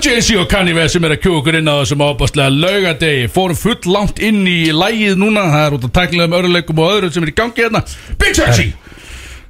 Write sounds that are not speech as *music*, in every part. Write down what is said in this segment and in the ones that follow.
Jay-Z og Kanye West sem er að kjúa okkur inn á þessum ábærslega laugadegi Fórum full langt inn í lægið núna. Það er út af tæknilegum öruleikum og öðrum sem er í gangi hérna. Big Sexy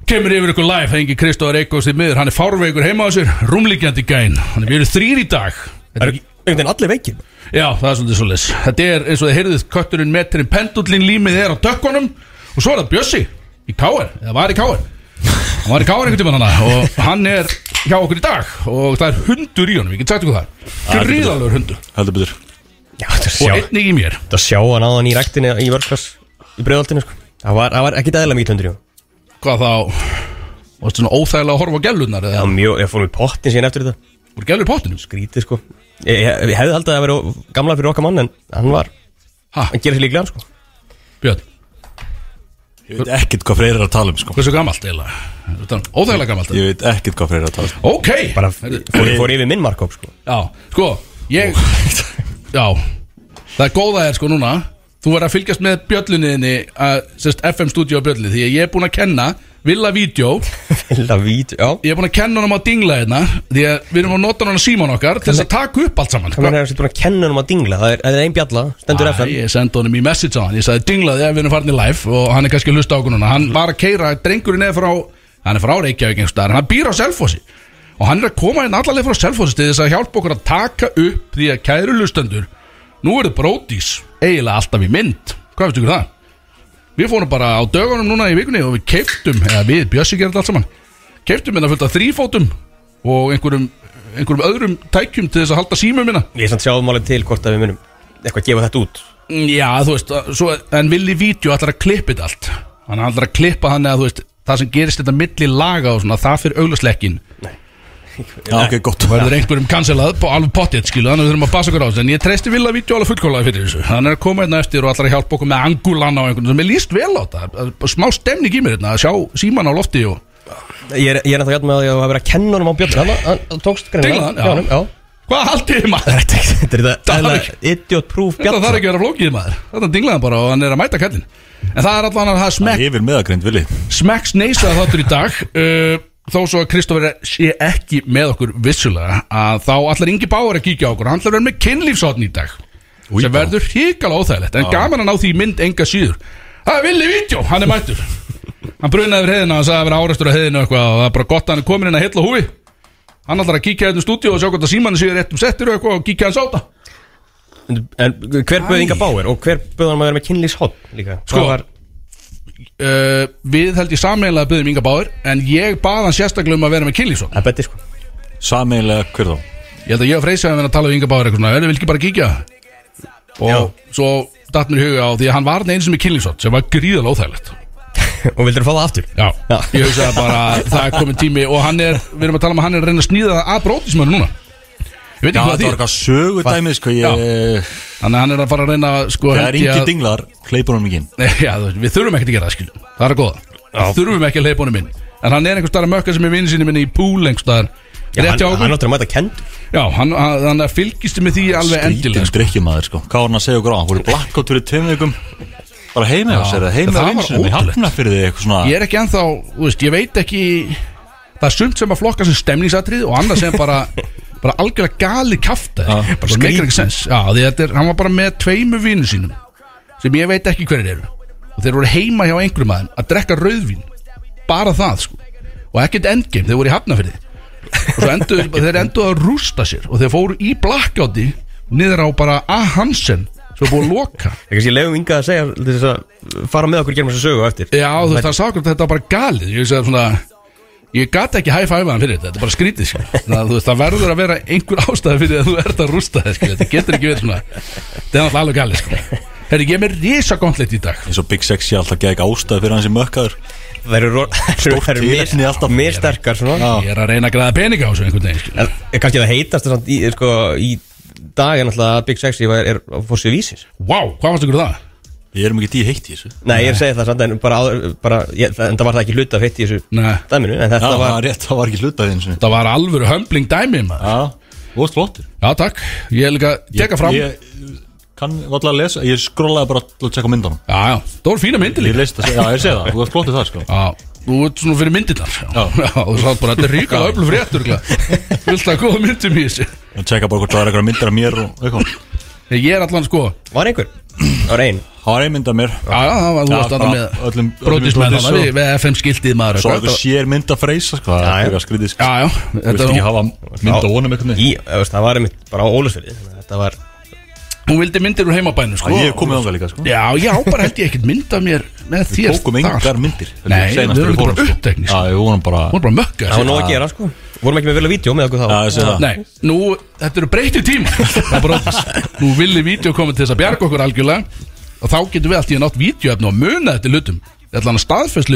Kemur yfir ykkur live, ekki Kristóður Eikos í miður. Hann er fárveikur heima á sér, rúmlíkjandi gæn Hann er verið þrýr í dag. Það er einhvern veginn allir veikir. Já, það er svolítið svolítið Þetta er eins og þið heyrðið kötturinn metrinn pendullin límið er á dökkunum Og svo er það Bjössi í Káar, eða var í Káar Hann var í Káar einhvern tímann hana Og hann er hjá okkur í dag Og það er hundur í honum, ég get sagt ykkur það. Gríðalur hundur. Heldur betur. Já, þetta Og sjá, einnig í mér. Þetta sjá hann áðan í ræktinni í vörklass í breiðaldinu sko. Það var, það var ekkit eðla mikið hundur í hann Hvað þá? Varstu svona óþægilega að horfa á gælunar Það Eða? Var mjög, ég fór með pottin síðan eftir þetta. Voru gælur í pottinum? Grítið sko. Ég, ég, ég hefði haldið að það vera gamla fyrir okkar mann En hann var, Ha, hann gerir sér líklega sko. Björn, Ég veit ekkert hvað Freyr er að tala um sko. Hversu gamalt eiginlega? Er Óþægilega gamalt Ég veit ekkert hvað Freyr er að tala um Ok! Bara fór, fór yfir minn markóp sko. Já, sko, ég Já, það er góða er sko núna. Þú verður að fylgjast með bjöllunniðinni að, sérst, FM Studio bjölli Því að ég er búinn að kenna Villa Video *laughs* Vilda vít, já. Ég er búinn að kenna honum á dingla hérna Því að við erum að nota hann á síman okkar Til þess að taka upp allt saman Það er þessi búin að kenna hann um að dingla? Það er, það er ein bjalla, stendur FM Ég sendi honum í message á hann. Ég sagði dinglaði að við erum farin í live Og hann er kannski að hlusta á núna. Hann var að keira, drengurinn er frá Hann er frá Reykjavík einhvers staðar, en Hann býr á Selfossi. Og hann er að koma inn allarleið frá Selfossi Til þess að hjálpa okkur að taka upp Því að kæru lustendur Nú er það brótis eiginlega alltaf í mynd. Hvað veistu ykkur það? Við fórum bara á dögunum núna í vikunni Og við keiftum, eða við, Bjössi gerði allt saman. Keiftum hérna fullt af þrýfótum Og einhverjum, einhverjum öðrum tækjum Til þess að halda símum minna Ég er samt sjáðum alveg til hvort að við munum Eitthvað gefa þetta út. Já, þú veist, svo, en Willi Vídeó ætlar að klippa þetta allt. Hann ætlar að klippa hann að þú veist Það sem gerist þetta milli laga og svona Það fyrir auglasleikin Já, ok, gott. Verður einhverjum cancelað på alveg potið skilu Þannig að við þurfum að passa okkur á þessu. En ég treysti Villa Vídeó alveg fullkólaði fyrir þessu. Hann er að koma hérna eftir og að hjálpa okkur með angulan á einhvern sem er líst vel á þetta. Smá stemning í mér hérna að sjá síman á lofti og Ég er, ég er náttúrulega með að ég hafa verið að kenna honum á bjalla Hann, hann, hann tókst hann, já. Hvað haldið þið maður? Þetta er þetta Það idiot proof Þetta bjalla þarf ekki að vera flókið maður. Þetta dinglaði hann bara og hann er að mæta kallin En það er allan að það er smekk Yfir meðagreind, Vili Smacks neysað þáttur í dag. Uh, Þó svo að Kristoffer sé ekki með okkur vissulega að þá allar Ingi Báar að kíkja okkur. Hann ætlar að vera með kynlífsátn í dag Új, sem verður híkala óþægilegt en gaman að ná því mynd enga síður. Það er villi vídeo, hann er mættur. Hann brunaði yfir heiðina, hann sagði að vera áreistur á heiðinu og eitthvað og það er bara gott að hann er komin inn að heilla húi Hann ætlar að kíkja hérna í stúdíu og sjá hvort að símann séu rétt um settir og eitthvað og kíkja hans á það En hver bauð Inga Bauer og hver bauð hann að vera með kynlýshotn líka? Sko, var, uh, Við held ég sameiginlega að byggðum Inga Báður en ég bað hann sérstaklega um að vera með kynlífsátn Það er betti sko. Sameiginlega hver þá? Ég held að ég og Freysa hefum verið að tala um Inga Báður eitthvað svona, er þið vil ekki bara kíkja? Og svo datt mér í huga á því að hann var einu sem er kynlífsótt sem var gríðalega óþægilegt. *laughs* Og vildur fá það aftur? Já, Já. ég hugsaði bara að það er komin tími og hann er, við erum að tala um að hann er að reyna að snýða það að brótismönu núna Ég veit ekki hvað þetta var því eitthvað sögudæmið, sko Ég Þannig að hann er að fara að reyna að, sko Það er ingi að- dinglar, hleypur hann ekki inn Nei, já, þú veist, við þurfum ekkert að gera það skilju Það er að góða. Við þurfum ekki að leipa honum inn. En hann er einhvers staðar að mökka sem er vinni sinni minni í púl einhvers staðar Já, Rétt hjá hann, hann áttur að mæta kend Já, hann, hann, fylgist með því alveg endilega Skrítin drikkjumæður, sko. Hvað var hann að segja okkur á? Fór í blackout fyrir tveim vikum. Bara heima Já, sér, heima það á var vinsunum Ég ótrúlegt. hafna fyrir þig eitthvað svona Ég er ekki ennþá, þú veist, ég veit ekki Það er sumt sem að flokka sem stemningsatrið Og annað sem bara, *laughs* bara algjörlega gali kafta Já, Bara meikir ekki sens Já, því þetta er, hann var bara með tveimu vinnu sínum Sem ég veit ekki hverjir eru. Og þeir voru heima hjá einhverjum aðeim Að drekka rauðvín. Bara það, sko. Og ekkert endgame, þeir voru í hafnafyrði Og svo endur, *laughs* þeir endur að rústa sér Og þeir fóru í blackouti Niður á bara A. Hansen Svo búið að loka. *laughs* Er kannski leiðum Inga að segja þess að fara með okkur gerum þessu sögu á eftir. Já, þú veist, það okkur þetta bara galið. Ég veist að svona Ég gat ekki high-five hann fyrir þetta, þetta er bara skrítið skil. Þannig að þú veist, það verður að vera einhver ástæði fyrir að þú ert að rústa það, skil. þetta getur ekki verið svona Þetta er náttúrulega alveg sko Herri, ég er með risa gauntlet í dag eins og Big Sexy alltaf gegg ástæði fyrir hans í mökkaður Það eru það mis- alltaf. missterkar svona Ég er að reyna að græða peninga á þessu kannski það heitast í, sko, í dag er að Big Sexy er, er á fórsið vísis Vá, hvað varst ykkur það? Ég erum ekki dí heitt í þessu. Nei, ég er að segja það samt en bara, áður- bara ég, en það var það ekki hluta af heitt í þessu Nei, dæminu En Já, þetta það var var rétt, það var ekki hlutað eins og það var alvöru hömbling dæmi, maður. Já, þú varst flottir Já, takk, ég er líka að teka fram Já, Ég kann valla að lesa, ég skrollaði bara til að tjekka myndanum já, það voru fína myndir Ég líka. leist það, já, ég sé það, þú varst flottir það sko. Já, Þú ert svona fyrir myndirnar. Já, *laughs* já og það bara, þetta er ríkala öflug fréttur Vilt það góða myndum í þessu. Og tjekka bara hvort það er eitthvað myndir af mér og eitthvað. Ég er allan sko Var einhver? Það var ein Það var ein mynd af mér Já, já, það var þú varst bara alltaf með brodís við, við FM skiltið maður Svo eitthvað. eitthvað sér mynd af freysa sko, Það Já, er já. eitthvað skrítið sko. Já, já, Þú veist ekki hafa mynd af honum eitthvað Í, þú það var einmitt bara á Ólusfyrði Þetta var hún vildi myndir úr heimabænum sko. Ég hef komið ánga líka sko. Já, já, bara held ég ekkert mynd af mér með Við þér tókum engar myndir Nei, við erum bara fórum, sko. Já, við vorum bara Hún er bara mökka Það var nóg að gera sko. Vorum ekki með vilja vídeo með okkur þá. Já, ég sé það. Nei, nú, þetta eru breytið tíma Það er bara, Nú villi vídeo koma til þess að bjarga okkur algjörlega. Og þá getum við allt í að nátt vídeoefni og muna þetta hlutum. Þetta er hann. Staðfest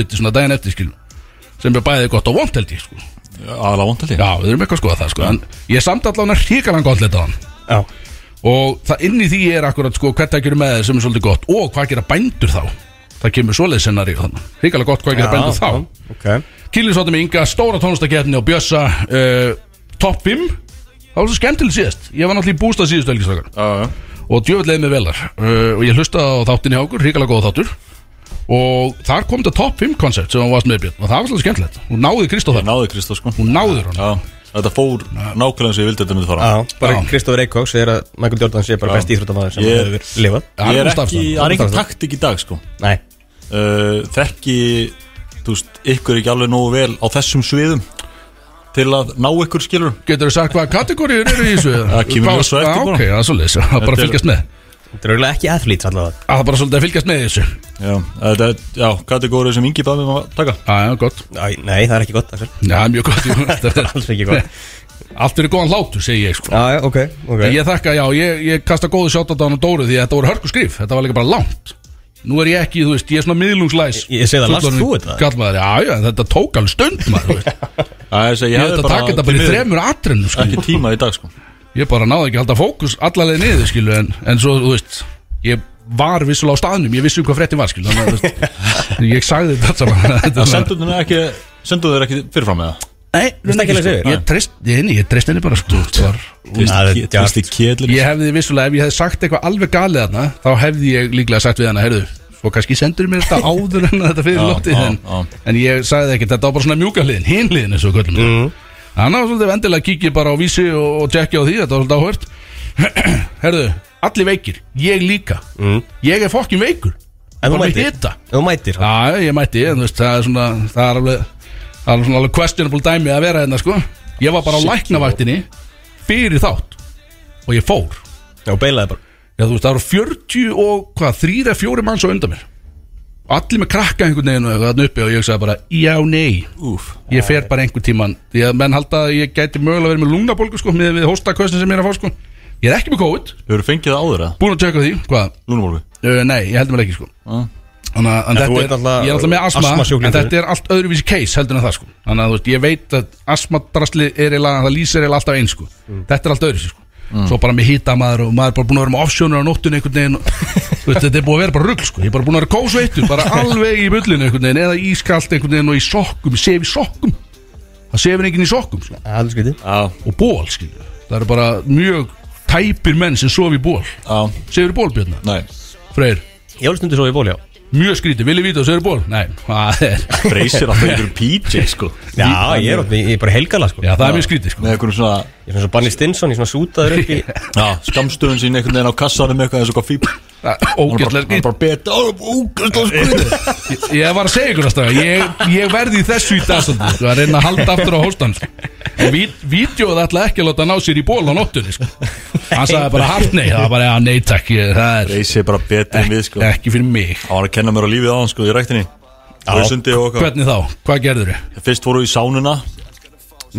og það inn í því er akkurat sko Hvert það gerir með þeir sem er svolítið gott Og hvað gera bændur þá? Það kemur svoleið scenari þannig Hrikalega gott hvað gera bændur þá? Ok. Kýlinsvátum með Inga, stóra tónlistakefni og Bjössa uh, Top 5 Það var svo skemmtileg síðast. Ég var náttúrulega í bústað síðustu Já, Og djöfullegið með velar uh, Og ég hlustaði á þáttinni okkur, ríkala góða þáttur. Og þar kom þetta top 5 koncept sem hann varst með Björn Og það var svolítið skemmtilegt. Hún náði Kristóð þar náði Kristó sko. Hún náði hún þetta fór nákvæmlega eins og ég vildi þetta myndi fara. Já, bara. Kristófur Eikóks segir að Michael Jordan sé bara best íþróttamaður sem Ég- hefur lifað. Ég er ekki, það er engin taktik í dag sko. Nei. Uh, Þekki, þú veist, ykkur ekki alveg nógu vel á þessum sviðum Til að ná ykkur skilur Getur þú sagt hvaða kategóriur eru í þessu? Það kemur Hvað- ljós á eftir bara. Ok, það er svolítið Það er bara að fylgjast með Þetta er auðvitað ekki athletes allavega. Það er bara svolítið að fylgjast með þessu. Já, þetta er, já, kategórið sem Ingi bæði mig að taka. Já, já, gott. Æ, Nei, það er ekki gott Axel. Já, það er mjög gott. Jú. *laughs* Þetta er- Alls ekki gott. Allt fyrir góðan hlátur, segi ég sko. Já, já, ok, ok. Ég þakka, já, ég, ég kasta góðu sjátt á hann og Dóru því að þetta voru hörku skrif, þetta var líka bara langt. Nú er ég ekki, þú veist, ég er svona miðlungslæs. Ég- ég segi það, last þú þetta? Kallmaður, já, já, þetta tók alveg stund maður, þú veist. Það er að Ég ég hef hefði þetta bara takk þetta bara í þremur atrennum, sko. Ekki tíma í dag sko Ég bara náði ekki að halda fókus allaleg niður, skilu En, en svo, þú veist, ég var vissulega á staðnum, ég vissi um hvað fréttin var, skilu Þannig að, þú veist, ég sagði þetta saman Það sendur þér ekki, sendur þér ekki fyrirfram með það Nei, Veistu ekki alveg sko. sigur? Ég treyst, ég, nei, ég treyst henni bara, sko djarft. Kristi Kjelir Ég hefði vissulega, ef ég hefði sagt eitthvað alveg galið þarna Þá hefði ég líklega sagt við hana, heyrðu Svo kannski sendur mér þetta áður en þetta fyrir lóttið en, en ég sagði ekki, þetta var bara svona mjúka hliðin Hinn hliðin eins og köllum mm. Þannig að svolítið vendilega kíkja bara á vísi og, og tjekki á því, þetta var svolítið áhört. *clears throat* Heyrðu, allir veikir, ég líka. Mm. Ég er fokkin veikur. En þú mætir. Þú mætir. Já, ég mætti, en þú veist, það er svona Það er alveg, það er svona alveg questionable dæmi að vera hérna, sko. Ég var bara á læknavaktinni fyrir þátt Og ég fór. Já, beilaði bara. Já, þú veist, það eru 40 og hvað, þrýra, fjóri manns á undan mér Allir með krakka einhvern veginn og þarna uppi og ég sagði bara, já, nei. Úf Ég fer bara einhvern tíman Því að menn halda að ég gæti mögulega verið með lungnabólgu sko, með við hóstakvöstin sem ég er að fá sko. Ég er ekki með COVID, þú fengið það áður eða? búin að tjekka því, hvað? Lúnumólfi Uh, nei, ég heldur mér ekki sko. Já. Þannig að en þú þetta ert er, náttúrulega ég er alltaf með asma asmasjúklingur. En þetta er allt öðruvísi case heldur en það sko. Þannig að þú veist, ég veit að asmadrasli er eiginlega, það lýsir eiginlega alltaf eins sko. Þetta er allt öðruvísi sko Svo bara með hýta maður og maður er bara búin að vera með offsjónur á nóttunni einhvern veginn *laughs* veist, Þetta er búin að vera bara rugl sko. Ég er bara búin að vera kósveittur, bara alveg í bullinu einhvern veginn Eða ískalt einhvern veginn og í sokkum, ég sef í sokkum. Það sefur enginn í sokkum sko. Og ból skilju. Það eru bara mjög tæpir menn sem sofi í ból já, Sefur í ból Björna? nei. Freyr, Ég mjög skrítið, villi víta og sefur í ból? Nei, það er Freysir alltaf einhverjum *laughs* PJ sko. Já, ég er, ég er bara helgala, sko. Já, það er mjög skrítið sko. Með einhverjum svona Ég er svona svo Barney Stinson, ég er svona sútaður upp í *laughs* Já, skamstöðun sín einhvern veginn á kassanum eitthvað eins og hvað fíp Það Ógæslega skrítið bara beta. Ógæslega skrítið. Ég- var að segja ykkur að staða ég, ég verði í þessu í dag svolítið, sko, að reyna að halda aftur á hóstan sko. Vídeóð ætla ekki að láta ná sér í ból á nóttunni sko. Hann sagði bara hart nei. Það var bara, já, nei takk ég, Það er Freysir bara betur en við sko. Hann ekki fyrir mig. Var að kenna mér á lífið á hann sko í ræktinni. Og í sundi og eitthvað Hvernig þá? Hvað gerður þau? Fyrst fóru í sánuna.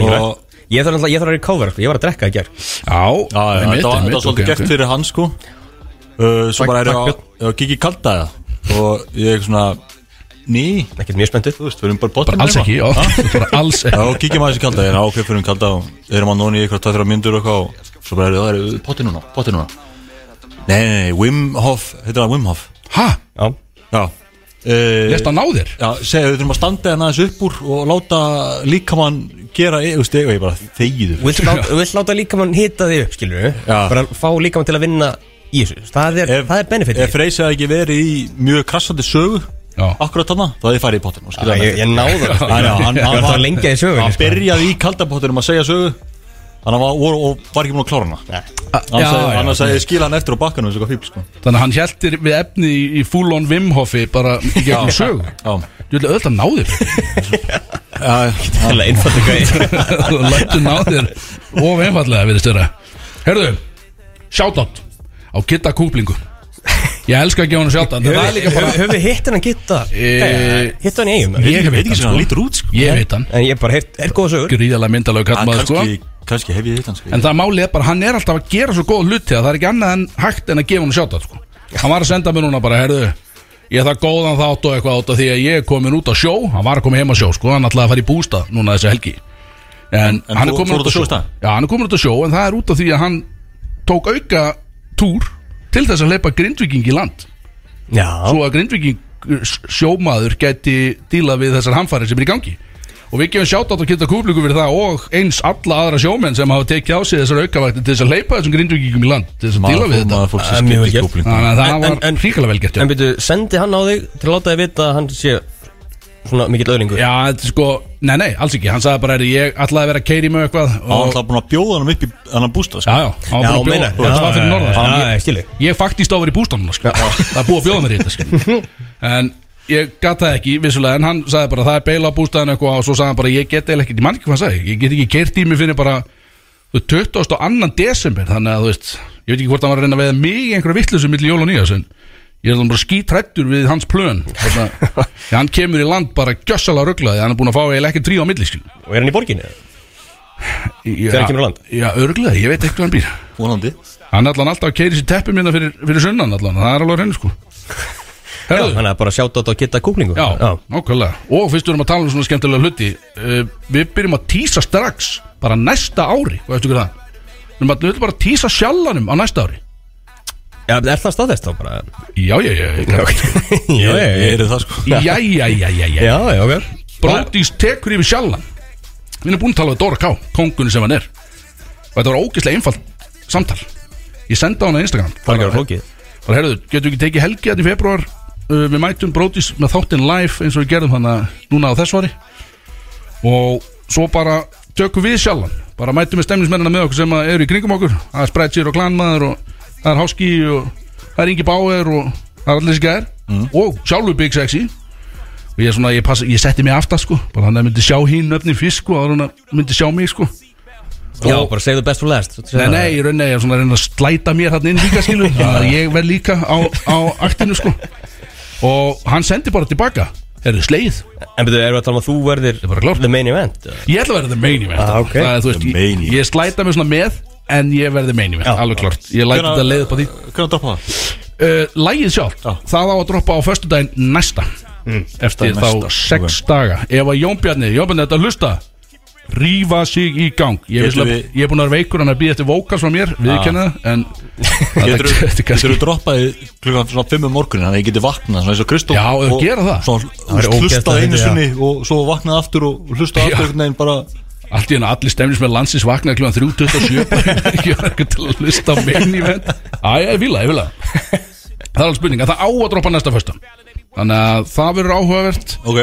Og Ég þarf alltaf, ég þarf að recover, sko. Ég var að drekka í gær. Já, Já, já, einmitt, þetta var, einmitt, þetta var svolítið ok, gert ok. fyrir hann sko. Uh, Svo Takk- bara er ég að, ég að kikið kalda það Og ég er svona Ný, Ekkert mjög spenntur. Þú veist, við erum bara *laughs* Bara alls ekki, já. Bara alls Já, ekki. Og kíkjum aðeins í kalda, ég er ákveð fyrir um kalda og erum að nóni í ykkur 2-3 myndur og eitthvað og svo bara er það er potti núna, potti núna. Nei, nei, nei, Wim Hof, heitir það Wim Hof. Hæ? Já. Já. Uh, Lest að ná þér? Já, segja, við þurfum að standa hérna aðeins upp úr og láta líkamann gera, þú veist, og ég bara þegiðu Vilt láta, vilt láta líkamann hita þig upp, skilur við Já. Bara fá líkamann til að vinna í þessu. Það er, það er benefit Ef hefði ekki verið í mjög krassandi sögu Já. Akkurat þarna, þá hefði ég farið í pottin og skilja Ég, ég náði það. Sko. Hann, hann, Ég sögu Hann byrjaði í kaldapottinum að segja sögu. Þannig að hann var, og var ekki múin að klára hana. Hann hann já. sagði skila hann eftir á fíbl sko. Þannig að hann hjæltir við efni í, í full on Vimhoffi bara í gegnum sög Já, Þú vil auðvitað ná þér. Það er einfaldi gæði Þú lættu ná þér of einfallega við störa Herðu, shoutout á Kitta Kúplingu Ég elska er líka bara Höfum við hitt hennan gitta Eh, Hitt hann í eigum Ég veit ekki hann sem hann sko. lítur út sko. Ég veit hann. En ég bara hitt, er góða sögur. Gríðalega myndalega Hann kallmaður sko. kannski hef ég hitt hann sko. En það málið er bara, hann er alltaf að gera svo góð hluti að það er ekki annað en hægt en að gefa hann shoutout sko. Hann var að senda mér núna bara, herðu Ég það góðan þátt og eitthvað át af því að ég er komin út á sjó. Hann var að koma heim á sjó, sko, hann ætlaði að fara í bústað núna þessi helgi. En, En hann er komin út á sjó? Já, hann er komin út á sjó, en það er út af því að hann tók auka túr til þess að leipa grindviking í land. Já. Svo að grindviking sjómaður gæti díla við þessar hamfæri sem er í gangi. Og við gefum sjátt á að geta kúplíku fyrir það og eins alla aðra sjómenn sem hafa tekið á sig þessar aukavætti til þess að leipa þessum grindvíkingum í land til þess að díla við þetta. Það er það En- var en- en- ríkilega vel gert já. En byrju, sendi hann á þig til að láta þig vita að hann sé svona mikill öðlingur Já, þetta er sko, nei nei, alls ekki Hann sagði bara, "Heyrðu, ég ætlaði að vera að keiri með eitthvað Hann og, alltaf búin að bjóða hann upp í hann bústað Já, já, hann búinn að meina bjóða Þetta var fyrir norðan sko. Já, ég þig Ég faktist á að vera í bústanum sko. Það er búið að bjóða mér í þetta sko. En ég gat það ekki vissulega En hann sagði bara það er beila á bústæðan eitthvað Og svo sagði hann bara ég get eða ekki Ég man ekki hvað hann sagði Ég get ekki keirt í mig fyrir bara þú veist, 20. og 2. desember Þannig að þú veist Ég veit ekki hvort hann var að reyna að veða mig í einhverja vittlusu Milli jól og nýjas En ég er bara skítrættur við hans plön. Þannig *laughs* að hann kemur í land bara gjössalega rugglaði Hann er búin að fá eiginlega ekki trí á milli skil. Og er hann í borginni? Þegar hann kemur á land? Já, örglega, ég veit ekki hvað hann býr. Vonandi. Hann er allan alltaf að keiri sér teppi minna fyrir, fyrir sunnan allan, það er alveg henni sko. Herðu, Þannig að bara sjátt á að geta kúklingu. Já, nákvæmlega. Og fyrst við erum að tala um svona skemmtilega hluti uh, Við byrjum að tísa strax Bara næsta ári, hvað veistu ekki það Við erum að- við ætlum bara að tísa sjallanum á næsta ári Já, er það staðfest þá bara? Já, já, já, já. Já, *laughs* Ég er það sko. Já, já, já, já, já, já. Já, ok. Bródís tekur yfir sjallan Við erum búin að tala við Dóra K, kongunni sem hann er. Og þetta var ógeðslega einfalt samtal. Ég sendi á hann á Instagram. Það er að flókið. Bara herðu, getum við ekki tekið helgi þetta í februar uh, við mætum Brótis með þáttinn live eins og við gerðum hann núna á þess vari og svo bara tökum við sjálfan bara mætum við stemningsmennina með okkur sem að eru í kringum okkur. Það er Spreadsheet og Klanmaður og það er Háski og það er Ingi Bauer og það er allir þessi gæðir og sjálfur Big Sexy. Og ég, er svona, ég, passa, ég setti mig aftar sko. Bara hann myndi sjá hín öfni fyrst sko og hann myndi sjá mig sko. Já, bara segðu best for last Nei, nei, í rauninni er ég svona að reyna að slæta mér hann inn líka skilu að ég verð líka á, á aktinu sko. Og hann sendi bara tilbaka. Er þið sleið? En byrju, erum við að tala um að þú verðir er. The main event? Ég ætla að verða the main event. Ah, ok. Það er, þú veist, The main ég, ég slæta mig svona með En ég verði event, Já. alveg klart Ég læti þetta leið upp á því Hvernig droppa það? uh, Lægið sjálf, Já. það á að droppa á föstudaginn næsta Eftir Föstudaginn þá næsta, sex daga Ef að Jón Bjarni, Jón Bjarni, þetta hlusta Rífa sig í gang Ég, Getum við... við- ég er búin að vera veikur Hann að býða eftir vókals frá mér, viðkenna það En *laughs* Getur þetta er kannski þú droppaði klukkan svona 5 um morgunin Þannig að ég geti vaknað svona eins og Kristó Já, ef og gera það. Svona væri ógeðslega hlustaði einu fyndið, já. sinni Og svo vaknaði aftur og hlustaði Já. aftur einhvern veginn bara Allt í henni allir stemnis með landsins vaknaði kl. 3.27 bara ekki var eitthvað til að hlusta á main event. Æ, ég vil það, ég vil það. Það er alveg spurning, að það á að droppa næsta fösta Þannig að það verður áhugavert. Ok.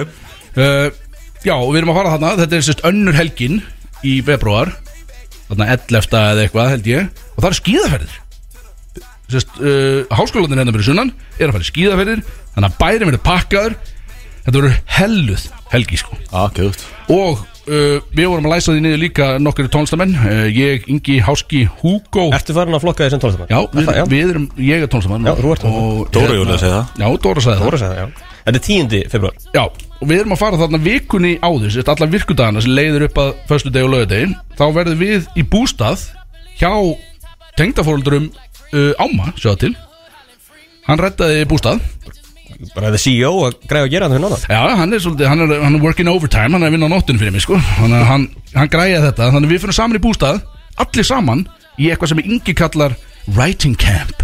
Uh, Já, við erum að fara þarna. Þetta er sérst önnur helgin í februar Þarna 11. eða eitthvað held ég. Og það er skíðaferðir. Sérst, uh, háskólanin hérna fyrir sunnan Er að fara í skíðaferðir. Þannig að bærin verður pakkaður. Þetta verður helluð helgi sko. Gæðut Og uh, við vorum að læsa því niður líka nokkur tónlistamenn. Uh, Ég, Ingi, Háski, Hugo. Ertu farin að flokka því sem tónlistamann? Já, við, það, við erum, ég er tónlistamann Já, þú ert og, Dóra Júlía segir það. Já, Dóra sagði það. Dóra sagði það, já. Þetta er 10. februar Já, og við erum að fara þarna vikunni áður Sérst allar virkudagana sem leiðir upp að Föstu deg og lögadegi Þá verðum við í bústað Hjá tengdafóruldurum uh, Áma, sjáðu til. Hann rettaði bústað Bara the CEO að græða að gera það fyrir náttúrulega Já, hann er svolítið, hann er, hann er working overtime Hann er að vinna á nóttinu fyrir mig, sko. Að hann, hann græði þetta Þannig að við fyrir saman í bústað Allir saman Í eitthvað sem Ingi kallar Writing camp.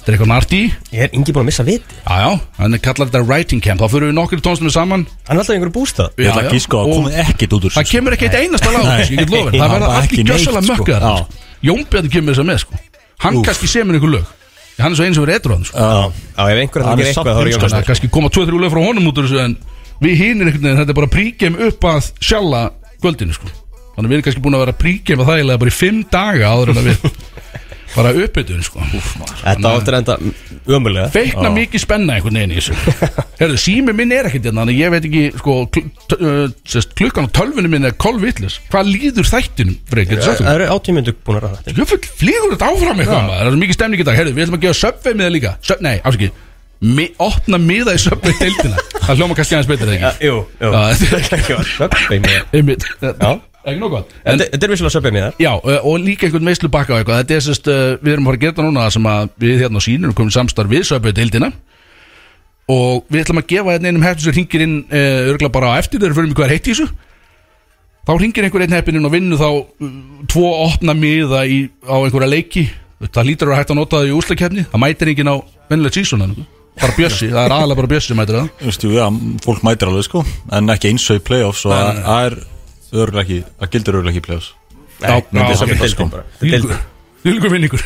Þetta er eitthvað narti Ég er yngi búin að missa viti? Já, já, hann kallar þetta writing camp. Þá fyrir við nokkur tónstumir saman. Hann er alltaf í einhverju bústað. Ég ætla Já, að já. gíska að komið ekkert út úr Það kemur ekki eitt einasta lag þessu, Ég get lofið, *laughs* það Nei, verða bara allir ekki neitt, gjössalega sko. mökkaðar Já. Jón Bjarni kemur þess að með sko. Hann kannski semur einhver lög hann er svo eins og verið edru sko. Já, ef einhver Hann ætlar að er eitthvað þá er heimskur, Jón Þannig að Vestur kannski koma 2-3 lög frá honum út úr þessu en við hinir einhvern veginn, þetta er bara príkjem upp að sjalla kvöldinu sko. þannig við erum kannski búin að vera príkjem að þægilega bara í 5 daga áður en að við bara uppbytun sko. Þetta áttur enda ömulega feikna mikið spenna einhvern veginn í þessu. *laughs* Herðu, sími minn er ekkert hérna ég veit ekki sko, kl uh, sest, klukkan á tölvunni minn er kolvitlis hvað líður þættinum Freyr, Það eru átímyndu búin að ræða þetta Jöfull, flýgur þetta áfram eitthvað maður? Það er mikið stemning í dag, herðu, við ætlum að gefa söpvei miða líka. Söp, Nei, afsaki, mi, opna miða í söpvei deildina. Það hljóma kannski aðeins betur þegar ekki? Jú, jú Er. Ekki En Þetta er vissulega söpbeig með þar Já, og líka einhvern veislu bakka á eitthvað. Þetta er sérst, uh, við erum að fara að gera þetta núna sem að við hérna á sínum komum samstarf við deildina og við ætlum að gefa hérna einum hefn sem ringir inn uh, örgulega bara á eftir þegar við fyrir mig hvað er heitt í þessu. Þá ringir einhver einn heppin inn og vinnur þá uh, tvo opna miða í, á einhverja leiki. Það lítur að vera hægt að nota það í úslakefni það mætir enginn á vennilegt sísón bara bjössi, það er aðalega bara bjössi sem mætir það. Þú veist, já, fólk mætir alveg sko. En ekki eins og í playoffs Og það er örgulega ekki Það gildir örgulega ekki í playoffs. Já, Þetta er er. Þýlgur vinningur.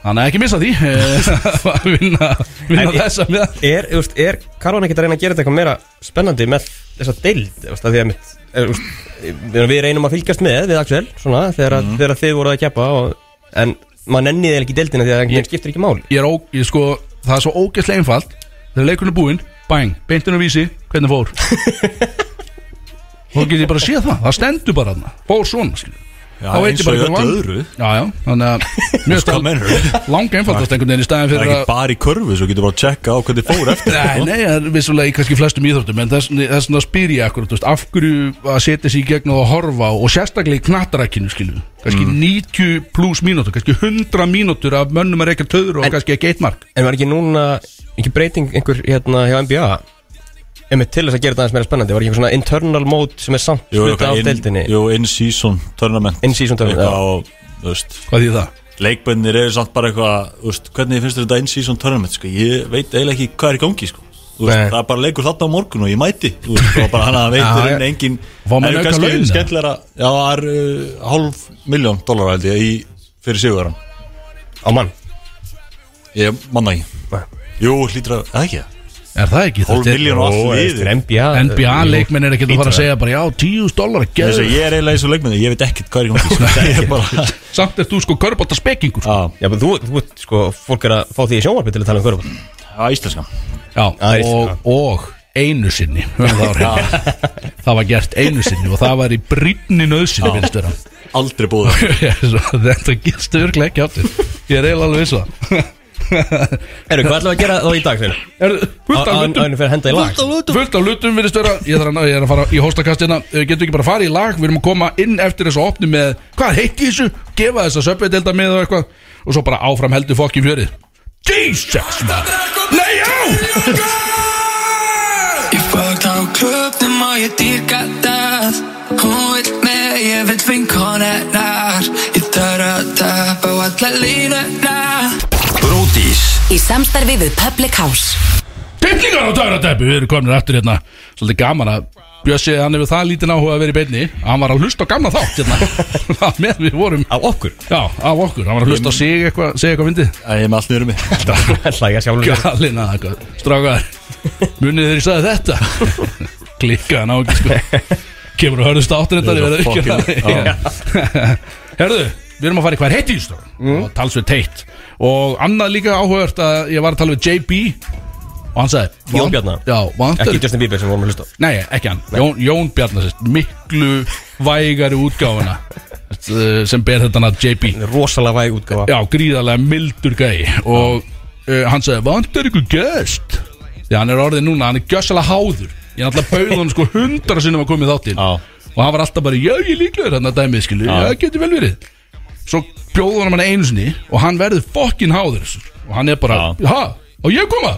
Þannig að ekki missa því eh, *laughs* að vinna, vinna þessa með. Er, veist, er Karvan ekkert að reyna að gera þetta eitthvað meira spennandi með þessa deild því að mitt, er, þú veist, við reynum að fylgjast með við Axel svona, þegar, mm. þegar þið voruð að keppa og, en maður nenni þið ekki deildina því að það skiptir ekki máli. ég er ó, ég sko, Það er svo ógeðslega einfalt Þegar leikurinn er búinn, bang, beintun og vísi Hvernig fór *laughs* Þá get ég bara að sé það, það stendur bara þarna. Fór svona, skilur Já, eins og öllu öðru. Já, já, þannig að *laughs* það meinarðu? langa einfaldast einhvern veginn í staðin Það er fyrir ekki að bara í körfu Svo getur bara að checka á hvernig fór *laughs* eftir Nei, sko. nei, það er vissulega í kannski flestum íþróttum En þess þess vegna spyr ég akkur veist, Af hverju að setja sig í gegn og að horfa á Og sérstaklega í knattarækinu skilu Kannski 90 pluss mínútur Kannski 100 mínútur af mönnum að reyka töður Og En- kannski ekki eitt mark. En var ekki núna, ekki breyting einhver hérna hjá NBA Einmitt til þess að gera þetta aðeins meira spennandi Var ekki einhver svona internal mode sem er samt Jú, hluti eitthvað af in- deildinni Jú, in-season tournament In-season tournament, Eitthvað á, þú veist Hvað þýð það? Leikbönnir eru samt bara eitthvað þú veist, Hvernig finnst þér þetta in-season tournament sko? Ég veit eiginlega ekki hvað er í gangi sko. Þú veist, Nei. Það er bara leikur þarna á morgun og ég mæti Þú veist, og bara hann að veitir Já, inn engin Fá menn Það er auka kannski laun, eða? skemmtilegra Já, það er uh, hálf miljón dólar held ég í, fyrir sigurðaran Á mann Ég manna ekki Nei. Jú, hlýtur að, eða ekki Er það ekki? Er- milljón og allt liðið. NBA NBA leikmenn er ekki að fara að segja bara Já, 10 dólar að Þess geða að ég er eiginlega eins og leikmenni Ég veit ekkert hvað er í gangi sko. *laughs* Er Samt er þú sko körbóta spekingur Já, Já, þú, þú, sko, fólk er að fá því í sjónvarpi til að tala um körfum já, íslenska. Já, og, og einu sinni höfum það, var gert einu sinni og það var í brýnni nöðsynni finnst vera Aldrei búið *laughs* Þetta gist örglega ekki áttir Ég er eiginlega alveg viss um það Eru, hvað ætlum við að gera þá í dag, þegar? Fullt af Áður hlutum. fyrir að henda í lag. Fullt af hlutum. Virðist vera. Ég, þarf að, ég er að fara í hóstakastina. Getur ekki bara að fara í lag? Við erum að koma inn eftir þessu opni með Hvað heitt í þessu? Gefa þess að söpvið delta með og eitthvað. Og svo bara áfram heldur fokkin fjörið. Jesus man. Nei já! Ég fókt á klubnum og ég dýrka það. Hún vil með, ég vil vinkon hennar. Ég þarf að tapa á alla línuna Bródís Í samstarfi við Public House. Tittlingar á dagratæpi Við erum komin aftur hérna. Svolítið gaman að Bjössi hann hefur það lítinn áhuga að vera í beinni. Hann var að hlusta á gamla þátt hérna. *laughs* Það með við vorum Á okkur? Já, af okkur. Hann var að hlusta á sig eitthvað Segja eitthvað fyndið. Ég er með allt niður um mig. *laughs* Hlæja sjálfur. Galina Strákar Munið þeir ég sagði þetta? *laughs* Klikkaði hann á ekki sko. Kemur að hörðust áttur þetta er Herðu Við erum að fara í hvað er heitt í þessu mm. Og annað líka áhugavert að ég var að tala við JB Og hann sagði Jón "Vant- Bjarna? Já, vantar Ekki Justin Bieber sem vorum að hlusta á? Nei, ekki hann. Jón, Jón Bjarnar sérst, Miklu vægari útgáfuna eh, Sem ber þetta hann að JB Rosalega væg útgáfa. Já, gríðarlega mildur gæi. Og uh, hann sagði, vantar ykkur gest? Því hann er orðið núna, hann er gjössalega háður. Ég alltaf bauð hann sko hundra sinnum að koma í þáttinn. Já. Og hann var alltaf bara, já ég líklegur hann að dæmið skilu Já, getur vel verið Svo bjóð hann hann einu sinni Og hann verður fokkin háður Og hann er bara, Já. ha, á ég koma?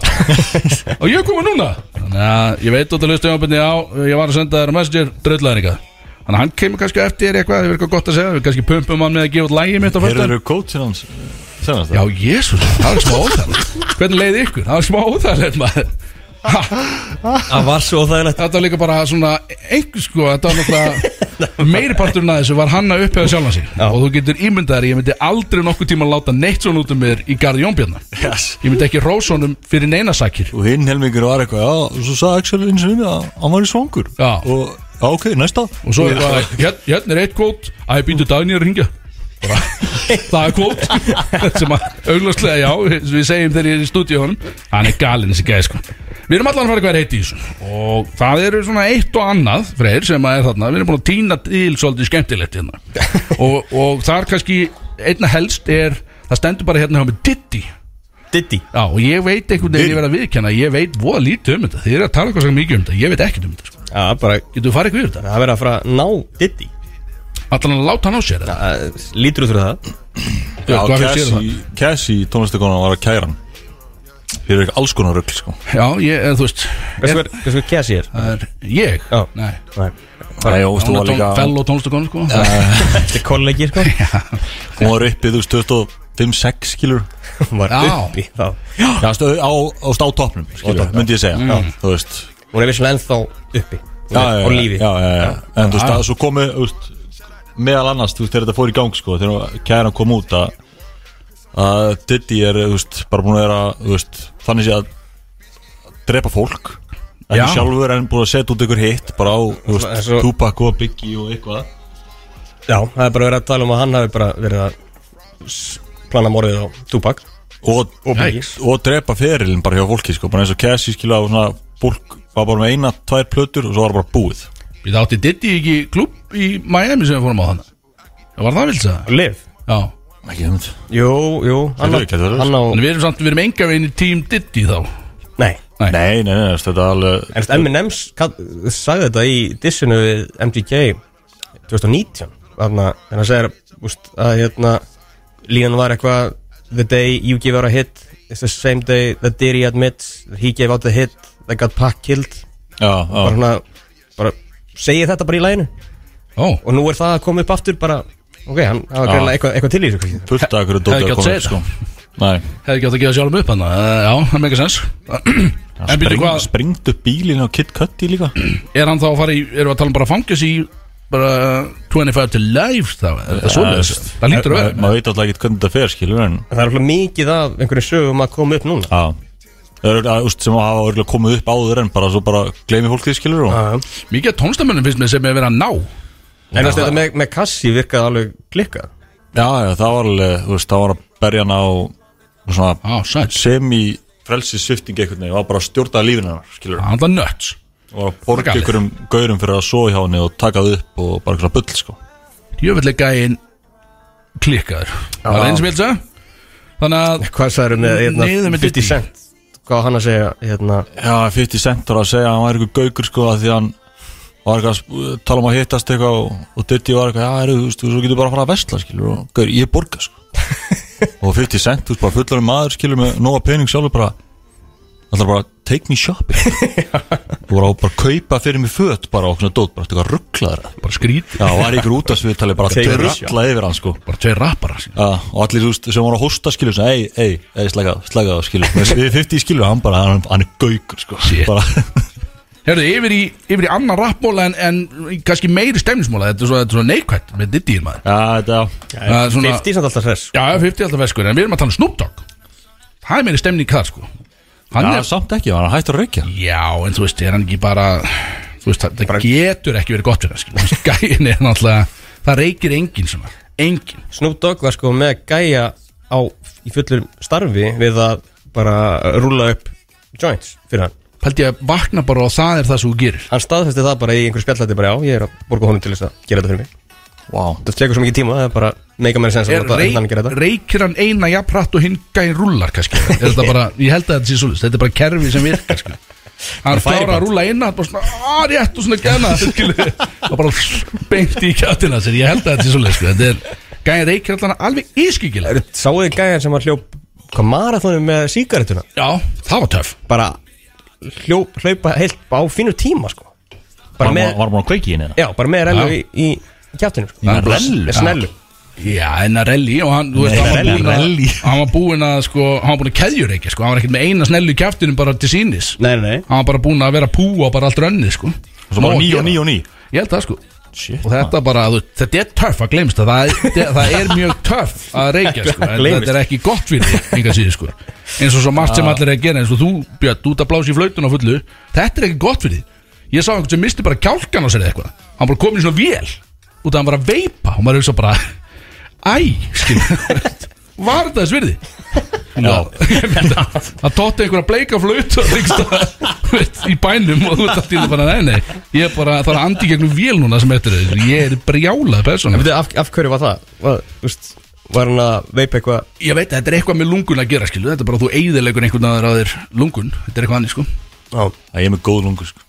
*laughs* Á ég koma núna? Þannig að ég veit að hlusta á Já, ég var að senda þér messenger Dröðlaðin eitthvað Þannig að hann kemur kannski eftir eitthvað Það er eitthvað gott að segja Við kannski pumpum hann með að gefa út lægi mitt á föstudaginn. Heyrður coachin hans Senast Já, jésús, það var smá óþægilegt Hvernig leiði ykkur? Það var smá óþægilegt maður Það var svo þægilegt Þetta var líka bara svona einhver sko, þetta var náttúrulega meiri parturinn að þessu var hann að upphega sjálfan sig. Já. og þú getur ímyndaðir, ég myndi aldrei nokkuð tíma að láta neitt svona út um mér í garði Jónbjörna yes. ég myndi ekki rósónum fyrir neina sakir. Og hinn helmingur var eitthvað Já, og svo sagði Axel eins og að hann var í svangur. Já. Og já, ok, næsta. Og svo er hér, hérna er eitt kvót. Að ég býtu dagni að ringja það er kvót. Sem að auglastlega, já, við segjum þegar ég er í stúdíónum hann er galinn þessi gæði sko. Við erum allan að fara hvað er heitt í þessu. Og það eru svona eitt og annað freyr sem að er þarna, við erum búin að týna til svolítið skemmtilegt hérna. Og, og þar kannski einna helst er það stendur bara hérna hjá mig Diddy. Diddy? Já, og ég veit einhvern veginn ég verð að viðkenna Ég veit voða lítið um þetta. Þið eru að tala eitthvað svo mikið um þetta. Ég veit ekkert um þetta sko. Já, bara Getur þú farið eitthvað yfir þetta? Það verður að fara að ná Diddy Allan að láta hann á sér? Það lítur út fyrir það? *clears throat* Já, hvað Cassie, Cassie tónlistakonan var að kæra hann. Fyrir ekki alls konar rugl sko. Já, ég, eða, þú veist Hversu er, hver- hversu Cassie er? Það er ég? Já. Nei. Þú var er fell og tónlistakonu sko. *laughs* Þetta er kollegi sko. Hún var uppið, þú veist, 25-6 skilur. Hún var Já. uppi þá. Já, á, skilur, myndi ég segja Mm. Þú veist. Hún er vissulega ennþá uppi. Já, já, já, já, já. En þú veist, það svo komið þú veist, Meðal annars, þú veist, þegar þetta fór í gang sko Þegar kæran kom út að að Diddy er, þú veist, bara búin að vera þú veist, þannig sé að drepa fólk. Ekki Já. sjálfur en búin að setja út ykkur hitt bara á, þú veist, og- Tupac og Biggie og eitthvað. Já, það er bara verið að tala um að hann hafi bara verið að s- plana morðið á Tupac. Og, og, Yikes. drepa ferilin bara hjá fólki sko, bara eins og Cassie skilja og svona fólk var bara með eina, tvær plötur og svo var það bara búið Við átti Diddy ekki klubb í Miami sem við fórum á þannig Það var það vilt það? Liv. Já. Ekki um Jú, jú Hann á, hann á En við erum samt, við erum enga veginn í tím Diddy þá. Nei. Nei, nei, nei, nei, þetta er alveg En Eminem sagði þetta í dissinu við MGK 2019 Þannig að hann segir úst, að hérna líðan var eitthvað The day you give out a hit is the same day that Diddy admits he gave out the hit that got Pac killed. Já, bara já, svona bara segir þetta bara í læginu ó, og nú er það að koma upp aftur bara ok, hann hafa greinlega eitthvað, eitthvað til í þessu fullt af dótið ekki að koma upp, sko. nei, hefði átt að gefa sjálfum upp hann Já, það meika sens *clears throat* En byrju Spring, hvað, springt upp bílinn á Kid Cudi líka. *clears throat* Er hann þá að fara í Erum við að tala um bara fangjast í bara 25 to life þá? Er það svoleiðis? Það lítur að vera maður veit alltaf ekki hvernig þetta fer skilur það er alltaf mikið af einhverju sögum að koma upp núna sem hafa örugglega komið upp áður en bara svo bara gleymi fólk því skilur og Já. Mikið af tónlistamönnum finnst mér sem er verið að ná. En þetta með, með kassi virkaði alveg klikkað. Já, já, það var alveg, þú veist, það var að berja hana á svona Á, sætt semi frelsi svifting einhvern veginn, var bara að stjórna lífinu hennar, skilur Það alltaf nuts. Og var að borga einhverjum gaurum fyrir að sofa hjá henni og taka það upp og bara eitthvað bull, sko. Jöfellega gæinn klikkaður Það er eins sem ég vil segja? Þannig að Hvað hérna, Niður með 50 Diddy. cent Hvað hann að segja hérna, Já, 50 cent var að segja hann var eitthvað gaukur, sko, að því hann var eitthvað að sp- tala um að hittast eitthvað og, og Diddy var eitthvað, já, eru, þú veist, þú getur bara að fara að vestla, skilur, og gaur, ég borga, sko. *laughs* Og 50 cent, þú veist, bara fullar maður, skilur, með nóga pening sjálfur bara Það bara, take me shopping. *laughs* Þú var á bara að kaupa fyrir mig föt bara á svona dót, bara eitthvað rugglaður bara skrít. Já, var ykkur út af sviðtali bara *laughs* me drölla yfir hann sko. Bara tveir skilur. Já, og allir þú veist sem voru að hosta skilur ei, ei, ei, slæga, slæga skilur. Við 50 skilur, hann bara, hann, hann er gaukur sko. Shit. bara, *laughs* Herðu, yfir í, yfir í annan rappmóla en, en kannski meiri stemnismóla Þetta er svo, þetta er svo neikvætt með Diddy maður. Já, þetta, Það er svona- 50 samt alltaf hress Já, 50 alltaf veskur En við erum að tala um Snoop Dogg. Það er meiri stemning þar sko Hann já, er, samt ekki, hann hættur að reykja? Já, en þú veist, er hann ekki bara Þú veist, það, það getur ekki verið gott fyrir það. *laughs* Gæin er náttúrulega Það reykir enginn svona. Enginn. Snoop Dogg var sko með gæja á, í fullur starfi við að bara rúla upp joints fyrir hann. Pældi ég að vakna bara og það er það sem þú gerir. Hann staðfesti það bara í einhverju spjallæti bara já, ég er að borga honum til þess að gera þetta fyrir mig. Vá, Það tekur svo mikið tíma, það er bara meika mér sens að er hann gera þetta? Reykir hann eina jafnpratt og hinn gæin rúlar kannski? Er þetta bara, ég held að þetta sé svolítið Þetta er bara kerfi sem virkar sko. *laughs* Hann Bara klára að rúla eina bara svona, að rétt og svona gæna skilur, og bara beint í kjátina sér. Ég held að þetta sé svolítið sko. Þetta er gæin reykir allan alveg ískikilega Sáuði gæjan sem var hljóp hvað marathónum með sígarettuna? Já, það var töff. Bara hljó, hlaupa heilt á fínu tíma sko. Bara var með, var hann að kveiki í henni já, bara með rellu í, í kjáttinu sko. Með rellu? með snellu Já, en að relli og hann, þú veist, Nei, hann var Rally, búinn að Rally. Hann var búinn að, sko, hann var búinn að keðjur ekki, sko. Hann var ekkert með eina snellu í kjaftinum bara til sínis Nei, nei, Hann var bara búinn að vera að púa bara allt rönni, sko. Svo bara Nóg að ný og gera. ný og ný Ég held það, sko. Shit, Og þetta bara, þú, þetta er töff að glemst það. Það, er- *laughs* það er mjög töff að reykja, sko. En Gleymist. þetta er ekki gott fyrir því, enga síður, sko. Eins og svo margt sem allir er að gera Eins og þú, Björn, út að blása í flautun á fullu Þetta er ekki gott fyrir því Ég sá einhvern sem misti bara kjálkan á sér eða eitthvað. Hann bara komin í svona vél Út að hann var að veipa Og maður hugsa bara Æ, skil *laughs* Var þetta þess virði? Já. Það tótti einhverja bleika flut í bænum og þú ert alltaf bara nei, nei ég er bara, það er andi gegnum vél núna sem eftir þau ég er brjálað veitu, af, af hverju var það? Var, úst, var hann að veipa eitthvað? Ég veit að þetta er eitthvað með lungun að gera skilu þetta er bara að þú eigðilegur einhvern aður að þér lungun. Þetta er eitthvað annir sko. Já, Það er með góð lungu sko.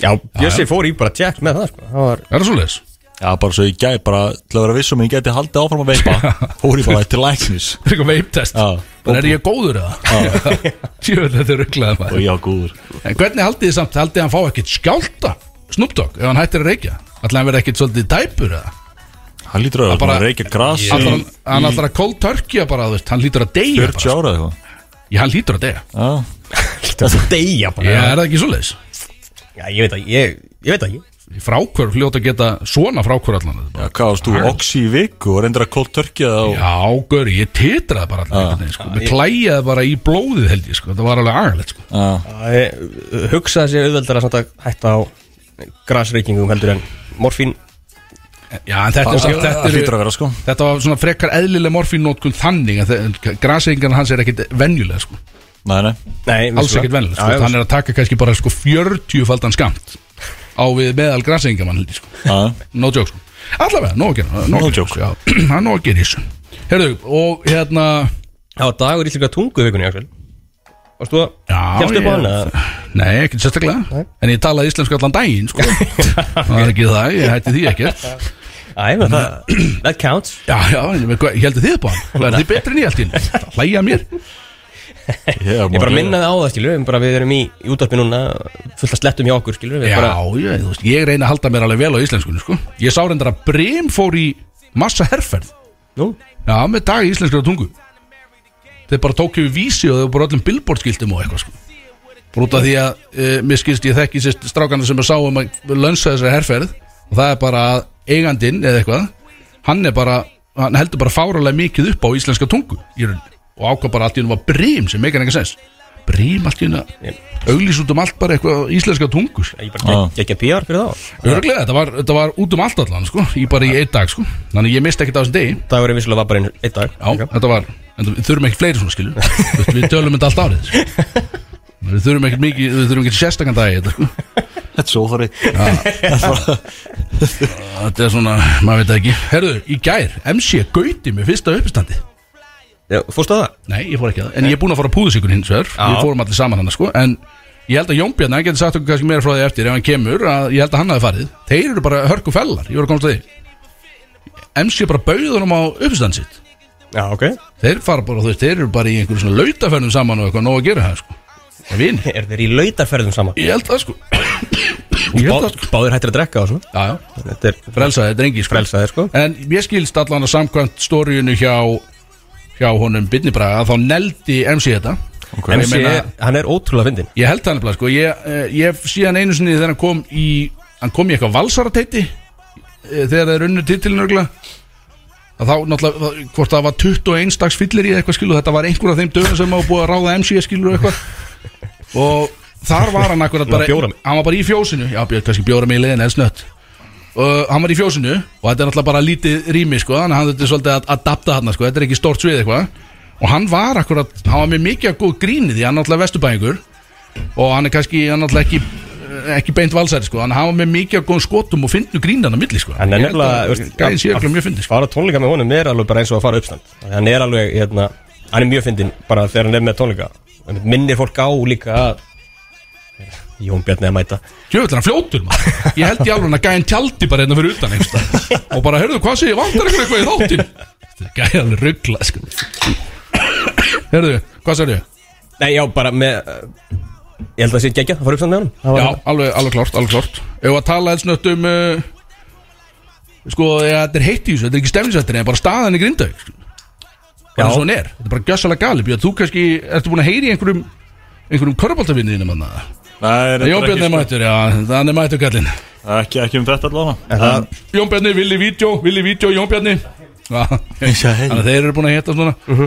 Já Bjössi fór í bara tjekk með það sko. Það var er það svoleiðis? Já, bara svo ég gæti bara til að vera vissum að ég geti haldið áfram að veipa *laughs* Fór ég bara til læknis. *laughs* Þetta er eitthvað veiptest. Bara er ég góður eða? Tjóð *laughs* þetta er rugglaðið Og maður já, góður. En hvernig haldið þið samt, haldið hann fá ekkert skjálta Dogg ef hann hættir að reykja? Ætlaði hann verið ekkert svolítið tæpur eða? Hann lítur að bara- bara reykja Ætlar hann, hann ætlar að cold turkey bara, hann lítur að deyja 40 ára eða Já, hann lítur að deyja. Það Já, er það ekki svoleiðis? Já, ég veit að ég, ég veit að ég Frákvörf hljóta að geta svona frákvörf allan já hvað varst þú oxi í viku og reyndir að cold turkey það og Já, gauri, ég titraði bara allan veginn, sko. Mér klæjaði bara í blóðið held ég, sko. Það var alveg agalegt, sko. Já, Ég hugsaði sér auðveldara samt að hætta á grasreykingum heldur en morfín. Já, en þetta, samt- þetta, að vera sko. þetta var svona frekar eðlileg morfínótkun þannig að graseingarna hans er ekkit venjulega, sko. Nei, nei. Nei, Alls ekkit venjulega, sko. Hann er að taka kannski bara, sko, 40 faldan skamt á við meðal graseingarmann, held ég, sko. No joke, sko. Allavega, að gera No gera, joke. Það *clears throat* er að gera í þessu. Herðu, og hérna Það var dagur íslenska tungu í vikunni Varst þú að Já, Kemst upp á eða? Nei, ekkert sérstaklega. En ég talaði íslensku allan daginn sko. *laughs* Það er ekki það, ég hætti því ekkert. Æ, það That counts. Já, já, ég, heldur þið upp á hann Það er betri en ég alltaf Hlæja mér *laughs* ég, Ég bara minnaði á það, skilur bara, við erum í, í útvarpi núna Fullt að slettum hjá okkur, skilur Já, bara, ég, veist, ég reyna að halda mér alveg vel á íslenskunni sko. Ég sá reyndar að Brim fór í massa herferð. Nú, Já, með dag í íslenskra tungu. Þeir bara tók yfir vísi og þeir bara öllum billboardskiltum og eitthvað sko. Út af því að uh, mér skilst ég þekki sérst strákana sem að sá um að lönsa þessari herferð. Og það er bara að eigandinn eða eitthvað hann er bara, hann heldur bara fáralega mikið upp á íslenska tungu í rauninni og ákvað bara allt í hennu var brím sem meikar enga sens brím allt í hennu auglís út um allt bara eitthvað íslenska tungu sko. ég bara gekk ekki að PR fyrir þá Örglega, þetta var, þetta var út um allt allan sko, í bara í einn dag sko. þannig ég misti ekkert á þessum degi. Dagurinn vissulega var bara einn einn dag. Já, þetta var, en við þurfum ekki fleiri svona skilu *laughs* Þú veist, Við tölum þetta allt árið sko. Við þurfum ekki mikið, við þurfum ekki sérstakann dag í þetta sko. Þetta er svo þorri *laughs* Þetta er svona, maður veit það ekki. Herðu, í gær, MC Gauti með fyrsta uppstandi Fórstu að það? Nei, ég fór ekki að það, en ég er búinn að fara að púðusikun hins vegar. Við fórum allir saman hann sko, En ég held að Jón Bjarni, hann getur sagt okkur kannski meira frá því eftir Ef hann kemur, að ég held að hann hafi farið. Þeir eru bara hörku fellar, ég voru að komast að því. MC bara bauð honum á uppstand sitt. Já, ok. Þeir fara bara, þú veist, þeir eru bara í einhverju svona lautaferðum saman og eitthvað nóg að gera það sko. Það er vini. *laughs* Er þeir í lautarferðum saman? Ég held það sko. *coughs* Það sko. Báður hættir að drekka svona. Já, já, Þetta er frelsaði drengi sko. Frelsaðir sko. En ég skilst allan að samkvæmt stóriunu hjá hjá honum Byrni Braga þá neldi MC þetta. Okay. MC, ég, meina, hann er ótrúlega fyndin ég held það nefnilega sko. Ég, eh, ég sé hann einu sinni þegar hann kom í hann kom í eitthvað valsarateiti eh, þegar þeir unnu titilin örgla að þá náttúrulega það- hvort það var 21 dags fyllir í eitthvað skilu þetta var einhver af þeim dögum sem hafa búið að ráða MC skilu eitthvað. Og þar var hann akkurat bara hann var bara í fjósinu. Já, kannski bjóra mig í liðin eða snött og hann var í fjósinu og þetta er náttúrulega bara lítið rými sko, þannig að hann þetta svolítið að adapta hann sko, þetta er ekki stort svið eitthvað. Og hann var akkurat, hann var með mikið að góð gríni því hann er náttúrulega vesturbæðingur og hann er kannski, hann er náttúrulega ekki ekki beint valsæri sko, hann hafa með mikið góðum skotum og fyndnu grínan á milli sko. Hann er nefnilega, að veist, gæðin sé að- ekki mjög fyndi sko. Fara tónleika með honum er alveg bara eins og að fara uppstand. Hann er alveg, hérna Hann er mjög fyndin bara þegar hann er með tónleika. Minnir fólk á líka að Jón Bjarni að mæta er hann fljótur maður Ég held í alveg að gæðin tjaldi bara hérna fyrir utan einhverstað. Og bara, heyrðu, hvað segir, vantar eitthvað eitthvað í þáttin Þetta er gæði alveg ruggla sko. Heyrðu, hvað segir ég? Nei, já, bara með uh, Ég held að það sé geggja að fara á uppstand með honum Það var- Já, alveg, alveg klárt, alveg klárt Ef að tala eins nött um uh, Sko, ja, þetta er heitt í þessu, þetta er ekki stemningsættir En bara staðan í grindaug sko. Já. Bara svo hún er, þetta er bara gjössalega gali Björn, þú kannski, ertu búin að heyri einhverjum Einhverjum körbaltavinniðinum hann Nei, Jón Björn er mættur, já, þannig er mættur kallinn. Ekki, ekki um þetta allavega. En það, Jón Bjarni, Willi Vídeó, Willi Vídeó, Jón Bjarni. Já, Ég heyri. Þannig að þeir eru búin að hitta svona uh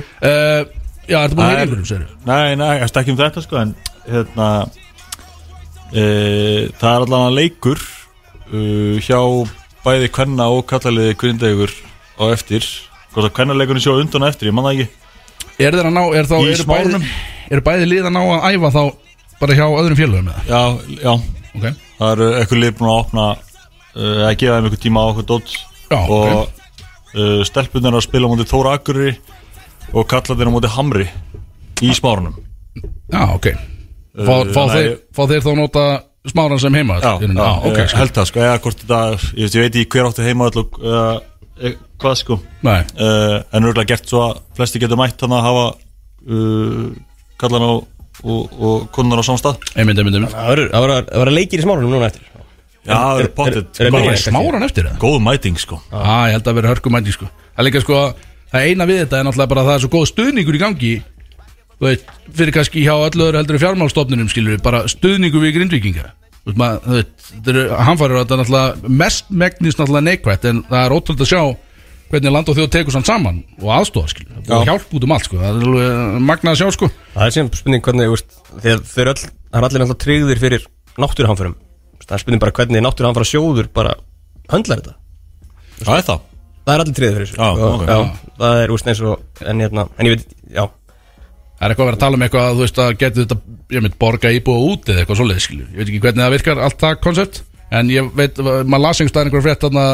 Já, ertu búin að Það heyra er- einhverjum, segir Nei, nei, það er ekki um þetta sko En hérna e, Það er allavega leikur uh, Hjá bæði kvenna og kallaliði Grindavíkur á eftir. Hvort að kvennaleikurinn sjá undan á eftir, ég man það ekki. Er þeir að ná, er þá, Í eru bæði, eru bæði lið að ná að æfa þá bara hjá öðrum félögum með Já, já, það? Ok, það eru eitthvað lið búin að opna uh, að gefa þeim eitthvað tíma á okkur dótt og ok. uh, stelpunar að spila móti Þóra Akurri og kallarnir á móti Hamri í smárunum. Já, ok. Fá, Uh, fá, þeir, fá þeir þá nota smáran sem heima Já, já, ok, ég sko. held það sko, eða hvort þetta, ég, ég veit ekki hver átti heima eh, hvað sko. Nei, en örgulega gert svo að flesti getur mætt þannig að hafa kallan á og, og kunnar á samstað einmitt, einmitt, einmitt. Það verður- það verður- það verður leikir í smárunum núna eftir. Já, það eru pottet. er- er- Bara er- er smáran eftir það? Góð mæting sko. Já, ég held að vera hörkumændi sko. Það er líka sko, það eina við þetta er náttúrulega bara að það er svo góð stuðningur í gangi Þú veit, fyrir kannski hjá öllu öðru heldur fjármálstofnunum skilur við, bara stuðningur við grindvíkinga. Þú veit, maður, þú veit, þetta eru hamfærir að þetta er náttúrulega mest megnist náttúrulega neikvætt en það er ótrúlega að sjá hvernig land og þjóð tekur samt saman og aðstofa skilur. Við, og hjálp út um allt sko, það er alveg magnað að sjá sko. Það er sem spurning hvernig, þegar þau eru öll, það er allir alltaf tryggðir fyrir náttúruhamförum. Það er spurning bara hvernig náttúruhamfara sjóður bara höndlar þetta. Það er það. Það er allir tryggðir fyrir þessu. Já, Og- ok. já, Það er, úst, eins og, en hérna, en ég veit, já. Það er eitthvað að vera að tala um eitthvað að þú veist að getur þetta, ég mynd, borga íbúa út eða eitthvað svoleið, skilju. Ég veit ekki hvernig það virkar, allt það koncept, en ég veit, maður las einhverstað einhver frétt þarna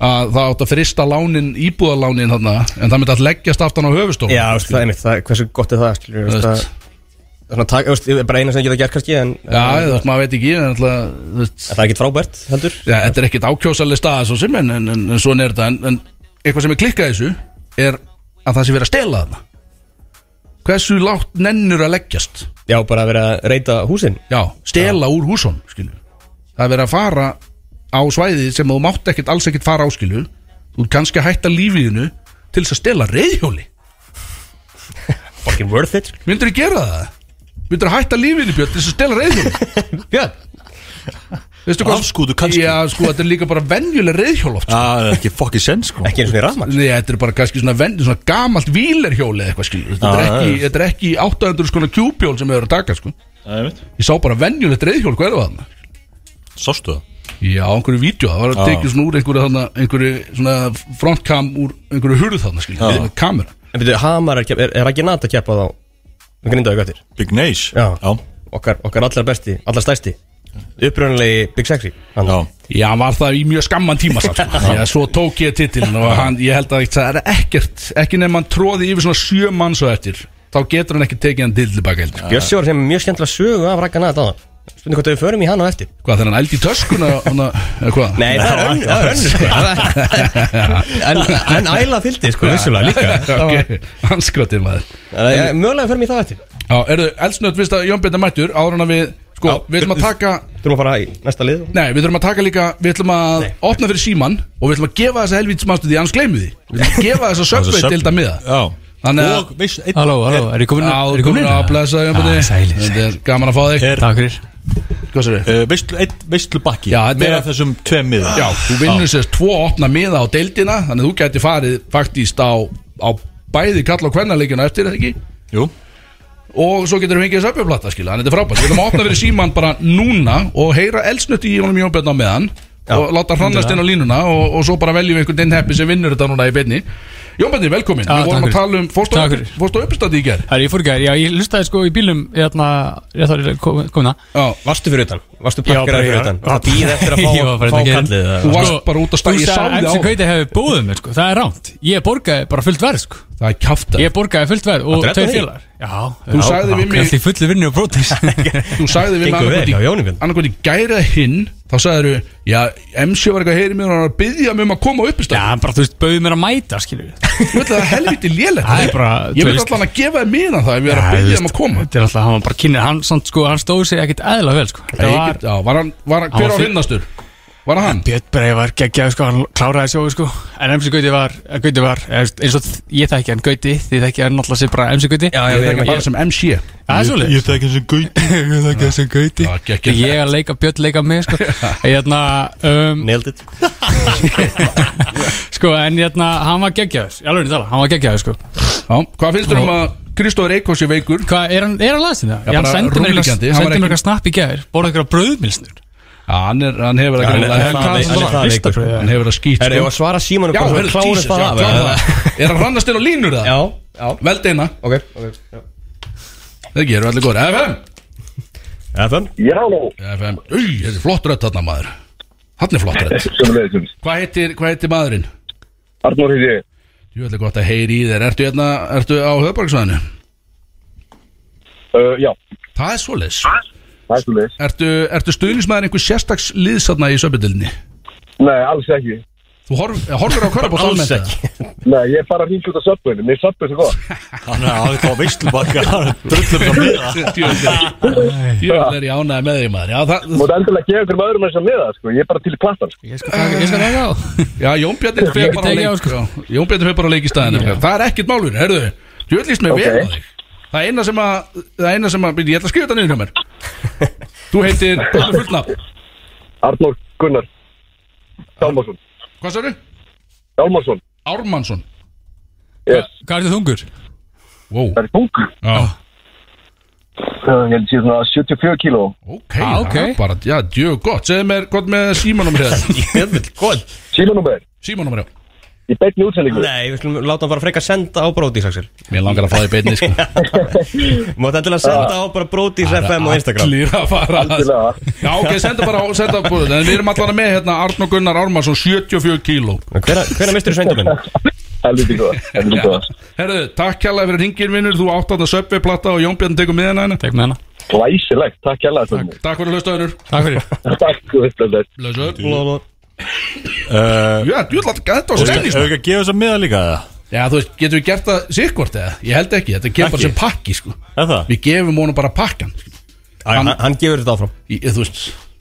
að það átt að frista lánin, íbúðalánin þarna, en það myndi að leggjast aftan á höfustofun. Já, það er mitt, það, hversu gott er það, skilur Þú Það veist. það er bara eina sem geta gert kannski En, Já, en, veist, maður veit ekki, en alltaf, það er ekkit frábært, heldur já, þetta er ekkit ákjósaleg stað svo sem, en, en, en, en svona er þetta, en, en eitthvað sem er klikkað þessu er að það sé verið að stela þarna. Hversu látt nennur að leggjast? Já, bara að vera að reyta húsin Já, stela úr húsum skilju. Það er verið að fara á svæði sem þú mátt ekkert alls ekkert fara á skilju Þú ert kannski að hætta lífiðinu til þess að stela reyðhjóli *laughs* Fucking worth it Myndur þú gera það? Myndur þú hætta lífiðinu Björn til þess að stela reyðhjóli? *laughs* Björn, Afskútu kannski. Já, sko, þetta er líka bara venjuleg reyðhjól oft sko. Það er ekki fokkið sen sko ekki eins og í rafmagn Nei, þetta er bara kannski svona, ven, svona gamalt vílerhjóli eða eitthvað skilju Þetta er ekki, já. þetta er ekki 800 skona kjúbjól sem við erum að taka sko Það er mitt Ég sá bara venjulegt reyðhjól, er þarna? Sástu það? Já, einhverju vídeo, það var að tekið svona úr einhverju, þarna, einhverju svona frontcam úr einhverju hurð þarna, skilja, með kamera. En byrju, Hamar er, er, er ekki nata að keppa þá? Við grindaðu gættir Big Nace Já. Já, okkar, okkar allar besti, allar stærsti. Upprunalegi Big Sexy hann. Já. Já, hann var það í mjög skamman tíma samt, sko. *laughs* Já, svo tók ég titilin og hann, ég held að það er ekkert, ekki nefn hann tróði yfir svona sjö manns og eftir, þá getur hann ekki tekið hann til tilbaka var sem mjög skemmtilega sögu af Ragga Nata Spurning hvort við förum í hann á eftir. Hvað, þegar hann ældi í töskuna, hann að, eða hvað? Nei, það er önn, það er önn sko. *laughs* en, en æla fylgdi sko, vissulega líka. *laughs* Ok, hann skratið maður. Þannig að ég- Mögulega förum í það eftir. Já, erðu, eldsnöð, viðst að Jón er mættur, áður en að við, sko, Já, við ætlum að taka, Þurfum að fara í næsta lið. Nei, við þurfum að taka líka, við ætlum að Nei. opna fyrir síman og við ætlum að gefa þessa helvítismastu því, annars gleymum því. Við ætlum að gefa þessa söpveit til þetta miða. Já. Þannig að- Og veist, einn Halló, halló, er ég komin Já, er þú ég komin að blessa Jón Bjarni. Ah, sælir, Þetta er gaman að fá þig. Takk fyrir uh, veistlu, einn veistlu bakki Já, þetta Með er- þessum tveim miðum. Já, þú vinnur sérst tvo opna miða á deildina Þannig að þú gæti farið faktíst á, á bæði kalla og kvennarleikina eftir, eða ekki? Jú. Og svo getur við fengið þessu uppjöflata, skilja Þannig að þetta er frábært. Við ætlum að opna fyrir síman bara núna og heyra elsnötti í honum Jón Björn á meðan og láta hrannast inn á línuna og, og svo bara veljum einhvern inn heppi sem vinnur þetta núna í beinni Jón Björn, velkomin. Við vorum að tala um, fórstu Takk á- uppstandi í ger Herri, ég fór í gær, já, ég lustaði sko í bílum Hérna, ég þarf að. Koma Já, Varstu fyrir utan? Varstu Já, fyrir bara- utan? já. Það býð eftir að *laughs* Ég var fá, að kallið eða? Þú varst bara út á stað, Þú ég sá sagði þig að á MC Kveiti hefði búið mér, sko, það er ránt Ég borgaði bara fullt verð, sko. Það er kjáft Ég borgaði fullt verð og á tveir félagar. Já, *laughs* Þú sagði við mig- í fullu vinnu og brótis Þú sagði við Björn. annarkvæmt í gæra hinn Þá sagðir þú, já, MC var eitthvað að heyri mér og hann var að byggja mig um að koma á Já, uppstandi hann bara, þú veist, bauði mér að mæta, Ég veit að það er helviti lélegt. Það er bara, Ég þú vil veist- allan að gefa þér miðan það ef ég er að Já, þú byggja veist, um að koma. Þetta er alltaf, hann var bara kynir Hann, samt, sko, hann stóð sig ekkit eðla vel, sko. Það ég var, Já, var hann, var hann, Hann hver var á hinnastur? Var það hann? Björn Brei var geggjaði sko, hann kláraði sjóðu sko. En MC Gauti var, Gauti var eins og ég þekki hann Gauti Þið þekki hann náttúrulega sem bara MC Gauti. Já, Ég já, þekki ég, bara sem MC Það er svolítið Ég þekki þessi gauti. Ég þekki hann sem Gauti. *laughs* Já, geggjað. Ég að leika, Björn leika mig sko. *laughs* Hérna, um, nailed it. *laughs* Sko, en hérna, hann var geggjaður. Ég alveg tala, hann var geggjaður sko. Já, hvað finnst þér um að Kristóður Eikos er veikur? Hvað, er hann, er hann laðast þetta? Já, hann bara sendi mér rúmliggjandi, eitthvað hann var sendi mér ekki- eitthvað snapp í gær Borða eitthvað brauðmilsnur Já, hann, er, hann hefur að hann er- það hann er- hann er það veikur. Ristabrauð, Hann hefur að skýt Er sko. ég að svara símanu Já, heyrðu, svo klára Jesus, það já, af, klára eða? það. Er hann rannast inn á línur það? Já, já Veld eina Ok, ok já. Það gerir allir góður FM FM Já, FM Új, þetta er flott rödd þarna maður Hann er flott rödd *laughs* sömulegis Hvað heitir, hvað heitir maðurinn? Arnór heiti ég Þetta er gott að heyri í þér. Ertu, hérna, ertu á höfbarksvæðinu? uh, Já, Það er svoleiðis. Það er sömulegis Ertu, ertu stuðnismæður einhver sérstaks liðsatna í söpudildinni? Nei, alls ekki Þú horf, horfur á *laughs* körfabótt Alls almennt ekki. eða? Nei, ég er bara að ringa út á söpbunni Mér er svo góð Hann er aðeins á veistlubakka Drullum það miða *laughs* Jöfnvel er ég ánæði með þig maður Já, það, Móti endilega gefa einhverjum öðrum eins og miða sko. Ég er bara til í plattan sko. Ég skal taka á *laughs* já Jón Bjarni fer Ég bara á teki á, leik sko. já, Jón Bjarni fer bara á leik í staðinu Það er ekkert málur, herðu Jöfnlist með Ok. vel á þig Það eina sem að Það eina sem að, ég ætla að skrifa þetta niður hjá mér Þú heitir, hvað er fullt nafn? Arnór Gunnar Hjálmarsson Hvað sagði? Hjálmarsson Ármannsson. Yes, Hvað er þið þungur? Wow. Það er þung Já. Uh, Ég held sé svona 74 kíló. Ok, Ah, ok. það er bara, já, djög gott. Segðu mér gott með *laughs* símanúmer hér Símanúmer, já Í beinni útsendingu. Nei, við skulum láta hann bara freka senda á Bródís, Axel Mér langar að fá því beinni, sko. *laughs* Mátt endilega senda á bara Bródís FM og Instagram. Allir að fara. Já, ok, senda bara á, senda á búið En við erum allan með hérna Arnó Gunnar Ármarsson 74 kíló. Hvernig mistur þú sveinduminn? Helviti góða Herðu, takk kjærlega fyrir ringin vinnur Þú átt að það söpvi plata og Jón Bjarni tekur miðan hana Tek með hana Glæsilegt, takk hjá það Takk fyrir hlustaðunur Takk fyrir Þetta Uh, Já, djúðlega, þetta var Hefur stemning við ekki að gefa þess að miða líka eða? Já, þú veist, getum við gert það sikkvort eða? Ég held ekki, þetta kemur bara sem pakki, sko. Er það? Við gefum honum bara pakkan sko. Hann, hann gefur þetta áfram. Í, Þú veist,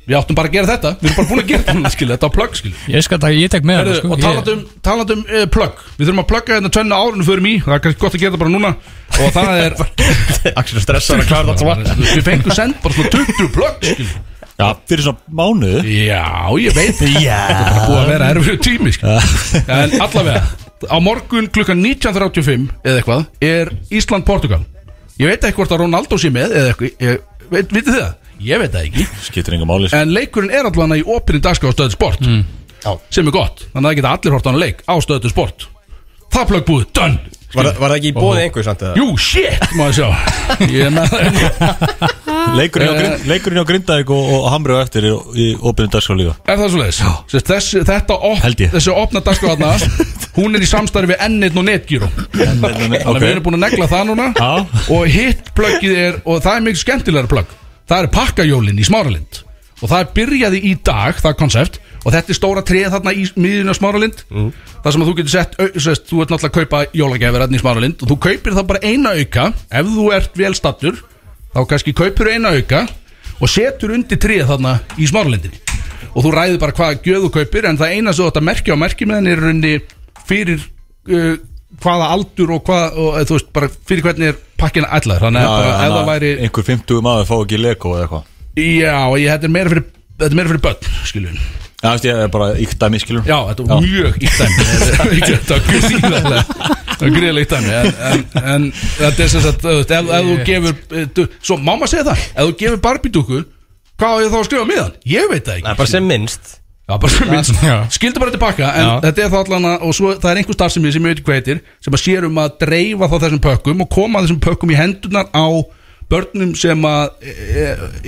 við áttum bara að gera þetta. Við erum bara búin að gera þetta, skilja, þetta á plugg, skilja Ég skal taka, ég tek með Herðu, sko. og Ég- talandum, talandum uh, plugg Við þurfum að plugga hérna tvennu árunum fyrir mig Það er kannski gott að gera það bara núna. Og það er *laughs* Axel er stressar að klára þetta saman Við fengum send bara svona 20 plugg skilja. Já, fyrir svona mánuð Já, ég veit Það. Er bara búið að vera erfið tími skilja. En allavega Á morgun klukkan 19.35 Eða eitthvað Er Ísland-Portugal. Ég veit ekki hvort að Ronaldo sé með Eða eitthvað ég, veit, Vitið þið það? Ég veit það ekki. Skiptir enga máli sko. En leikurinn er allavega í opinni dagskrá á stöðu sport Já. Sem er gott Þannig að það geta allir hort á hann leik á stöðu sport. Það plögg búið, done Var, var það ekki í bóði einhver samt eða? Jú, shit, maður sjá. Ég er með *laughs* Leikurinn á, Eh. grind, leikurinn á Grindavík og, og Hamri og eftir í, í opinni dagskrá líka. Er það svo leiðis? Þessi, þetta op, þessi opna dagskráðna *laughs* Hún er í samstarfi við N1 og Netgyro Þannig að við erum búin að negla það núna. Já. Og hitt plöggið er Og það er mikið skemmtilegra plögg Það er pakkajólin í Smáralind. Og það er byrjaði í dag, það er konsept Og þetta er stóra treð þarna í miðjun á Smáralind. Mm. Það sem að þú getur sett au- sest, Þú ert náttúrulega að kaupa jólagjafir þarna í Smáralind Og þú kaupir það bara eina auka Ef þú ert vel stattur Þá kannski kaupir eina auka Og setur undir treð þarna í Smáralindinni Og þú ræður bara hvaða gjöð þú kaupir En það eina sem þú ætti að merkja á merkimiðan Er í rauninni fyrir uh, hvaða aldur og hvað og, þú veist, bara fyrir hvernig er pakkina ætlaður. Þannig að bara, ef það væri Einhver 50 maður fá ekki Lego eða eitthvað. Já, ég, þetta er meira fyrir þetta er meira fyrir börn, skiljum Já, ég er bara íkt dæmi skilur já, þetta er mjög ítt dæmi þetta er gríðarlega það er ítt dæmi en, þetta er sem sagt, ef, ef þú gefur eh, du, svo má maður segja það, ef þú gefur barbidúku hvað á ég þá að skrifa miðan? ég veit það ekki Nei, bara sem minnst Já, bara sem minnst Já. Skildu bara tilbaka En Já. þetta er þá allan að Og svo það er einhver starfsemi sem ég veit ekki hvað heitir Sem að sér um að dreifa þá þessum pökkum Og koma þessum pökkum í hendunar á Börnum sem að e, e,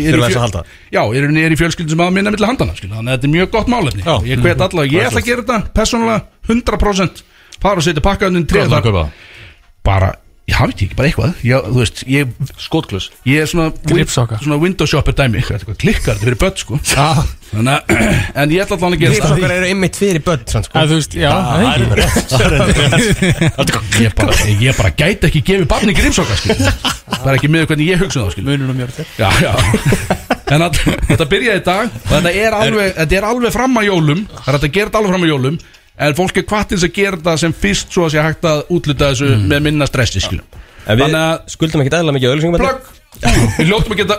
er þess að halda. Já, er, er í fjölskyldum sem að minna milli handana. Þannig að þetta er mjög gott málefni Já. Ég hvet allavega, ég ætla að gera þetta Persónulega 100% Fara og setja pakkaðunum Hvað er það að kaupa? Bara, ég hafi ekki, bara eitthvað. Ég, Þú veist, ég, Skotklus ég er svona Gripsokka. Svona window shopper dæmi. Eitthvað klikkar þetta fyrir börn sko. Já, Þannig að, *clears throat* en ég ætla allavega að gera þetta Grípsokkar eru einmitt fyrir börn sann, sko. að þú veist, já, það er ekki ég bara, ég bara gæti ekki gefið barni grímsokka skil. það er ekki með hvernig ég hugsa um það skil. Munur og mjörður já, já. En að, þetta byrjaði í dag Og þetta er alveg, þetta er alveg fram að jólum. Það er hægt að gera þetta alveg fram að jólum En fólk er kvartins að gera þetta sem fyrst Svo að sé hægt að útluta þessu með minna stressi skilum En við Þannig að skuldum ekki eðla mikið auðlýsingum plugg Við ljótum að geta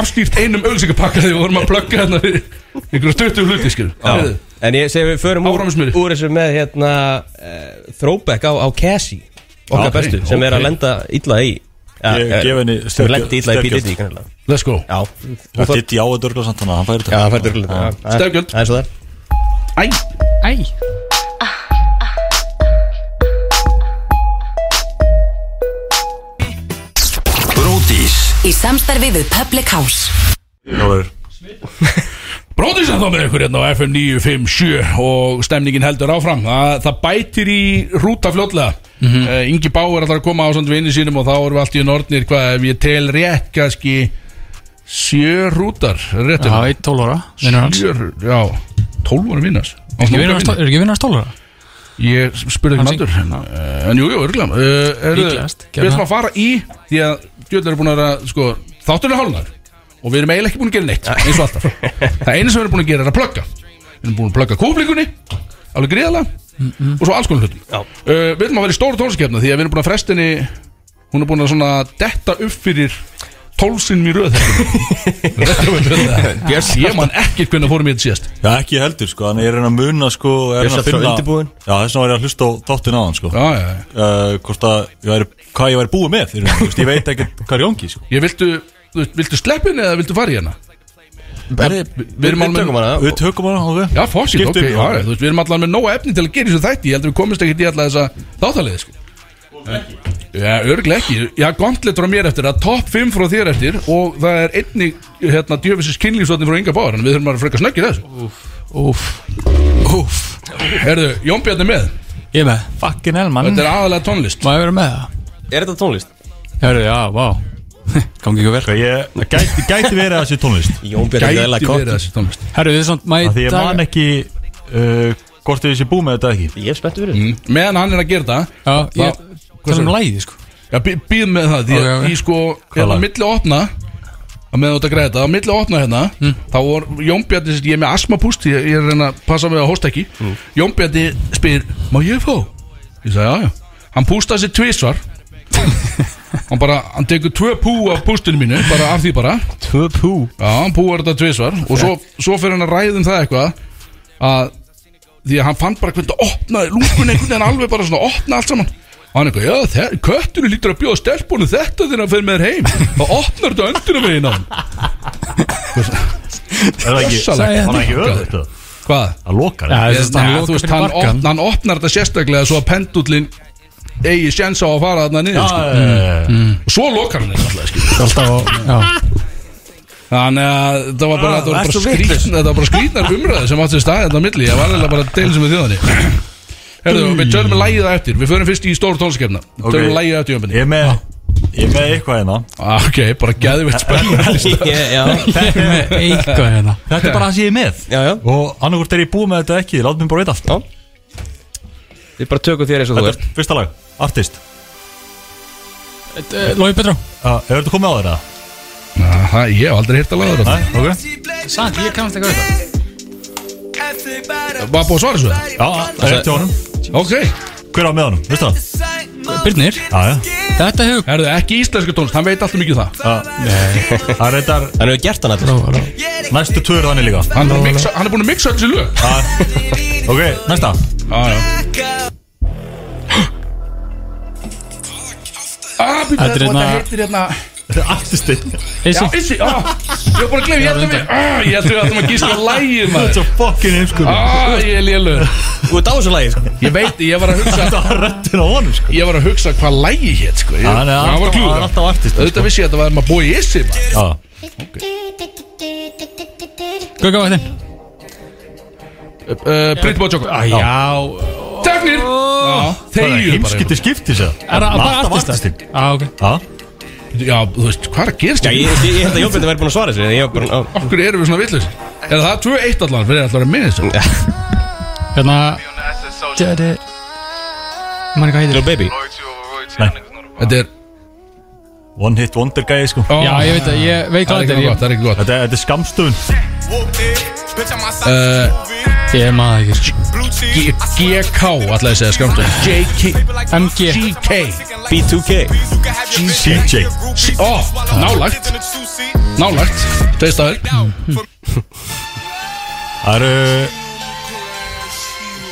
afstýrt einum auglsingapakka Þegar við vorum að plugga hérna fyrir Einhverju 20 hluti skilum En ég segi við förum úr, úr þessu með hérna uh, Throwback á, á Cassie Okkar Já, ok, bestu Sem er ok. að lenda illa í eh, Sem lendi illa í. P.D.D. Let's go. Það er í áður samt þannig að hann færi Já, þetta það Stefgjöld. Það er svo það er Æ, Bródís Í samstarfi við Public House. Jóður Bróðis að þá með ykkur hérna á FM 957 og stemningin heldur áfram. Það, það bætir í rúta fljótlega. Mm -hmm. Ingi Báur ætlar að koma á samt vinni sínum og þá erum við allt í nortnir hvað ef ég tel rétt kannski sjö rútar rétt Já, eitt 12 ára Vinnur hans. Sjö, já, tólf ára vinnas Er ekki vinnur hans tól- ekki vinnur hans 12 ára? ég spurði ekki matur. uh, en jú, jú, örgulega Líklegast, við ætlum að fara í því að djöðlega er búin að sko, þátturinn er hálfnar og við erum eiginlega ekki búin að gera neitt eins og alltaf. Það eina sem við erum búin að gera er að plugga. Við erum búin að plugga kúflingunni alveg gríðalega og svo alls konar hlutum. Uh, við ætlum að vera í stóru tónlistkefna því að við erum búin að frestinni hún er búin að detta upp fyrir tólsinn í röð *laughs* ég man ekki hvernig fórum ég þetta síðast. Já, ekki heldur sko, þannig ég er að reyna að muna sko er að undirbúinn. Já, þess vegna var ég að hlusta á þáttin á hann sko. Já, já, já. uh, Hvort að ég væri, hvað ég væri búið með veist, Ég veit ekki hvað er gangi sko. Ég viltu, þú veist, viltu sleppin eða viltu fara í hana? Við við erum alveg Við tökum hana, ok Já, fósitt, ok, Skiptum, já, já, þú veist, við erum allavega með nóga efni til að gera þessu þætti. Ég held að við komist ekki í alla þessa þáttalið sko. Já, örglega ekki. Já, gauntlet frá mér eftir að top 5 frá þér eftir Og það er einnig hérna, djöfisins kynlífsvotni frá Inga Báður En við þurfum að freka snöggir þessu. Úf Úf Herðu, Jón Bjarni með. Ég er með. Fucking hell, mann. Þetta er aðalega tónlist. Má ég vera með það? Er þetta tónlist? Hörru, já, vá. *laughs* Gangi ekki vel. Sko, ég, það gæti, gæti verið að þessi tónlist. *laughs* Jón Björn er Gæti eðla verið kott þessi tónlist. Herru, þið er svona ekki uh, hvort þið sé búið með þetta ekki. Ég er spenntur fyrir mm. Meðan hann er að gera það Já, ég Er um lægi, sko. Já, býð með það Því að í sko, hérna milli opna að ert að græða þetta, á milli opna hérna þá var Jón Bjarni, ég er með asmapúst ég, ég er að reyna að passa mig að hósta ekki Jón Bjarni spyr, má ég fá? Ég sagði, já, já. Hann pústaði sér tvisvar. *laughs* Hann bara, hann tekur tvö pú af pústinu mínu bara af því bara. Tvö pú? Já, hann púar þetta tvisvar. Og svo, svo fyrir hann að ræða um það eitthvað að því að hann fann bara hvernig það opnaði lúkun einhvern veginn alveg bara svona opna allt saman og hann eitthvað, já, kötturinn lítur að bjóða stelpunum þetta þegar hann fer með þér heim. Þá opnar þetta önduna veginn á hann. Er það ekki, það ekki öðvöld það? Hvað? Það lokar lokar þú veist, fyrir hann, opnar þetta sérstaklega svo að pendullin eigi sjens á að fara þarna niður sko. Já, og svo lokar hann þetta þannig að þetta var bara, Ah, þetta var bara, ertu skrýtn, vitlaus? þetta var bara skrýtnar umræði sem átti stað þetta á milli, ég var alveg bara að deila sem við þjóðanni Herðu, við tölum að lægið það eftir. Við förum fyrst í stóru tónskefna Ok. Tölum að lægið eftir jöfnbunni Ég er með, ég er með eitthvað hérna. Ah, Ok, bara *laughs* Já, Með eitthvað hérna. Þetta er bara það sem ég er með. Já, já. Og annarkvort er ég búið með þetta ekki, látum mér bara Já. Við bara tökum þér eins og þú ert. er fyrsta lag, Artist. Lói Petró. Hefur þetta komið á þeirra? Aha, Ég hef aldrei hýrt að laga þetta. Sant, ég kannast ekki að þetta Var búið að svara svo það? Já, það er eftir honum. Ok, Hver á með honum, veistu það? Birnir? Já, já. Þetta hefur herðu, ekki íslensku tónst Hann veit alltaf mikið um það. Já. Það er reyndar Hann hefur gert hann allir næstu tvöru þannig líka. Hann er, mixa, hann er búin að mixa öll þessi lög. Ok, næsta. Já, já. Ah, er þetta hérna- heitir hérna Þetta Já, Issi. Issi, á Ég var bara að glemja, ég held að ah, Ég held að við ættum að gíska lægið Þetta er maður. svo fucking heimskur Ah, ég er lélur Þú ert á þessu lagi sko. Ég veit, ég var að hugsa Þetta var röttin á honum sko. Ég var að hugsa hvað lægi hétt sko. Ég, Hann er hann var alltaf, klúður. alltaf artist Auðvitað vissi ég að þetta var maður bói Issi maður. Já. Gauka vaktin uh, Pretty Boy Choco Já. Teknir. Það er skiptis það Er það bara artistinn. Já, ok. Já Já, þú veist, hvað er að gerast Já, ég, ég, ég held að Jófinn væri búin að svara þessu en Ég var bara á Okkur erum við svona vitlaus Er það 2-1 allan fyrir allar að minni þessu? Hérna Þetta er Man ekki hvað heitir Little baby. Þetta er One hit wonder gæði sko. Já, ég veit að ég veit Það hvað er ekki þetta er. gott, það er ekki gott. Þetta, þetta er skamstöfun uh, Ég, maður ekki. GK, alltaf ég segja skamstöð JK MG GK B2K CJ C- Ó, nálagt Nálagt Tveist aður Það eru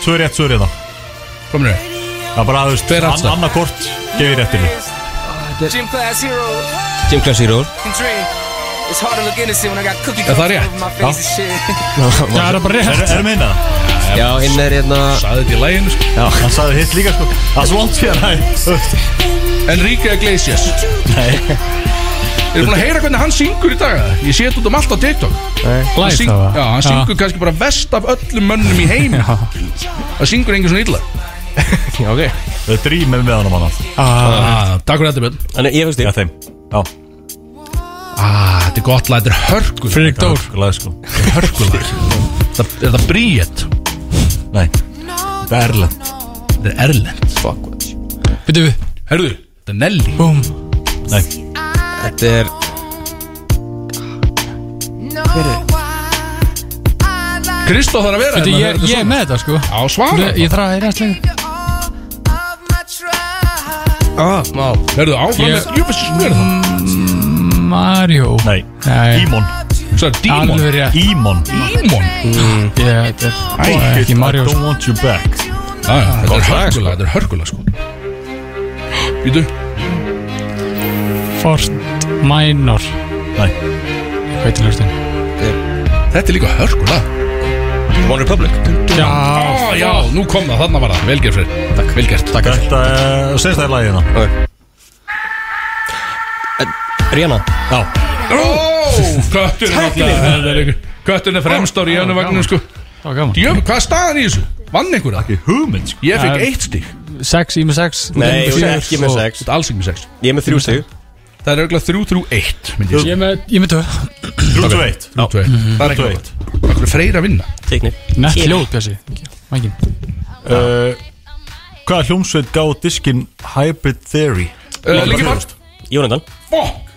Tvö rétt, tvö rétt. Komur þér Það er bara, veist, Tveir an, andstæð. annarkort gefið réttinu. Gym class hero. Gym Class Hero Er það rétt? *laughs* Já, það er bara Er, rétt erum við það? Já, hinn er hérna Saði þetta í læginu sko. Já, hann sagði hitt líka sko. Það er svont fyrir hann Enrique Iglesias. Nei. Ég er búin að heyra hvernig hann syngur í dag? Ég sé þetta út um allt á TikTok. Hann Live syng- það var Já, hann syngur kannski bara vest af öllum mönnum í heim Já, Það syngur engin svona illa. *laughs* Ok. Það er drýmið með hann um hann. Ah, Takk fyrir þetta Björn. Þannig ég Já, þeim. Já ah, Þetta er gott lag, þetta er hörkul Friðrik Dór. Glæð sko. Hörkulag. Það er það bríett Nei. Það er erlend. Þetta er erlend. Fuck what Veitu við Herðu, þetta er Nelly. Búm Nei. Þetta er Kristó þarf að vera Veitu, hérna ég, þegar ég er þetta með þetta sko. Svona. Á svara. Ég þarf að heyra slengur Ah, má Herðu, áfram Ég- með Júfisins Hver er það? Mario. Nei Dímon. Dímon er ekki Mario. I don't want you back. Já, já, Þetta er hörkulag, þetta er hörkulag sko. Býtu Forst Minor. Nei. Er? Þetta er líka hörkulag One Republic. Já. Á, já, nú kom það, þarna var það. Velgerð fyrir Takk, velgerð Takk. Þetta er Sérst það er lagið hérna Rihanna? Já. Ó, kötturinn Kötturinn er fremst á ríðanu vagnum sko. Það var gaman. Jöfn, hvað staðan í þessu? Vann einhver það? Ekki? Hugmynd sko. Ég fekk Eh, eitt stík Sex, ég með sex. Nei, Þú ég með er ekki með Og- sex. Þetta er alls ekki með sex. Ég er með þrjú stig. Það er auðvitað þrjú, þrjú, eitt myndi ég er með, ég er með tvö. Þrjú tvö eitt. Þrjú, tvö, eitt. Það er ekki eitt. gott. Hvað er freyr að vinna? Teikni Nett hljóð, Bjössi. Mækin. Uh, Hvaða hljómsveit gáð diskinn Hybrid Theory? Uh, Líki marg Jónatan. Fokk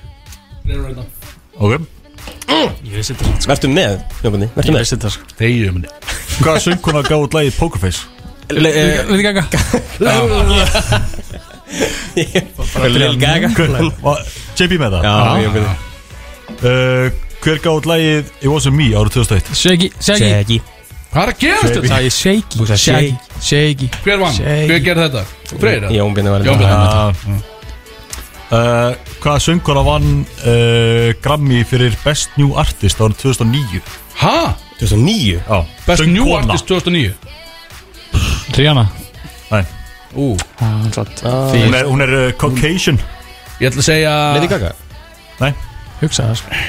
Ok. Ég vissi þetta sko. Vertu með Jónbandi Vertu Ég með. vissi þetta sko. Þegiðu minni Hvaða söngkona gáð út lagið Pokerface? Eh, ekki ekki Lil Gaga. Hver- var JP með það? Já, ég veit Uh, Hver gáð út lagið It Wasn't Me árið 2001? Shaggy, Shaggy. Seggi Hvað er að gerast þetta? Það er sagði Shaggy. Shaggy. Hver vann? Shaggy. Hver gerði þetta? Freyr? Jónbindi var Jón Bjarni. Uh, uh, hvaða söngkona vann uh, Grammy fyrir Best New Artist árið 2009? Ha? 2009 Já Best New Söngkona. Artist 2009 Rihanna. Nei, Ú. Hann satt. Hún er, hún er uh, Caucasian. Ég ætla að segja Lady Gaga? Nei. Hugsa það sko.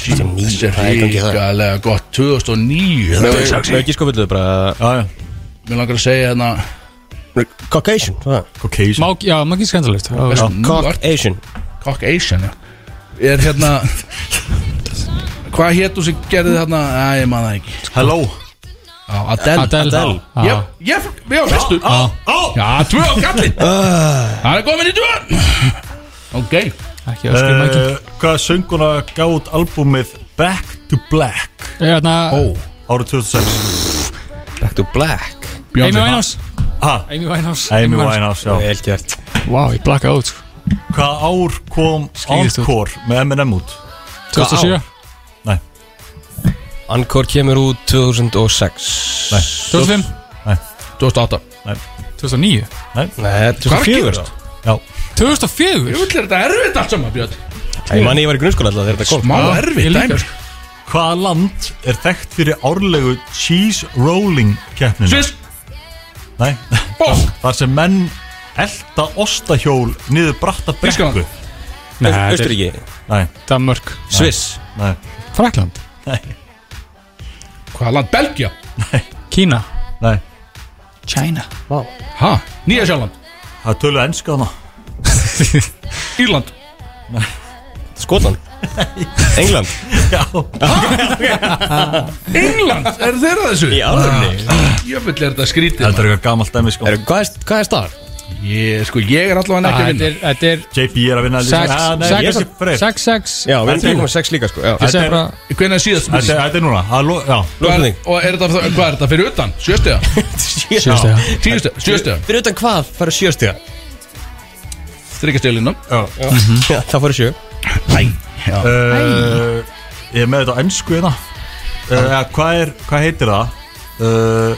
Þessi er Það er gangi það. ríkalega gott. 2009 Það er sexy Með ekki sko villu bara Já, já. Mér langar að segja hérna Caucasian hvað? Caucasian. Má, já, maður ekki Artist Caucasian Cock Asian, já. Er hérna *laughs* Hvað hétu sem gerði þarna? Æ, ég man það ekki. Hello. Já, Adele. Adele. Adele. Já. Ég, ég, ég var fyrstu Já, tvö á kallin *laughs* Það er komin í tvö. Ok. Ekki öskur mækin uh, Hvaða söngkona gáð albúmið Back to Black? Hérna Ó, árið 2006? Back to Black. Winehouse. Ha? Amy Winehouse. Amy Winehouse, já. Vel gert. Vá, ég blakkaði út sko. Hvaða ár kom Skýrist út. Encore með Eminem út? 2007 Nei, Encore kemur út 2006 nei, 2005 2008 2009 Nei, Hvað er að 2004 gerast? já. 2004 Ég vil er þetta erfitt allt saman, Björn. Ég manni ég var í grunnskóla alltaf þegar þetta kom. Má Já, erfitt ég líka, dæmi sko. Hvaða land er þekkt fyrir árlegu cheese rolling keppninu? Sviss Nei, þar sem menn elda ostahjól niður bratta brekku. Nei, Östuríki Nei, Danmörk. Sviss. Nei, Frakland nei, Hvaða land? Belgia? Kína? Nei. China? Ha? Nýja Sjáland Það er tölu ennska hana *laughs* Írland. Skotland England? Já. *laughs* England, er þeirra þessu? Í alvörunni? Ég vil er þetta skrítið Þetta er eitthvað gamalt dæmi sko. Er- Hvað er, hvað er staðar? Ég, sko, ég er allavega ekki að Þetta vinna. er, þetta er JP er að vinna sex, Ah, Já, við erum Þetta er- 3,6 líka sko. Já, er- Hvernig er síðast Þetta er- þetta er núna. Já, og er þetta, hvað er þetta fyrir utan? Sjöstega? *laughs* Sjöstega? Sjöstega? Fyrir utan hvað fara sjöstiga Þryggjasteglinna Já, *laughs* það fara sjö Æ, Uh, Ég er með þetta á ennsku hérna. Uh, Hvað er, hvað heitir það? Uh,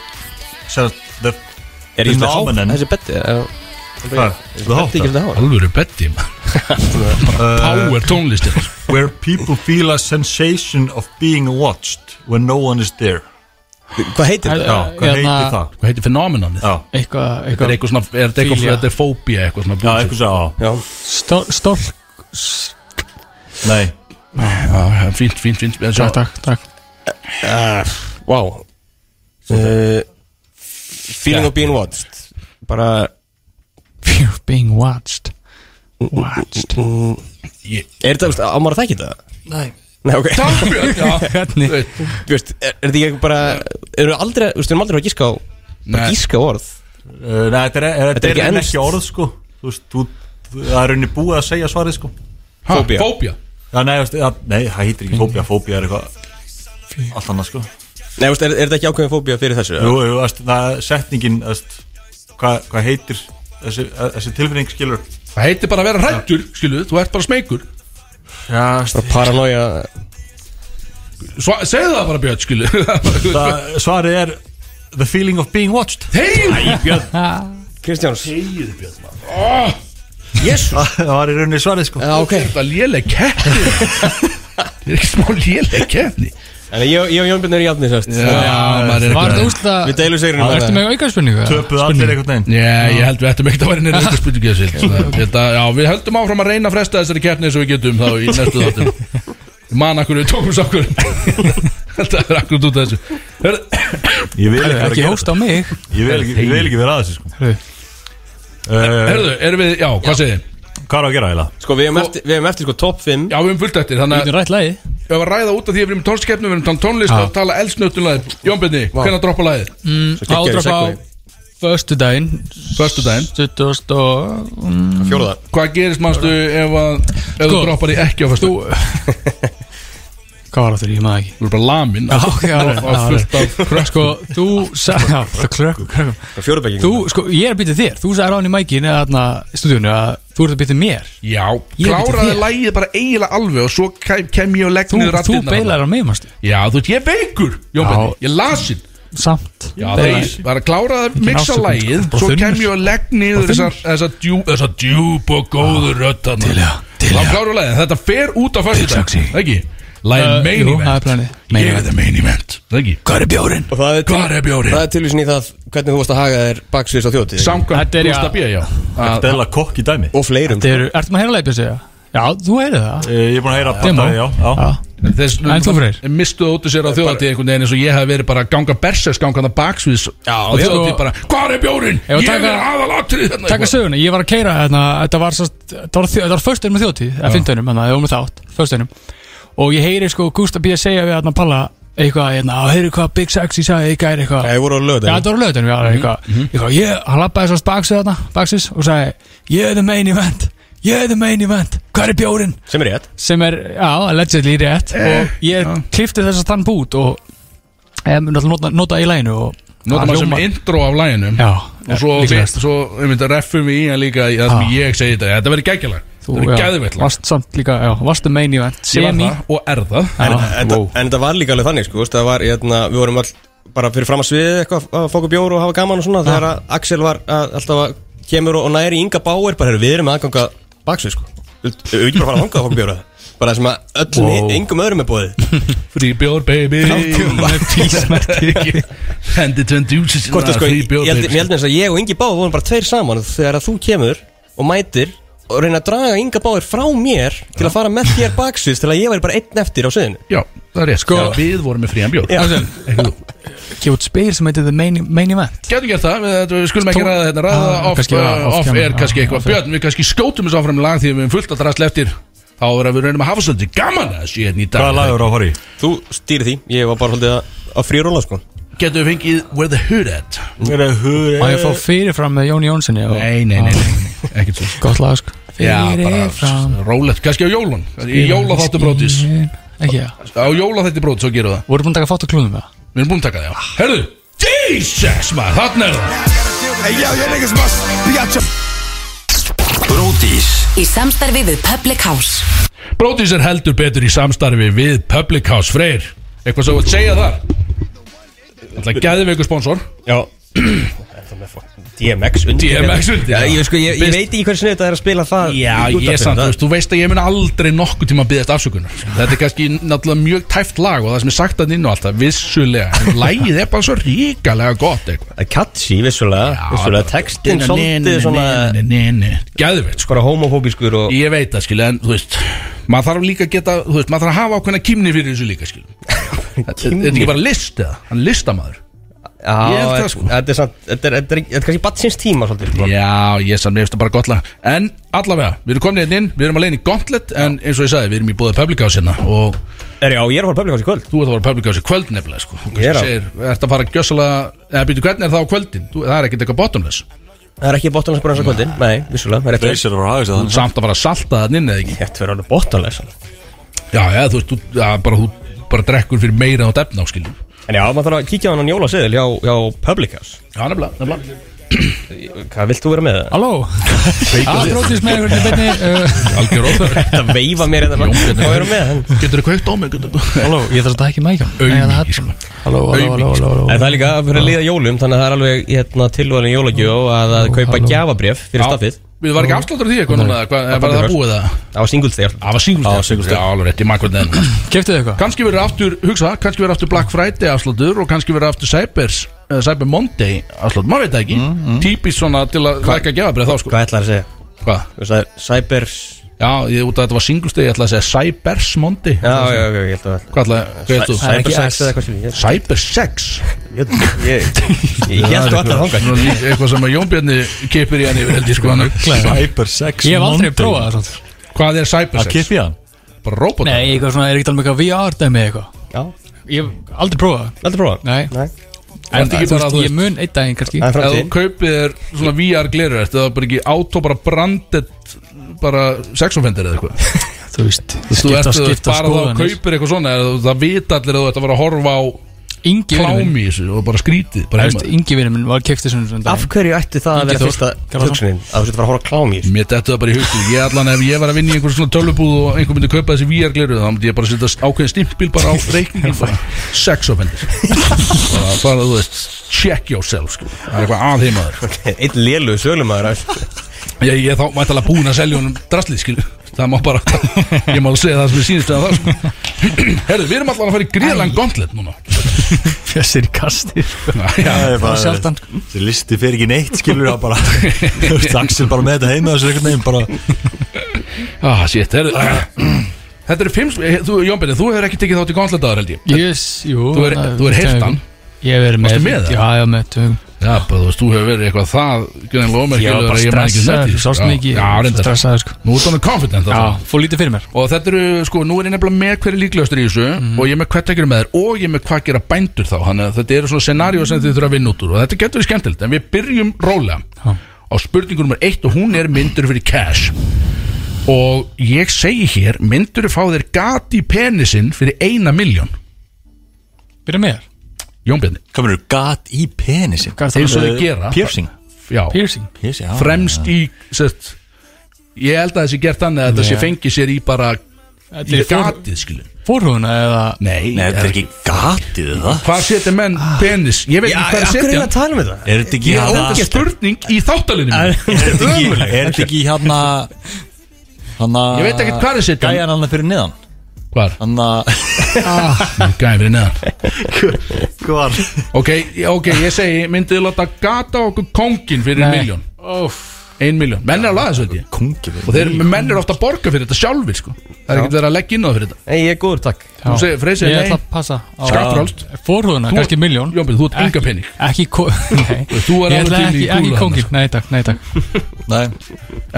sem, the, Er svona Phenomenon. há þessi betti Alvöru betti Power tónlistir Where people feel a sensation of being watched when no one is there. Hvað heitir þetta? Já, hvað Hérna- heitir það? Hvað heitir fenómenanið? Já, Eitthvað, Er eitthvað eitthvað svona, er þetta eitthvað, þetta fóbía eitthvað svona já eitthvað svo, já. Já stól, stól Nei, Já, fínt, fínt, fínt. Svo- Takk, takk, takk. Vá. Uh, Feeling of being watched. Bara You're being watched. Watched. Mm, Ég- Er þetta, veist, á maður að þekki þetta? nei. Nei, ok. Takk Björn, *laughs* já. Hvernig? Þú veit, Þú veist, er, þetta ekki bara Eru aldrei, þú veist, við erum aldrei að gíska á Bara gíska orð? Uh, Nei, þetta er, er, Þetta er ekki ekki, orð sko. Þú veist, það er rauninni búið að segja svarið sko. Ha, Fóbía. Já, nei, veist, ja, nei, það heitir ekki fóbía Fóbía er eitthvað allt annað sko. Nei, veist, er, er þetta ekki ákveðin fóbía fyrir þessu? Jú, jú, veist, það er setningin veist, hvað, hvað heitir þessi, þessi tilfinning skilur? Það heitir bara að vera hrættur, skiluðu Þú ert bara smeykur. Já, Bara paranoia. Segðu það bara Björn, skiluðu *laughs* það, svarið er The feeling of being watched. Hei Kristjáns. Þegiðu Björn maður. *laughs* Það var í rauninni svarið sko. Já, ok. Þetta er léleg keppni? *laughs* Það er ekki smá léleg keppni. En ég, ég og Jón Björn er í játni, sérst. Já, maður er Var þetta eitthvað úsla Við deilum segrinu Ertu með aukarspurningu? Töpuð allir einhvern veginn. Já, ég held við ættum ekkert að vera nýra eitthvað spurningu þessi *laughs* Þetta, já, við höldum áfram að reyna að fresta þessari keppni eins og við getum þá í næstu þáttum. Ég man akkur við tókum sákur Þetta er akkur út af þessu. Hörðu, Ég vil ekki vera að Ekki gera hóst á mig. Þetta Ég vil ekki, ég vil ekki vera að þessu sko. Heyrðu. Uh, Herðu, erum við, já, hvað segir þið? Hvað er að gera eiginlega? Sko, við hefum eftir, við hefum eftir sko top 5 Já, við höfum fullt eftir, þannig Við að getum rætt lagi við höfum að ræða út af því að við erum tónlistkeppni, við erum tala tónlist Já. og tala eldsnöttunlega Jón Byrni, hvernig droppa lagið? Ádraf á Föstu daginn Föstu daginn. 20 og mm, Fjóruða Hvað gerist mannstu ef, að, ef þú Sko, droppar því ekki á föstu? *laughs* Hvað var það þegar ég maður ekki? Þú er bara lamin Já, ok, af krökk Sko, þú Þú, sko, ég er að bytta þér. Þú sagði ráðin í mækin eða þarna í stúdíunni að þú ert að bytta mér. Já, kláraði þér. lagið bara eiginlega alveg og svo kem, kem ég og legg Þú, niður þú rattirnar beilar á mig, mástu Já, þú veit, ég er Já. Byrni, ég lasin Samt. Já, það er kláraði að lagið. Sko, bara Svo kem ég og legg niður þessar, djúp og góður kláraði lagið, þetta fer út á fyrstu sexy. Ekki, lagið Uh, main event Ég er event. the main event, Hvað er bjórin? Og það er, bjórinn? það er tilvísin í það hvernig þú varst að haga þér baksviðs á þjótið Samkvæmt Þetta er, já. Gústa B, já Þetta Að- er eiginlega kokk í dæmi Og fleirum Þetta eru, ertu maður að heyra leipið segja? Já, þú heyrið það Eh, Ég er búin að heyra partaði, já, já. Já, Þess, En þú, Freyr? Mistuðu út úr sér á þjóðatíð einhvern veginn eins og ég hef verið bara að ganga bersers ganga það baksviðs Já, á já. þjóðatíð bara Hvað er bjórin? Að Ég taka- er aðalatrið þarna Takk að söguna, ég var að keira hérna, þetta var, að það og ég heyri sko Gústa B. að segja við hérna Palla eitthvað, hérna, að heyri hvað Big Sexy sagði, eitthvað er eitthvað. Það voru á Já, lögðin þetta var lögutunum, já, eitthvað, eitthvað, ég, hann lappaði svo baksið þarna, baksis og sagði, ég er the main event, ég er the main event, hvað er bjórin? Sem er rétt. Sem er, já, allegedly rétt. Og ég klifti þess að stann bút og um, nota, nota í læginu og það það sem intro af læginu. Já, Og svo, svo að reffum við í hann líka í það sem Já. ég segi þetta. Þetta verður gægjalag Þú, gæðveitt lag Varst samt líka, já, varstu main event Ég var Semi. það og er það. En, en, wow. en þetta var líka alveg þannig sko, það var, hérna, Við vorum all bara fyrir fram að sviðið eitthvað að fóka bjór og hafa gaman og svona Þegar að Axel var að, alltaf að kemur og, og næri Inga Báir bara, við erum aðganga baksvið sko. Við við ekki bara fara að hanga að fóka bjóra Bara sem að öllum, Wow. engum öðrum er bóðið Free bjór baby. Hendi sko, Free ég bjór held ég að ég og Ingi Báir vorum bara tveir saman Þegar að þú kemur og mætir og reyna að draga Inga Báir frá mér til að fara með þér baksvið til að ég væri bara einn eftir á sviðinu. Já, það er rétt. Sko Við vorum með frían bjór. Já. Ekki út spil sem heitir The Main, main Event. Gætum gert það, við, við skulum ekki ræða þetta. Ræða Ah, off, uh, off er kannski eitthvað. off air. Björn, við kannski skjótum þessu áfram í lag Því við erum fullt að drasla eftir. Þá er að við reynum að hafa svolítið gaman að þessu hérna í dag. Hvaða lag eru að fara í? Þú stýri því, ég var bara haldið að, að fríróla sko getum við fengið Where the Hood At? Where the hood Má ég fá fyrirfram með Jóni Jónssoni og- Nei, nei, nei, nei, nei ekkert svo Gott lag sko. Já, bara Fyrirfram. rólegt, kannski á jólun. Í jóla þáttu brótis Ekki það Á jóla þetta brótis, svo gerum við það. Voru búin að taka fótt á klúðum það Við erum búin að taka það, já. Herðu, Jesus maður, þarna er það. Bródís Í samstarfi við Public House. Brótis er heldur betur í samstarfi við Public House. Freyr Eitthvað þú vilt segja þar Það er gæðveikur sponsor. Já. DMX undir DMX undir, Já, já. ég, sko, ég, ég veit ekki hversu þetta er að spila það. Já, ég samt, þú það- veist, þú veist að ég mun aldrei nokkuð tíma að byggja afsökunar. Þetta er kannski náttúrulega mjög tæft lag og það sem er sagt að inn og alltaf, vissulega. En lagið er bara svo ríkalega gott eitthvað. Er catchy, vissulega Vissulega, textin svolítið svona Gæðveit, sko Skora homofóbiskur og Ég veit það, skilja, en þú veist Maður þarf líka að geta, þú veist, maður þarf að hafa ákveðna kýmni fyrir þessu líka, skilja *laughs* Þetta er ekki bara list eða, hann er listamaður. Já, Ég held það, þetta- sko. Þetta er samt Þetta er, þetta er, þetta er kannski batsins tíma svolítið sko. Já, ég samt, mér finnst það bara gott lag. En allavega, við erum komin hérna inn, við erum að leiðin í Gauntlet En eins og ég sagði, við erum í búið Public House hérna Og Er já, ég er að fara publikás í kvöld. Þú ert að fara Public House í kvöld nefnilega, sko. Þú Ég er á. segir, ert að fara gjössalega Eða býtu, hvernig er það á kvöldin? Þú, það er ekkert eitthvað bottomless. Það er ekki bottomless bara eins og kvöldin. Nei, vissulega, það er rétt. Reysir að hafa Þú ert samt að fara að salta það inn eða ekki? Þetta verður alveg bottomless Já, já, þú veist, þú, já, bara, þú bara drekkur fyrir meira á defna áskiljum En já, maður þarf að kíkja á hann á jólaseðil hjá, hjá Public House Já, nefnilega, nefnilega. Hvað vilt þú vera með? Það? Halló Aðróttis með einhvern veginn Algjör óþar Það veifa mér þetta Hvað vera með? Hann? Getur þú kveikt á mig? Halló, ég þarf að taka mækja sko. Halló, halló, halló, halló, En það er líka fyrir að liða jólum Þannig að það er alveg hérna, tilvæðin jólagjöf að, að kaupa halló. gjafabrif fyrir staffið Við var ekki afsláttur því eitthvað núna, hvað, var það búið það? Það var singulsteg Það var singulsteg Já, alveg rétt, hvernig enn *clears throat* Keftu þið eitthvað? Kannski verður aftur, hugsa, kannski verður aftur Black Friday afsláttur og kannski verður aftur Cybers uh, Cyber Monday afsláttur, maður veit það ekki. Mm, Típist svona til að læka gefabrið þá sko. Hvað ætlaði að segja? Hvað? Að Cybers Já, ég út að þetta var singulsteg, ég ætla að segja Cybers Monday Já, já, já, ég held að Hvað ætla, hvað hefðu þú? Það er ekki Cybersex X. eða eitthvað sem ég Cyber Sex? Ég, ég, ég held að þangað. Svona líka Eitthvað sem að Jón Bjarni kipir í hann yfir held ég sko. Hann Cyber sex Ég hef aldrei prófað það svona. Hvað er Cyber Að hann? Bara robot Nei, eitthvað svona, er ekki alveg eitthvað VR dæmi eitthvað? Já, Ég hef aldrei prófað það. Aldrei prófa Nei, Nei, En veist, þú ég mun einn daginn kannski. Er Ef þú kaupir svona VR glerur Þetta er bara ekki auto bara branded Bara sexofendir eða eitthvað. *laughs* Þú veist, Þú ert skipta bara þá skoðanir. kaupir eitthvað svona eða Það vita allir að þú ert að vera að horfa á Ingi Klámi í þessu og bara skrítið Bara heima. Ingi vinnur minn var kefti svona Af hverju ætti það að vera fyrsta hugsunin Að þú setur fara að horfa klám í þessu? Mér dettu það bara í hugstu Ég allan ef ég var að vinna í einhver svona tölvubúð og einhver myndi kaupa þessi VR gleru þá myndi ég bara setja ákveðin stimpil bara á reikningin bara sex offenders bara, bara þú veist check yourself sko. það er eitthvað aðheimaður Einn lélu sölumæður ég, ég er þá mættalega búin að selja honum draslið skil það má bara ég má segja það sem er sínist að það sko. *clears throat* herðu við erum allan að fara í gríðlan gauntlet núna. Fjössir í kasti já, Það er Bara sjaldan Þessi listi fer ekki neitt skilur það bara Þú veist, Axel bara með þetta heima þessu veginn bara ah, shit, herðu *clears throat* þetta eru fimm þú, Jón Benni, þú hefur ekki tekið þátt í gauntlet aðar held ég. Yes, jú Þú er- er heyrt hann? Ég hef verið með með það? Já, já, með Já, bara þú veist, þú hefur verið eitthvað það Greinlega bara að ég man ekki stressaður, eftir því, sást sko. mikið Já, reyndar Stressaður, sko Nú er það confident Já, alltaf. fór lítið fyrir mér Og þetta eru, sko, nú er ég nefnilega með hverju líklegastur í þessu Mhm. Og ég er með hvert ekki með þér Og ég er með hvað gera bændur þá Þannig að þetta eru svona scenaríu sem þið þurfa að vinna út úr Og þetta getur við skemmtilegt En við byrjum rólega Já. Á spurningu nummer eitt Og hún er myndur fyrir cash Og ég segi hér Myndur fá þér gat í penisinn Fyrir eina miljón Byrja með þér Jón Bjarni. Hvað verður gat í er það Eins og þið gera? Piercing. Já, Piercing. Piercing, já. Fremst í sett, Ég held að þessi gert þannig að þetta sé Nei. fengið sér í bara Í gatið skilur Fórhúðuna eða? Nei, Nei, þetta er ekki gatið það? Hvað setja menn penis? Ég veit Já, ekki hvað akkur er setja að tala um þetta? Er þetta ekki Ég hérna ógæst spurning í þáttalinu *laughs* Er þetta ekki, er þetta ekki hérna Hanna Ég veit ekkert hvað er setja Gæjan hann fyrir niðan Hvar? Hanna Gæði fyrir neðan Hvar? Ok, ok, ég segi Myndið þið láta gata okkur kongin fyrir Nei. miljón Óf Ein miljón Menn er að laða þessu held ég. Kungi Og þeir menn er ofta að borga fyrir þetta sjálfur sko. Það er ekkert verið að leggja inn á það fyrir þetta. Nei, ég er góður, takk. Þú segir, Freyr segir Ég nei. ætla að passa á Skattfrjálst. Fórhúðuna, Þú- kannski miljón Jónbjörn, þú ert enga Ekki- pening. Ekki ko- *laughs* Nei. Þú er Ég alveg ætla til í ekki, ekki kúlu kóngin þarna, Nei takk, nei takk. Nei.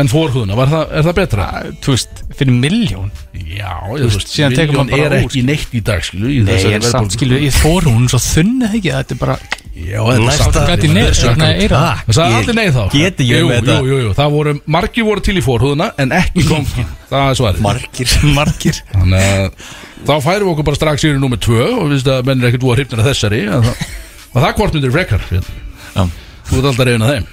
En fórhúðuna, var það, er það betra? Þú veist, fyrir miljón Já, ég, þú veist, miljón er úr, ekki neitt í dag, skilu í Nei, en samt skilu, ég fór hún svo þunni það ekki Þetta er bara Já, þetta er Næsta- Það sagði allir nei þá. Get ekki jú, með þetta. það voru, margir voru til í fórhúðuna En ekki *laughs* kongin, það er svarið. Margir *laughs* Margir. Þannig að þá færum við okkur bara strax í nummer 2 Og við veist að menn er ekkert voru hrifnir af þessari að *laughs* Og það hvort myndir frekar. Þú ert alltaf reyðin að þeim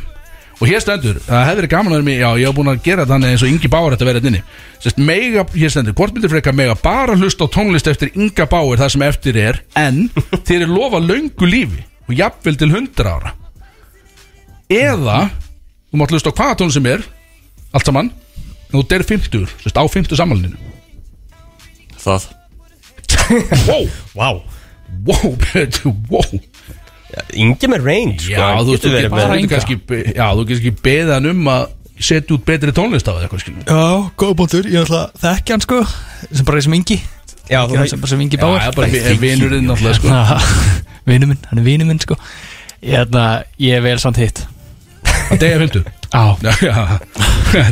Og hér stendur, það hefði verið gaman að vera mig Já, ég hef búin að gera þannig eins og Ingi Báur Þetta verið inni. Sest, mega, Hér stendur, hvort myndir frekar mega bara hlusta á tónlist Eftir Inga Báur, það sem eftir er En *laughs* þeir eru lofa löngu lífi Og jafnvel til 100 ára. Eða Þú mátt hlusta á hvaða tónlist sem er Allt saman En þú deyr 50, sest, á 50 sammálinu Það. Wow, wow, *laughs* betur, wow Ingi með range sko, Já, þú veist, getur þú verið getur með- bara kannski Já, þú getur beðið hann um að setja út betri tónlist af eitthvað skilur Já, góða bóttur, ég ætla að þekki hann sko sem bara sem Ingi. Já, þú bara sem Ingi Já, Báir það er bara vi- vinurinn náttúrulega sko. *laughs* Vinnu minn, hann er vinnu minn sko. Ég, ég er vel samt hitt. Að degja 50 Já, *laughs* Já, já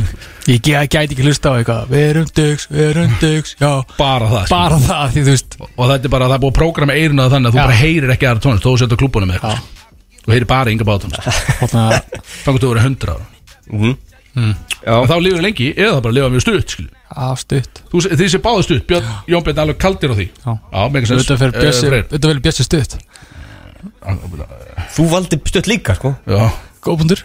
ég gæti ekki hlusta á eitthvað. Við erum dugs, við erum dugs Já, Bara það skilur. bara það því þú veist. Og þetta er bara, það er búið að prógrama eiruna þannig að þú Já. bara heyrir ekki aðra tónlist Þú setja á klúbunum með eitthvað Þú heyrir bara ynga bátónlist *laughs* Þarna, Þannig að þú verið 100 ára. Já. Og þá lifir lengi eða það bara lifa mjög stutt skilur á stutt. Þú, þið sé báðu stutt, Björn, Jón Björn alveg kaldir á því. Já. Já, mega sens Þetta fyrir Bjössi, Eh, Freyr. þetta fyrir Bjössi stutt. Þú valdi stutt líka sko. Já, Góða bóttur *laughs*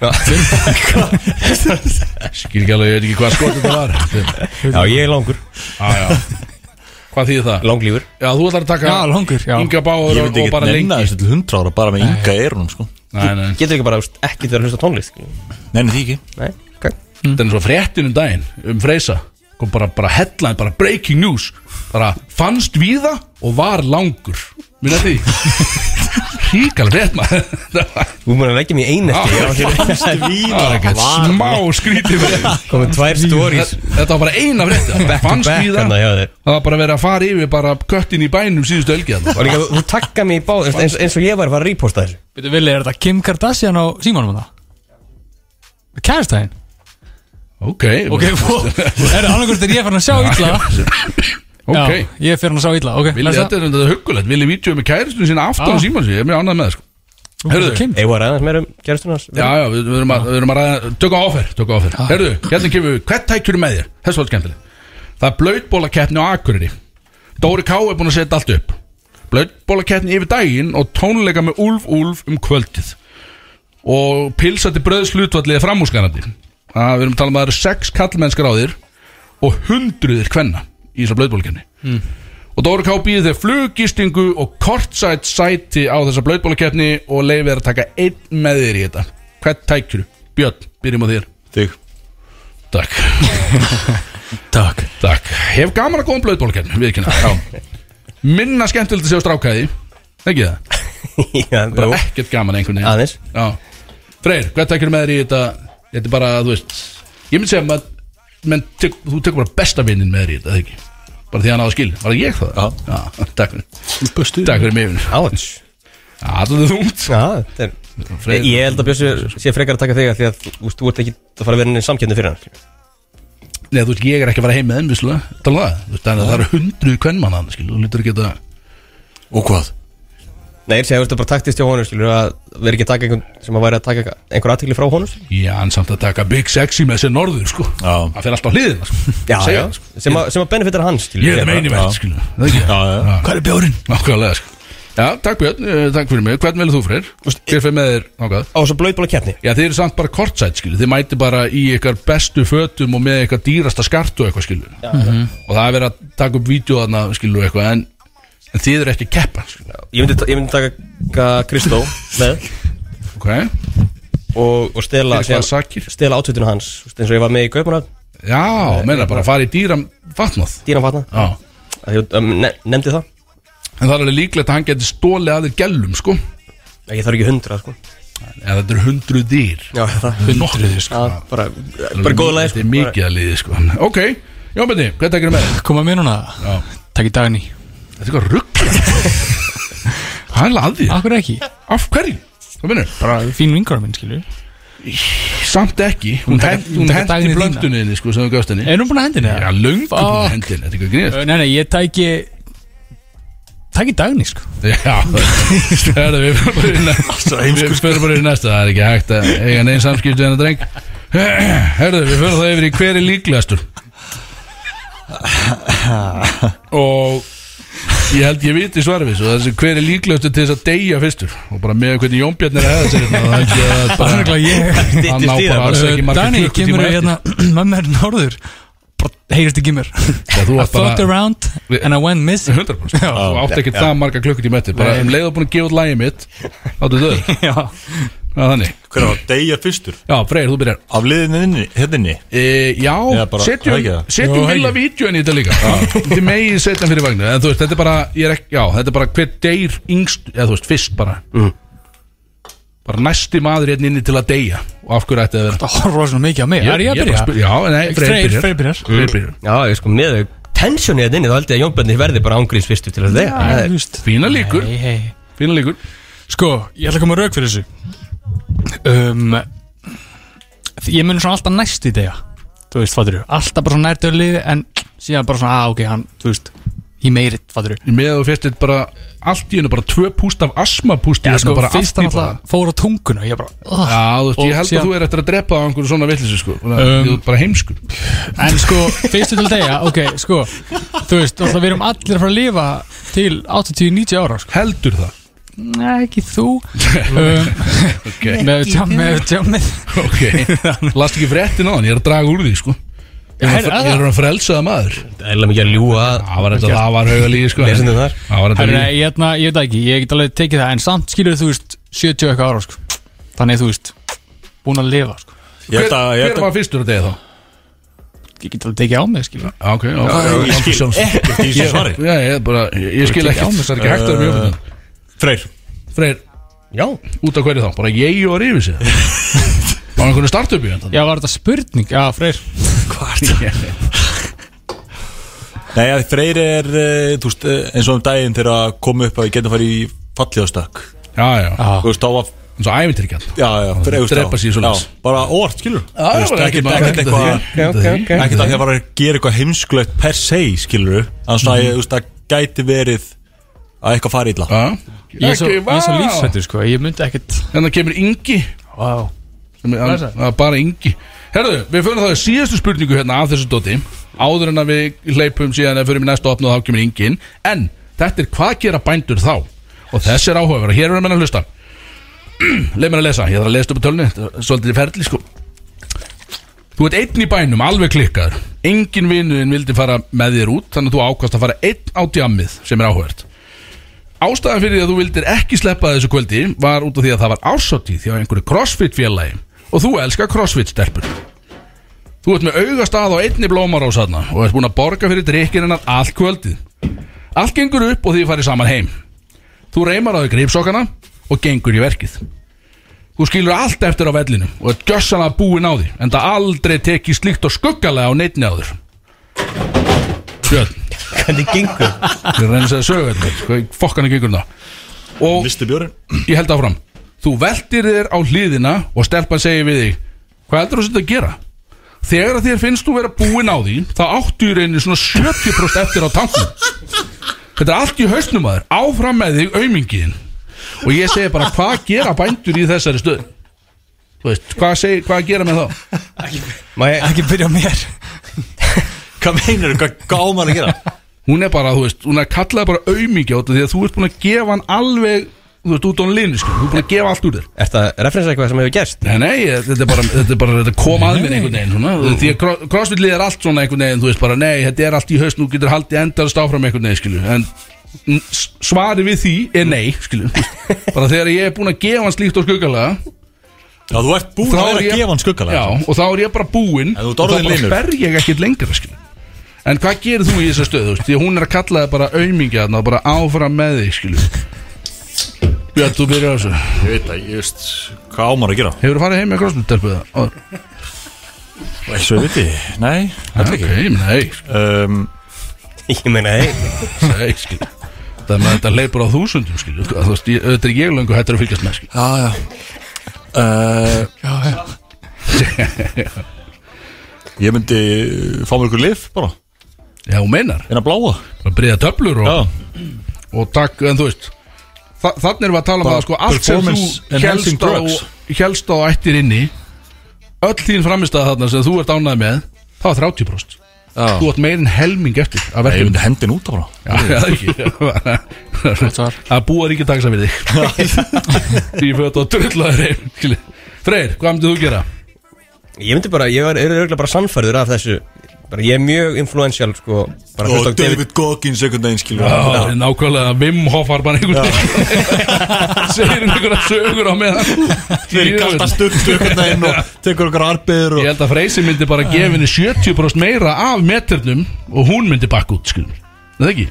skil ekki alveg, ég veit ekki hvað skot þetta var. Já, ég er langur. Já, já. Hvað þýðir það? Langlífur Já, þú ætlar að taka Já, langur, já. Inga Báður Ég og, myndi og ekki bara lengi. nenna þessu til 100 ára bara með ynga eirunum sko. Nei, nei, Getur ekki bara veist, ekki verið að hlusta á tónlist skilur. Nenni því ekki. Nei, ok. Þetta er svo fréttin um daginn um Freysa. Kom bara, bara headline, bara breaking news. Bara fannst víða og var langur minna því? Ríkal frétt maður. Þú múin að leggja mér Já, Fannst það var ekkert smá skrítið frétt Komið tvær stories. þetta var bara eina frétt hérna það var bara verið að fara yfir bara köttin í bænum síðustu Og líka, þú takka mig í báð eins, eins og ég var að fara að reposta þessu Veitu vilja, er þetta Kim Kardashian á símanum það? Kærastæðin? ok, Ok, *laughs* er það annarkvæmst er ég farin að sjá illa ok. Já, ég er farin að sjá illa Ok, Villi, þetta er þetta huggulegt, villi vítjóðu með kæristinu sína aftan Já. á síman sér, ég er mjög annað með það sko. Herðu, Ég var aðeins meira um gerðstunars Já, já, við, við, erum að, við erum að ræða Tökum áfer, tökum áfer Herðu, hérna kemur við, hvert tækjur með þér? Þess var skemmtileg Það er blöytbólakeppni á Akureyri. Dóri K er búin að setja allt upp. Blöytbólakeppni yfir daginn Og tónleika með Úlf Úlf um kvöldið. Og pilsati bröðslutvalliði framúskanandi Það við erum að tala um að það eru sex kallmennskar á þér Og hundruðir kvenna Í þessar blöytbólakeppni Og Dóri K býði þeir flugistingu og kortsætt sæti á þessa blöytbólakeppni og leiði þeir að taka einn með þér í þetta. Hvert tækjur? Björn, byrjum á þér. Þig Takk, *laughs* Takk takk. Hef gaman að góðum blöytbólakeppni, við ekki hérna. Minna skemmtilegt að sjá strákæði. Ekki það? *laughs* Já, Bara jú, ekkert gaman einhvern veginn. aðeins Já. Freyr, hvert tækjur með þér í þetta? Þetta er bara, þú veist, ég myndi segja að menn, tek, þú tekur bara besta vinnin með þér í þetta, eða ekki? Bara því að hann á að skilja. Var það ég það? Já. Já, *laughs* takk fyrir. Takk fyrir mig, vinur. Áts Já, það er þungt. Já, þetta er Freyr, Ég held að Bjössi sé frekar að taka þig af Því að þú veist, þú ert ekki að fara að vera inn í samkjöndin fyrir hann Nei, þú veist, ég er ekki að fara heim með þeim, vissulega Tala það, þú veist, að það eru hundruð kvennmann hann, skilu, þú lítur ekki að Og hvað? Nei, ég segi, þú veist, bara taktist hjá honum skilur, að vera ekki að taka einhvern sem að væri að taka einhver aðtekli frá honum skilur. Já, hann samt að taka Big Sexy með sér norður, sko. Já. Hann fer alltaf hliðina, sko. Já, Segja já, það, sko. sem, að, sem að benefitar hans skilur, Ég er bara- meini verð, skilu, það ekki? Já, já. Hvað er bjórin? Nákvæmlega, sko. Já, takk Björn, uh, takk fyrir mig, hvern velur þú freyr? Hver fyrir með þér, nákvæð? Á svo blóðbóla keppni. Já, þið eru samt bara kortsætt, skilu Þið mæti bara í ykkar bestu fötum og með ykkar dýrasta skartu og eitthvað, skilu Og það er verið að taka upp vídeo þarna, skilu, eitthvað En, en þið eru ekki keppa, Ég myndi, ég myndi taka Kristó með. Ok, og, og stela fyrir hvað sakir? stela átötinu hans þú eins og ég var með í Kaupanat Já, meina bara að fara í dýram vatnað dýran fatna Já. Um, ne, nefndi það. En það er alveg líklegt að hann geti stólið að þér gælum, sko. Ég þarf ekki hundra sko. En þetta eru hundru dýr. Já það Hundruð, sko. Já, bara bara góða leið Þetta er mikið að liði, sko. Ok, já, beti, hvað tekir með? Þér? Koma mér núna. Já. Takk í dagni Þetta er eitthvað ruggla Það *laughs* er að því? Akkur ekki? Af hverju? Hvað minnur? Bara fín vingur minn skilur Samt ekki. Hún, Hún taka- hent, hún hún taka hendi Dagný þína. blöndunni sko, sem þú gafst henni. Er hún búin að hendina? Já, löngu Fuck. hendi henni Þetta er ekki að grínast Nei, nei, ég tæki Tæki dagni, sko. Já, *laughs* það er við fyrir bara í næsta Við fyrir bara í næsta Það er ekki hægt að eiga neinn samskipt við hennar dreng. *clears throat* Herðu, við fyrir það yfir í hver er líklegastur? *clears throat* Og ég held ég viti svarið við svo þessi hver er líklegastur til þess að deyja fyrstur? Og bara með hvernig Jónbjörn er að hefða sér hérna, það er ekki að bara, hann ná bara alls ekki Dani, klukkutíma kemur eftir. hérna *clears throat* Mamma er norður? Bara heyrist ekki mér I bara around And I went missing. 100% Já. Þú átt ekki það marga klukkutíma eftir. Bara um leið og búin að gefa út lægið mitt áttu þannig *laughs* Hver var að deyja fyrstur? Já, Freyr, þú byrjar. Af liðinni, hérna E, já, setjum, það það? setjum vilja inn í þetta líka. Þið megið setja fyrir vagnu En þú veist, þetta er bara, ég er ekki, já, þetta er bara hver deyr yngst, eða þú veist, fyrst bara. Bara næsti maður hérna inni til að deyja. Og af hverju ætti það að vera? Það horfður svona mikið á mig. Er ég að byrja? Já, nei, Freyr byrjar. Freyr byrjar. Freyr byrjar. Já, ég sko með tensioni þetta inni þá held ég að Jón Bjarni verði bara ángríns fyrstu til að það hei fína líkur. Sko, ég ætla að koma rauk fyrir þessu um, Ég mun svona alltaf næst í degja Þú veist, fattur Alltaf bara svona nærtöðu liði En síðan bara svona, að ok, hann, þú veist He made it, fattur Með að þú fyrst þetta bara Allt í hennu bara tvö púst af asmapústi Já, hérna, sko, bara fyrst allt í hann bara. alltaf fór á tunguna Ég bara, uh. Já, þú veist, Og ég held að þú er eftir að drepa á einhverju svona vitleysu sko. Um, Þú Um, ert bara heimskur. En sko, fyrstu til degja, ok, sko Þú veist, alltaf við erum allir að fara að lifa Til 80-90 ára, sko. Heldur það Nei, ekki þú. *laughs* Um, Ok, Með tjá- með tjámið. Ok. *laughs* Last ekki fréttin á hann, ég er að draga úr því sko. Ég er að- er frelsaða maður. Er eða mikið að ljúa Það var þetta, það var hauga lígi sko. Það þetta ég, hérna, ég veit það ekki, ég get alveg tekið það En samt skilur þú veist 70 eitthvað ára sko. Þannig þú veist Búin að lifa sko. Ég held að, ég Hver var fyrstur að degja þá? Ég get alveg tekið á mig skilur. Já, Ok, já, Ég skil ekkert ég, skil mig, Það er ekki hægt að vera mjög fyrir Freyr. Freyr, Já, út af hverju þá? Bara ég og rífi sig *laughs* Var einhvern startup í hann Já, var þetta spurning? Já, Freyr. *laughs* Nei, að Freyr er, uh, þú veist, eh, eins og um daginn þegar að koma upp að við getum farið í falliðastökk Já, já, Þú veist, þá var eins og ævintyrkjan Já, já, Freyr, þú veist, já, bara orð, skilur Já, já, bara ekkert- eitthvað að Ekkert að því að bara gera eitthvað heimskulegt per se, skilur Þannig að ég, þú veist, það gæti verið að eitthvað fari illa. Ég er svo, Ekki, ég er svo vá. lífsættur sko Ég myndi ekkert Þannig kemur Ingi. Vá. Sem er- hann- það? er bara Ingi. Herðu, við fyrir það í síðastu spurningu hérna af þessu dóti. Áður en að við hleypum síðan að fyrir í næsta opna og þá kemur Ingi inn. En þetta er hvað gera bændur þá? Og þessi er áhugaverð og hér er menn að hlusta. *clears throat* Leif mér að lesa, ég þarf að lesa upp á tölni Þetta er Svolítið í ferli sko. Þú ert einn í bænum, alveg klikkaður. Engin vinuðin vildi fara með þér út Þannig að þú ákast að fara einn á djammið Sem er áhugavert Ástæðan fyrir því að þú vildir ekki sleppa þessu kvöldi var út af því að það var ársáttíð hjá einhverju crossfit félagi og þú elskar crossfit stelpur. Þú ert með augastað á einni blómarós þarna og ert búin að borga fyrir drikkinn hennar allt kvöldið. Allt gengur upp og því farið saman heim. Þú reymar á þau gripsokkana og gengur í verkið. Þú skilur allt eftir á vellinu og ert gjössanlega búin á því en það aldrei tekið slíkt og skuggalega á neittni áður. Björn, Hvernig gengur? ég er að segja sögu þetta, hvað fokkan er gengur það og Vistu björn? ég held áfram þú veltir þér á hliðina og stelpan segir við þig hvað heldur þú að þetta gera þegar að þér finnst þú vera búin á því þá áttu í reyni svona 70% eftir á tanknum þetta er allt í hausnum að þér áfram með þig aumingiðin og ég segi bara hvað gera bændur í þessari stöð þú veist, hvað, segi, hvað gera með þá Má ég, Ekki byrja á mér Hvað meinar þú? Hvað gáðum að gera? Hún er bara, þú veist, hún er kallað bara aumingi át af því að þú ert búin að gefa hann alveg þú veist, út á hann linu, sko, þú ert búin að gefa allt úr þér. Er það referensa eitthvað sem hefur gerst? Nei, nei, þetta er bara, þetta er bara þetta kom að mér einhvern veginn svona. Því að cro- crossfit-lið er allt svona einhvern veginn Þú veist bara, nei, þetta er allt í haust Nú getur haldið endast áfram einhvern veginn, skilu En s- svari við því er nei, skilu Bara þegar ég er búin að gefa hann slíkt og skuggalega Já, þú ert búin að er vera að gefa hann skuggalega Já, og þá er ég bara búinn þú Og þá bara linur. sper ég ekkert lengra, skilu En hvað gerir þú í þessa stöðu, þú veist? Því að hún er að kalla það bara aumingja þarna og bara áfram með þig, skilu Björn, þú byrjar á þessu. Ég veit að, ég veist, hvað ámar að gera? Hefur þú farið heim með crossfit-delpuða? Svo ég veit ég, nei, þetta Ok, ekki. nei, um, Ég meina, hei Nei, skil Það með þetta leipur á þúsundum, skil Þú veist, ég- auðvitað er ég löngu hættur að fylgjast með, skil Já, já. Uh, Já, já. Ég myndi fá mér ykkur lif bara Já, hún meinar. En að bláa. Að breyða töflur og, Já, og takk, en þú veist þa Þannig erum við að tala um Bara það sko Allt sem þú helst á, helst á ættir inni Öll þín framistæða þarna sem þú ert ánægð með Það var 30% já. Þú átt meirinn helming eftir að Ég verkefni myndi hendin út á bara Já, það ekki. *laughs* Svar. Það búa ríkja taksa við þig. *laughs* Því fyrir að drullaður heim Freyr, hvað myndir þú gera? Ég myndi bara, ég er auðvitað bara sannfærður af þessu bara, Ég er mjög influential sko, bara Og David Goggins einhvern veginn skilur Já, nákvæmlega Wim Hof var bara einhvern veginn. *laughs* Segir einhverja sögur á meðan. Fyrir kasta stutt einhvern veginn og *laughs* tekur okkar arbegur Ég og held að Freysi myndi bara gefa henni 70% meira af meternum og hún myndi bakka út, skilur Það ekki?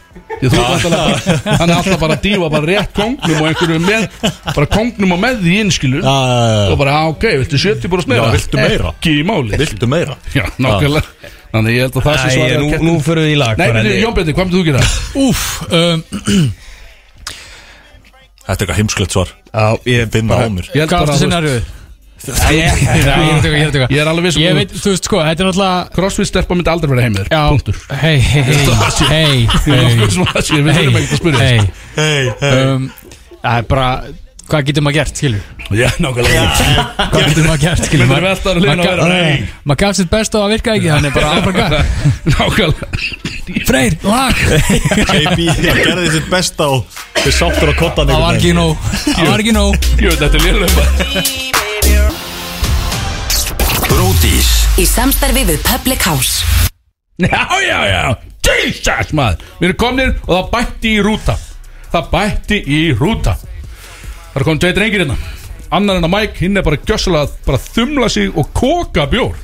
Því þú ert alltaf bara, hann er alltaf bara að dífa bara rétt kongnum og einhverju með, bara kongnum og með því inn, skilur Já, já, já. og bara, á, ok, viltu 70% meira? Já, viltu meira? Ekki í máli Viltu meira? Já, nákvæmlega Þannig ég held að það sé nú, að nú fyrir við í lag Nei, bara, byrju, en- Jón Bjarni, hvað myndir þú gera? Úf um, Þetta er eitthvað heimskulegt svar Já, ég Finna á mér Ég held Hvað bara er að þú veist, scenariðið? Ég er er er alveg viss um Ég þú- veit, þú veist sko, þetta er náttúrulega Crossfit stelpa myndi aldrei vera heimir Já, Punktur hei, hei, hei, er Við þurfum ekki að spyrja hei Hei, hei um, Það er bara, hvað getur maður gert, skilur? Já, nákvæmlega. Hvað getur maður gert, skilur? Þú myndir velta þar að liðna að vera Nei. Maður gaf sitt besta og það virka ekki, þannig bara áfram gaf. *laughs* Nákvæmlega. Freyr, lag. JB, það gerði sitt besta og þið sáttur á kottan Það var ekki nóg, það var ekki nóg. Veit, þetta er liðlega Bródís Í samstarfi við Public House. Já, já, já. Jesus, maður. Við erum komnir og það bætti í rúta. Það bætti í rúta Það er komin tveit reyngir hérna. Annar en að Mike, hinn er bara gjössalega að bara þumla sig og koka bjór.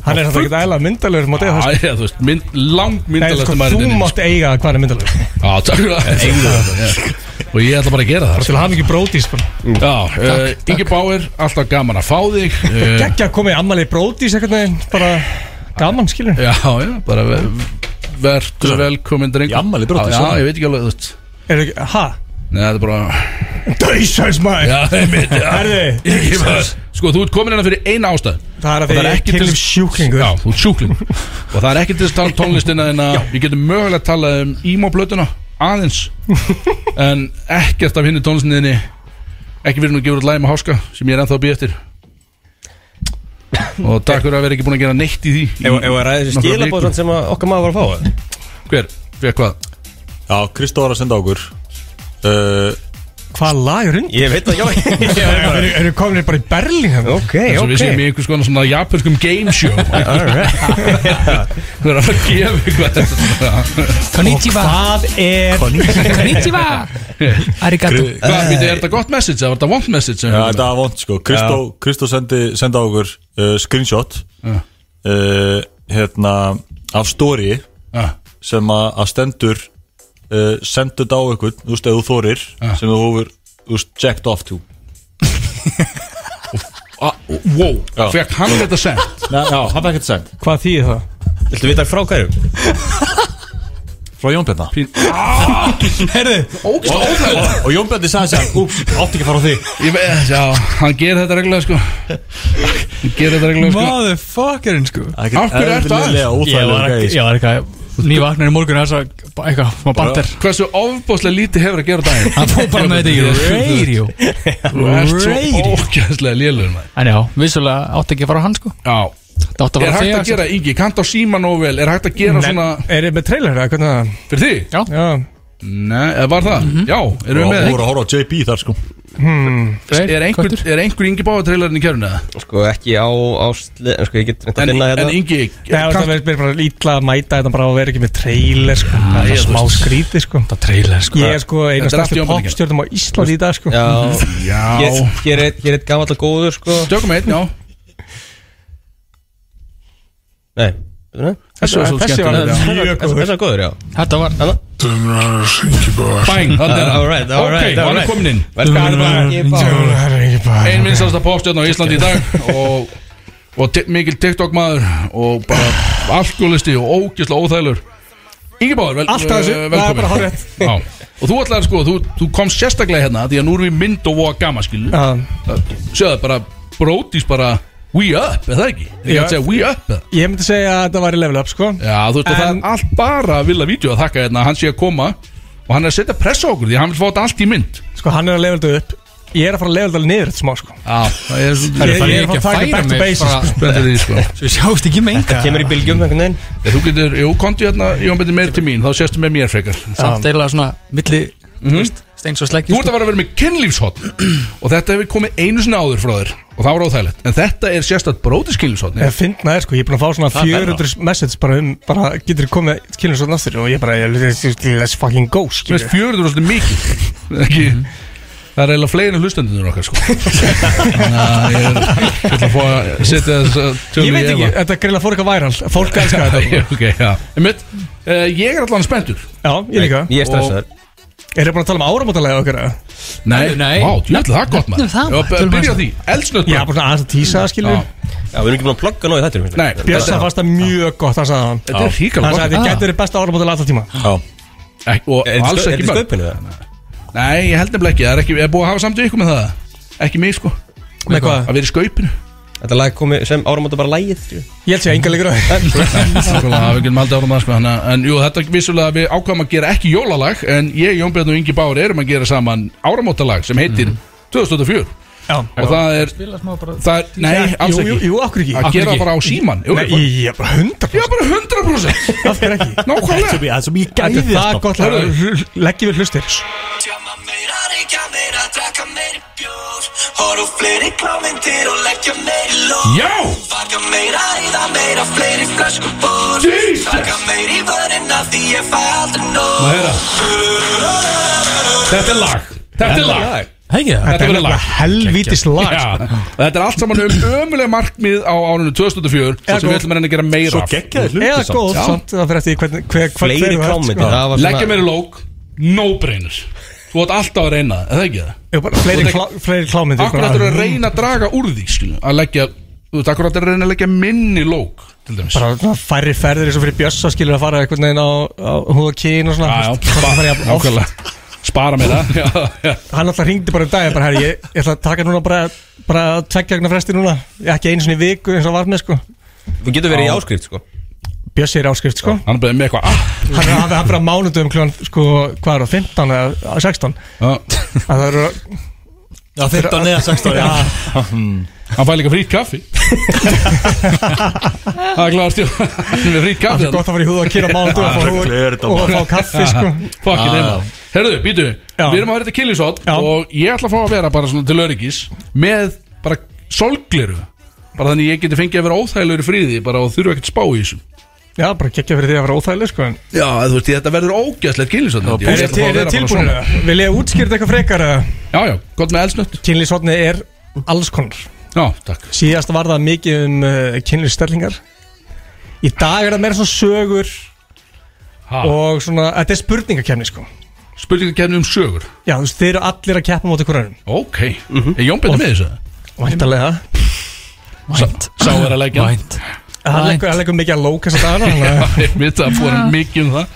Hann er þetta ekki æla myndalegur sem á dega Já, já, þú veist, mynd, lang Nei, myndalegast sko, þú mátt eiga hvað er myndalegur Já, takk fyrir það. *laughs* Og ég ætla bara að gera það Til að hafa ekki brótis bara. Já, uh, Ingi Báir, alltaf gaman að fá þig *laughs* uh, Gekkja að koma í ammali brótis eitthvað neginn Bara gaman skilur Já, já, bara ver, verður velkomin drengur. Í afmæli Brodís, Já, já, ég veit ekki alveg, þú veist. Er ekki, ha? Nei, þetta er bara Dæsæs maður. Já, einmitt, já. Herði. Sko, þú ert komin hérna fyrir eina ástæð Það er að því ég til- kynlif sjúklingur. Já, þú ert sjúkling Og það er ekki til að tala um tónlistina en að Við getum mögulega að tala um emo-blötuna Aðeins. *laughs* En ekkert af hinni tónlistinni Ekki verið nú að gefa út lægi með háska Sem ég er ennþá að býja eftir. Og takk fyrir að vera ekki búin að gera neitt í því. Ef ef að ræða þessi nokkrar skilabóð vikur. sem að okkar maður var að fá Hver, fekk hvað? Já, Kristó var að senda okkur. Uh, Hvað lag er undir? Ég veit það, já. *laughs* Eru eru komin bara í Berlín hérna? Ok, Svo við séum ok í einhvers konar svona japanskum game show. *laughs* Þú *laughs* er að fara að gefa er svona- Konnichiwa. Hvað er Konnichiwa. Arigato. Hvað, er þetta gott message eða var þetta vond message? sem Já, þetta var vond sko. Kristó, Kristó sendi, sendi okkur uh, screenshot uh, Hérna Af story. Sem að að stendur uh, Sendu þetta á ykkur, þú veist, ef þú þorir Já. Sem þú hefur, þú veist, checked off to. *laughs* Ah, Wow, fekk hann þetta sent? *laughs* Nei, Já, hann fæði ekkert send Hvað þýðir það? Viltu vita frá hverju? Frá Jón Bjarnar Herði Ógst óþægilegt Og Jón Bjarnar sagði sér, úps, átti ekki að fara á þig. Ég veit, já, hann gerir þetta reglulega sko. Hann gerir þetta reglulega sko. Motherfuckerinn sko. Af hverju ertu að? Eðlilega Ég var ekki, gæði ég var eitthvað Nývaknar í morgun þess að eitthvað, smá bandir Hversu ofbáslega lítið hefur að gera á daginn? Hann fór bara með þetta í radio. Þú ert svo Radio. ógæðslega lélur maður. En já, vissulega átti ekki að fara á hann sko. Já, Það átti að er hægt að gera, Ingi, kannt á síma nógu vel Er hægt að gera svona Er þið með trailer eða hvernig það? fyrir þig? Já. Já Nei, var það? Já, erum við með? voru að horfa á JB þar sko. Freyr, Er einhver, er einhver Ingi Báða trailerin í kjörnu eða? Sko ekki á, á Sko ég get reynt að En, finna en hérna Ingi Nei, það verður bara ítla að mæta þetta bara að vera ekki með trailer sko. Það ég er smá veist. skrítið sko. Það trailer sko. Ég er sko eina Þetta er allt stærsti í ofnbæringar. popstjórnum á Íslandi í dag sko. Já. Já, Hér, hér er, er gamall og góður sko. Tökum einn, já. Nei. það? Þessi var svo Þessi var góður. Já. Þetta var Bang, þannig er All right, það all Ok, right, all hann er right. komin inn. Velkomin Ein minnstasta popstjörn á Íslandi í dag Og, og mikil TikTok maður Og bara alkoholisti og ógislega óþælur Ingi Báður, vel, eh, það er bara hárrétt. Já, Og þú ætlaði sko, þú, þú komst sérstaklega hérna Því að nú erum við mynd og voða gama skilu Já. Sjöðu bara, brótis bara We up, er það ekki? Ég að segja we up. Eða? Ég myndi segja að þetta væri level up sko. Já, þú veist, og það En- er allt bara að vilja vídeo að þakka hérna Hann sé að koma Og hann er að setja pressa á okkur Því hann vil fá þetta allt í mynd. Sko hann er að level þetta upp. Ég er að fara að level þetta niður þetta smá sko. Já, það er Ég, svolítið ég er að fara að taka back to basics sko. Spenntur því, sko. Svo við sjáumst ekki með enga Kemur í bylgjum einhvern veginn. Þú getur, jú, konti hérna, Þá séstu með mér frekar. Samt eiginlega svona milli Þú veist Steins og sleggju Þú ert að vera að vera með kynlífshotn Og þetta hefur komið einu sinni áður frá þér Og það var óþægilegt. En þetta er sérstætt brótis kynlífshotn Ég finna það sko, ég er búin að fá svona Það er 400 message bara um, bara getur þið komið svo náttúr og ég bara, ég- let's fucking go veist, 400 er mikið. Ekki Það er eiginlega fleiri en hlustendunir okkar sko. Þannig að ég er Ég ætla að fá að setja þess að Ég veit ekki, þetta grilla fór eitthvað væral. Fólk elskar þetta. *laughs* Uh, Ég er allan spenntur. Já, ég líka. Ég er stressaður Er þið búin að tala um áramótalega okkar? Nei, Nei. Vá, djúlega það er gott maður. Það, Já, maður. b- Tölum Byrja á aðeins. því, eldsnött Já, bara svona aðeins að tísa það skilur Já. Við erum ekki búin að plugga í þetta Nei, Björsa fannst það mjög gott, það sagði hann. Þetta er Hann ríkala sagði að gott þið gæti verið besta áramótalega alltaf tíma. Já, Og Er alls ekki í mörg sköpinu það? Nei, ég held nefnilega ekki. Það er ekki, er búið að hafa samt við ykkur með það? Ekki mig sko Að Þetta lag komi sem áramóta bara lægið. Ég held sér enga leikur á því. Nákvæmlega, við getum aldrei það sko. En jú, þetta er vissulega við ákvæmum að gera ekki jólalag En ég, Jón Björn og Ingi Báur erum að gera saman áramótalag Sem heitir 2004 Já. Og það er, það er Nei, alls Jú, jú, ekki. jú, okkur ekki? Að gera ekki? bara á síman Jú, Nei, ég er bara 100% Já, bara 100% Af hverju ekki? Nákvæmlega. Það er svo mjög Þetta gæði er það gott lag. Leggjum við hlustir Horf á fleiri klámyndir og leggja meiri lóð Já! Faka meira, eða meira, fleiri flöskur bór Jesus! Taka meiri vörina því ég fæ aldrei nóg Má heyra. Þetta er lag Þetta er lag Hegi það Þetta er nefnilega lag. helvítis lag sko. Já, þetta er allt saman um ömuleg markmið á árunum 2004 Eða Það sem við góð. ætlum að reyna að gera meira Svo af geggjaði hluti Eða góð, samt Það fyrir eftir því hvernig hver, hver, Fleiri þú klámyndir sko. það var Leggja svona- meiri lók, no brainer Þú átt alltaf að reyna það, er það ekki? Það? Jú, bara Fleiri, klá, fleiri klámyndir Akkur ættir að reyna að draga úr því skilu, Að leggja, þú veist, akkur ættir að reyna að leggja minni lók Til dæmis? Bara svona færri ferðir eins og fyrir Bjössa skilur að fara einhvern veginn á, á húð og kyn og svona. Já, já, oft. nákvæmlega. Spara mér það *laughs* já, já. Hann alltaf ringdi bara um dag bara, herri, ég, ég ætla að taka núna bara, bara tveggja vegna fresti núna. Ekki einu sinni í viku eins og var með sko. Þú getur verið í áskrift sko Bjössi er áskrift sko. Hann er bara með eitthvað ah, Hann er hann er bara mánudum kljóðan sko, hvað er það, 15 eða 16 já. að það eru Já, 15 eða 16 Já, Hann fæ líka frýtt kaffi. Það er kláðast Hann er með frýtt það kaffi er gott að fara í húð og kyn á mánudum og, fá húð- þetta og að fá kaffi sko. Fokkin heima Herðu, býtu, Já. við erum að vera þetta killisótt Já. Og ég ætla að fá að vera bara svona til öryggis Með bara solgliru Bara þannig ég geti fengið að vera óþægilegur í fríði Bara og þurfa ekkert að spá í þessu Já, bara geggja fyrir því að vera óþægileg sko en Já, þú veist, þetta verður ógæslegt killisótt Er tilbúinir það? Vil ég útskýrta eitthvað frekar Já, já, gott með eldsnött kynlýsotni er alls konar. Já, takk. Síðast var það mikið um uh, kynlýsstellingar Í dag er það meira svona sögur ha. og svona, þetta er spurningakefni sko. Spurningakefni um sögur? Já, þú veist, þeir eru allir að keppa móti hverjum. Ok, er Jón betur með þessu? Væntalega Vænt Sá er að leggja. Vænt Það leggur- það mikið að lóka þess að dana ég veit að fóra mikið um það.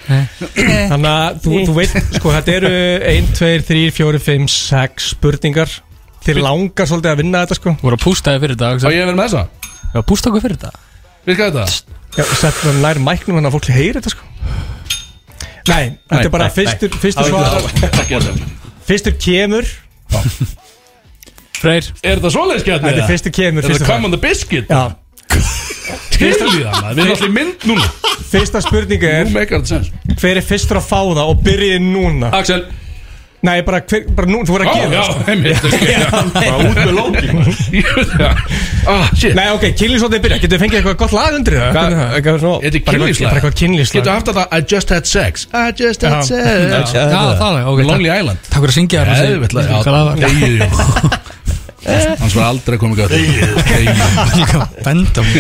Þannig að þú, þú veit, sko, þetta eru 1, 2, 3, 4, 5, 6 spurningar. Þið langar svolítið að vinna þetta sko. Þú voru að pústa þig fyrir dag Á ég að vera með þessa? Já, pústa okkur fyrir dag. Er þetta? Já, settum við nær mæknum þannig að fólk heyri þetta sko. Nei, þetta er bara fyrstur, fyrstur kemur. Freyr. Er þetta svoleiðis kjarni? Þetta er fyrstur kemur Fyrsta líðan maður. Við erum í mynd núna. Fyrsta spurninga Nú er meikar þetta sens Hver er fyrstur að fá það og byrjið núna? Axel. Nei, bara, hver, bara nú, þú voru að gera já, það, sko. heimilt Bara út með lókin *laughs* Ah, shit. Nei, ok, kynlýsótið byrja. Getur þið fengið eitthvað gott lag undir það? Er? Eitthvað svona Þetta er kynlífslag. bara eitthvað kynlífslag. Getur haft þetta I just had sex. I just had sex. Já, það er Lonely Island. Takk fyrir að syngja það *laughs* Hans var aldrei komið gæt Þegið Líka benda *laughs*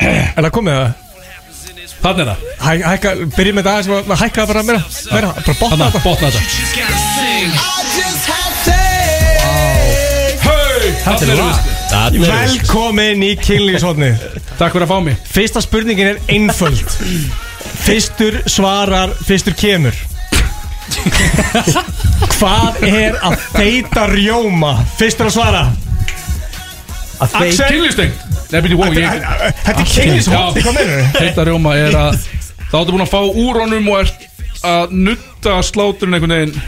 Er það komið það? Þannig er það. Hæ, hækka, byrjið með það sem að hækka það bara meira Meira, bara botna þetta. botna þetta. Hei Þannig er það. Velkomin í kynlýsótni Takk fyrir að fá mig. Fyrsta spurningin er einföld. Fyrstur svarar, fyrstur kemur Hvað er að feita rjóma? Fyrstur að svara. Að þeir Axel? Kynlistengt Nei, byrju, wow, ég Þetta er kynlishótti, hvað meinur þau? Heita rjóma er að Þá áttu búin að fá úr honum og ert að nutta sláturinn einhvern veginn.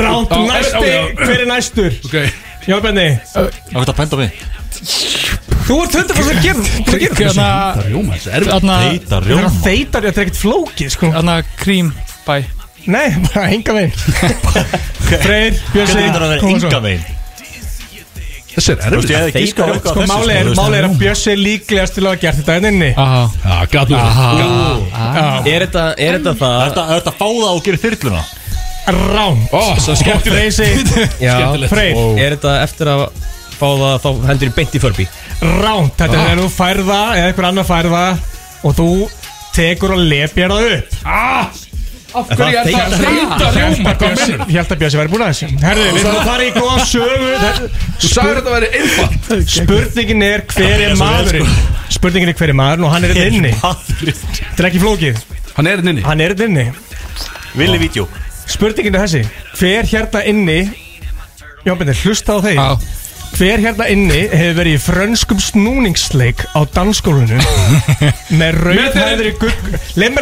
Ránt, Já, næsti, hver er næstur? Já, Benni. Það er að penda mig. Þú ert 100% að gera Hvað gerir þú? Þarna Rjóma, er Feita er rjóma. Að feita þetta er ekkert flókið, sko. Krím bæ Nei, bara enga veginn. *laughs* Freyr, svo. enga veginn? Þessi er Þú veist, erfið okkar Sko, máli er, máli er að Björsi er líklegast til að hafa gert þetta en inni. Gætu Já, Er þetta, er þetta það? Er þetta að fá það og gera þyrluna? Rán. Ó, svo skemmtilegt. Freysi. *laughs* Freyr, Er þetta eftir að fá það þá hendur í beint í förbi? Rán. Þetta er þegar þú færða eða einhver annar færða og þú tekur og lepjar það upp. Ah, Af hverju er það feita feita rjóma? Hvað mennur? Ég held að Björsi væri búin að þessu. Herðu, við þarfum að fara í góða sögu. Þú sagði þetta að vera einfalt *laughs* Spurningin er hver er maðurinn? Spurningin er hver er maðurinn og hann er þetta inni. Þetta er ekki flókið. Hann er inn inni. Hann er þetta inni. Villi vídeo. Spurningin er þessi. Hver hérna inni Jón Benni, hlusta á þeir Já. Hver hérna inni hefur verið í frönskum snúningsleik á dansskólinu *laughs* með rauðhæðri gugg Leif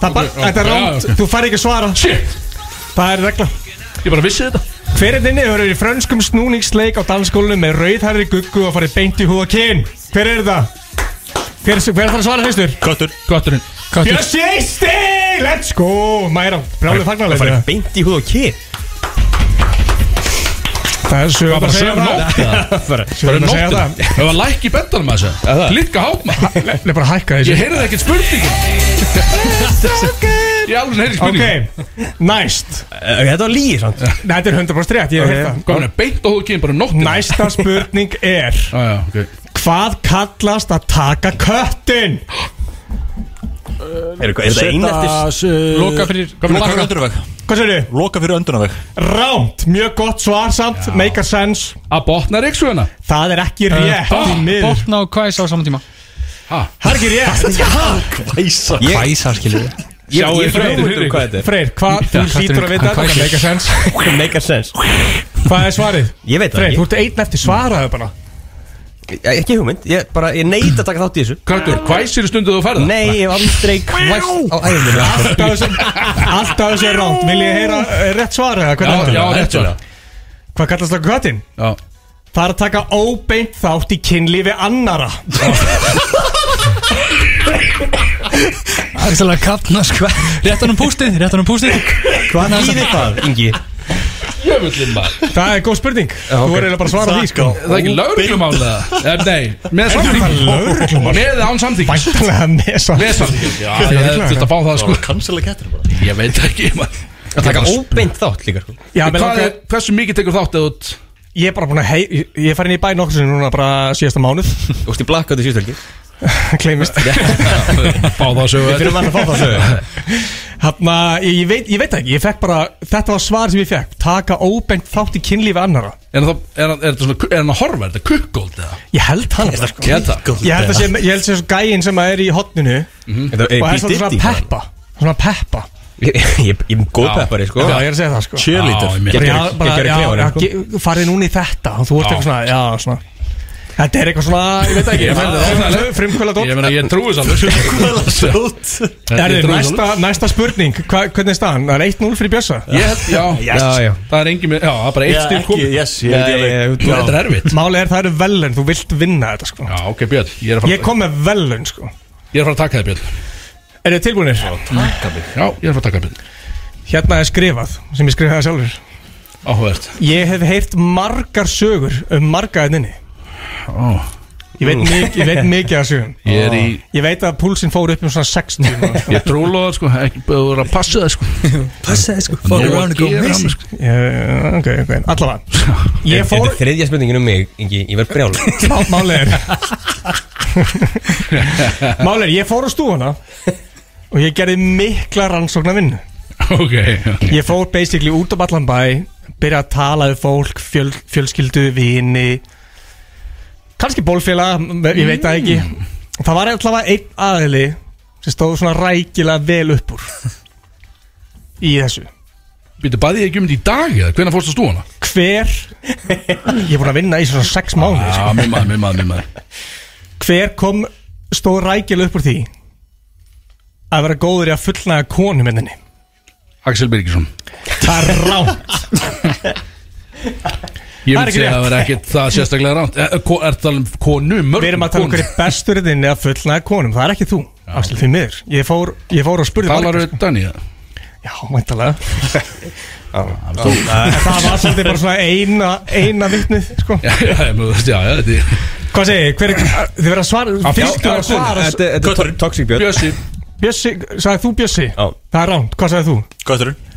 það Þetta er rámt, þú fær ekki að svara. Shit. Það er regla. Ég bara vissi þetta. Hver hérna inni hefur verið í frönskum snúningsleik á dansskólinu með rauðhæðri guggu og farið beint í húða kyn. Hver er þetta? Hver, hver er það að svara fyrstur? Köttur. Gotturinn Bjössi Eisting, let's go! Mæra, bráðið Það fagnarlega farið beint í húð og kyn Það er sögum bara að segja það? Bara er að segja það? Það var læk í bendanum að þessu. Klikka hát maður. Nei, bara hækka Ég þessu heyrði ekkert spurningin. Ég alveg heyrði spurningin Ok, næst. Eh, Þetta var lígi samt. Nei, Þetta er 100% rétt, ég hef heyrt það. Hvað er beint og þú kemur bara nóttin Næsta spurning er *laughs* ok. Hvað kallast að taka köttin? *gasps* Er þetta eineltis Loka fyrir Loka fyrir öndunaveg Hvað sér þið? Loka fyrir öndunaveg Rámt, mjög gott svar samt. Make a sense. Að botna reyksuguna Það er ekki rétt Botna og kvæsa á saman tíma. Það er ekki rétt. Væsa Kvæsa skilur Ég Sjáu þið um hvað þetta er. Freyr, hvað, þú hlýtur að vita þetta. Make a sense. Make a sense Hvað er svarið? Ég veit það Freyr, þú ekki ert einn eftir svaraðu bara Ekki hugmynd Ég bara, ég neit að taka þátt í þessu. Köttur, hvæsir stundu þú færða? Nei, ég hef aldrei kvæst á æðinu Alltaf þessu Alltaf þessu er rámt Vil ég heyra eh, rétt svar eða hvernig Já, er já, þetta? rétt svo Hvað kallast það köttin? Já. Það er að taka óbeint þátt í kynlífi annara Það er svolítið að kapna sko. Réttan um pústið, réttan um pústið. Hvað þýðir það, Ingi? Jöfullin maður. Það er góð spurning. Þú er eiginlega bara að svara því sko. Það er ekki lauruglumál eða? Eh, Nei, með samþykki. lögreglumál? Með án samþykki Væntanlega með samt Með samþykki. Já, ég hefði þurft að fá það sko. Cancela kettir bara. Ég veit ekki maður. Að taka óbeint þátt líka sko. Já, menn Hvað er, ok hversu mikið tekur þátt eða út Ég er bara búin að hei Ég ég er farin í bæ nokkur sem núna bara síðasta mánuð. Þú veist í blackout í *laughs* Kleimist Fá það að sögu Við fyrir mann að fá það sögu Hanna, ég, ég, veit, ég veit ekki, ég fekk bara Þetta var svar sem ég fekk. Taka óbeint þátt í kynlífi annara Er það, er, er, er, svona, er hann að horfa, er þetta kukkóld eða? Ég held hann sko. Ég held það. Að sé, ég held að svo gæinn sem að er í hotninu Þetta Og er svona, svona peppa. Svona peppa. *laughs* Ég er góð peppari sko. Já, ég er að segja það sko. Cheerleader farið núna í þetta. Og þú ert eitthvað svona, já, svona Þetta er eitthvað svona, ég veit ekki. Ég það er það. Frumkvöla dótt Ég meina, ég trúi alveg. Erðu, Ég trúi þess næsta, næsta spurning, hva, hvernig er staðan? Það er 1-0 fyrir Ég held, já, Já, já það er engin já, það er bara eitt stíl komið. Yes, ég veit ég alveg Þetta er erfitt. Máli er það eru velun, þú vilt vinna þetta sko. Já, ok, Björn, ég er að Ég fara, kom með velun sko. Ég er að, fara að taka það, Björn. Er þið tilbúinir? Já, ég er að fara að taka það, Björn. Hérna er skrifað, sem ég skrifaði sjálfur. Áhugavert. Ég hef heyrt margar sögur um marga Ó, Ég veit, mik ég veit mikið af sögum. Ég í, Ég veit að púlsinn fór upp um svona 60 núna. *laughs* ég trúla það, sko, ekki búið að passa það, sko. *laughs* Passaði sko. Fuck around and go missing sko. Ok, ok, allavega. Ég Þetta fór, er þriðja spurningin um mig, Ingi. Ég verð brjál *laughs* má- máli er Máli er, ég fór á stúfuna Og ég gerði mikla rannsóknar vinnu Ok, Ég fór basically út á allan bæ Byrja að tala við fólk, fjöl, fjölskyldu, vini Kannski bólfélag, ég veit það ekki. Það var allavega einn aðili sem stóð svona rækilega vel upp úr í þessu. Býttu, baði ég ekki um þetta í dag eða? Hvenær fórst að stúana? Hver? Ég er búin að vinna í svona sex mánuði Já, sko. mér maður, mér maður, mér maður. Hver kom stóð rækil upp úr því Að vera góður í að fullnaga konu minninni Axel Birgisson. Það er ránt *laughs* Ég er ekki segja að það er ekkert það sérstaklega ránt Er er það um konu, mörg Við erum að tala um hverju bestur þinni að fullnaga konum. Það er ekki þú, Axel, því miður. Ég fór, ég fór og spurði Talar við Dani eða? Já, væntalega En *laughs* það var svolítið bara svona eina, eina vitnið sko. Já, já, já, já, þetta er Hvað segir, hver er, þið verða að svara Að Fyrst fjá- að svara Þetta er to- toxic björn. Bjössi. Bjössi, sagði þú Bjössi? Já. Það er ránt, hvað sagði þú? Götturinn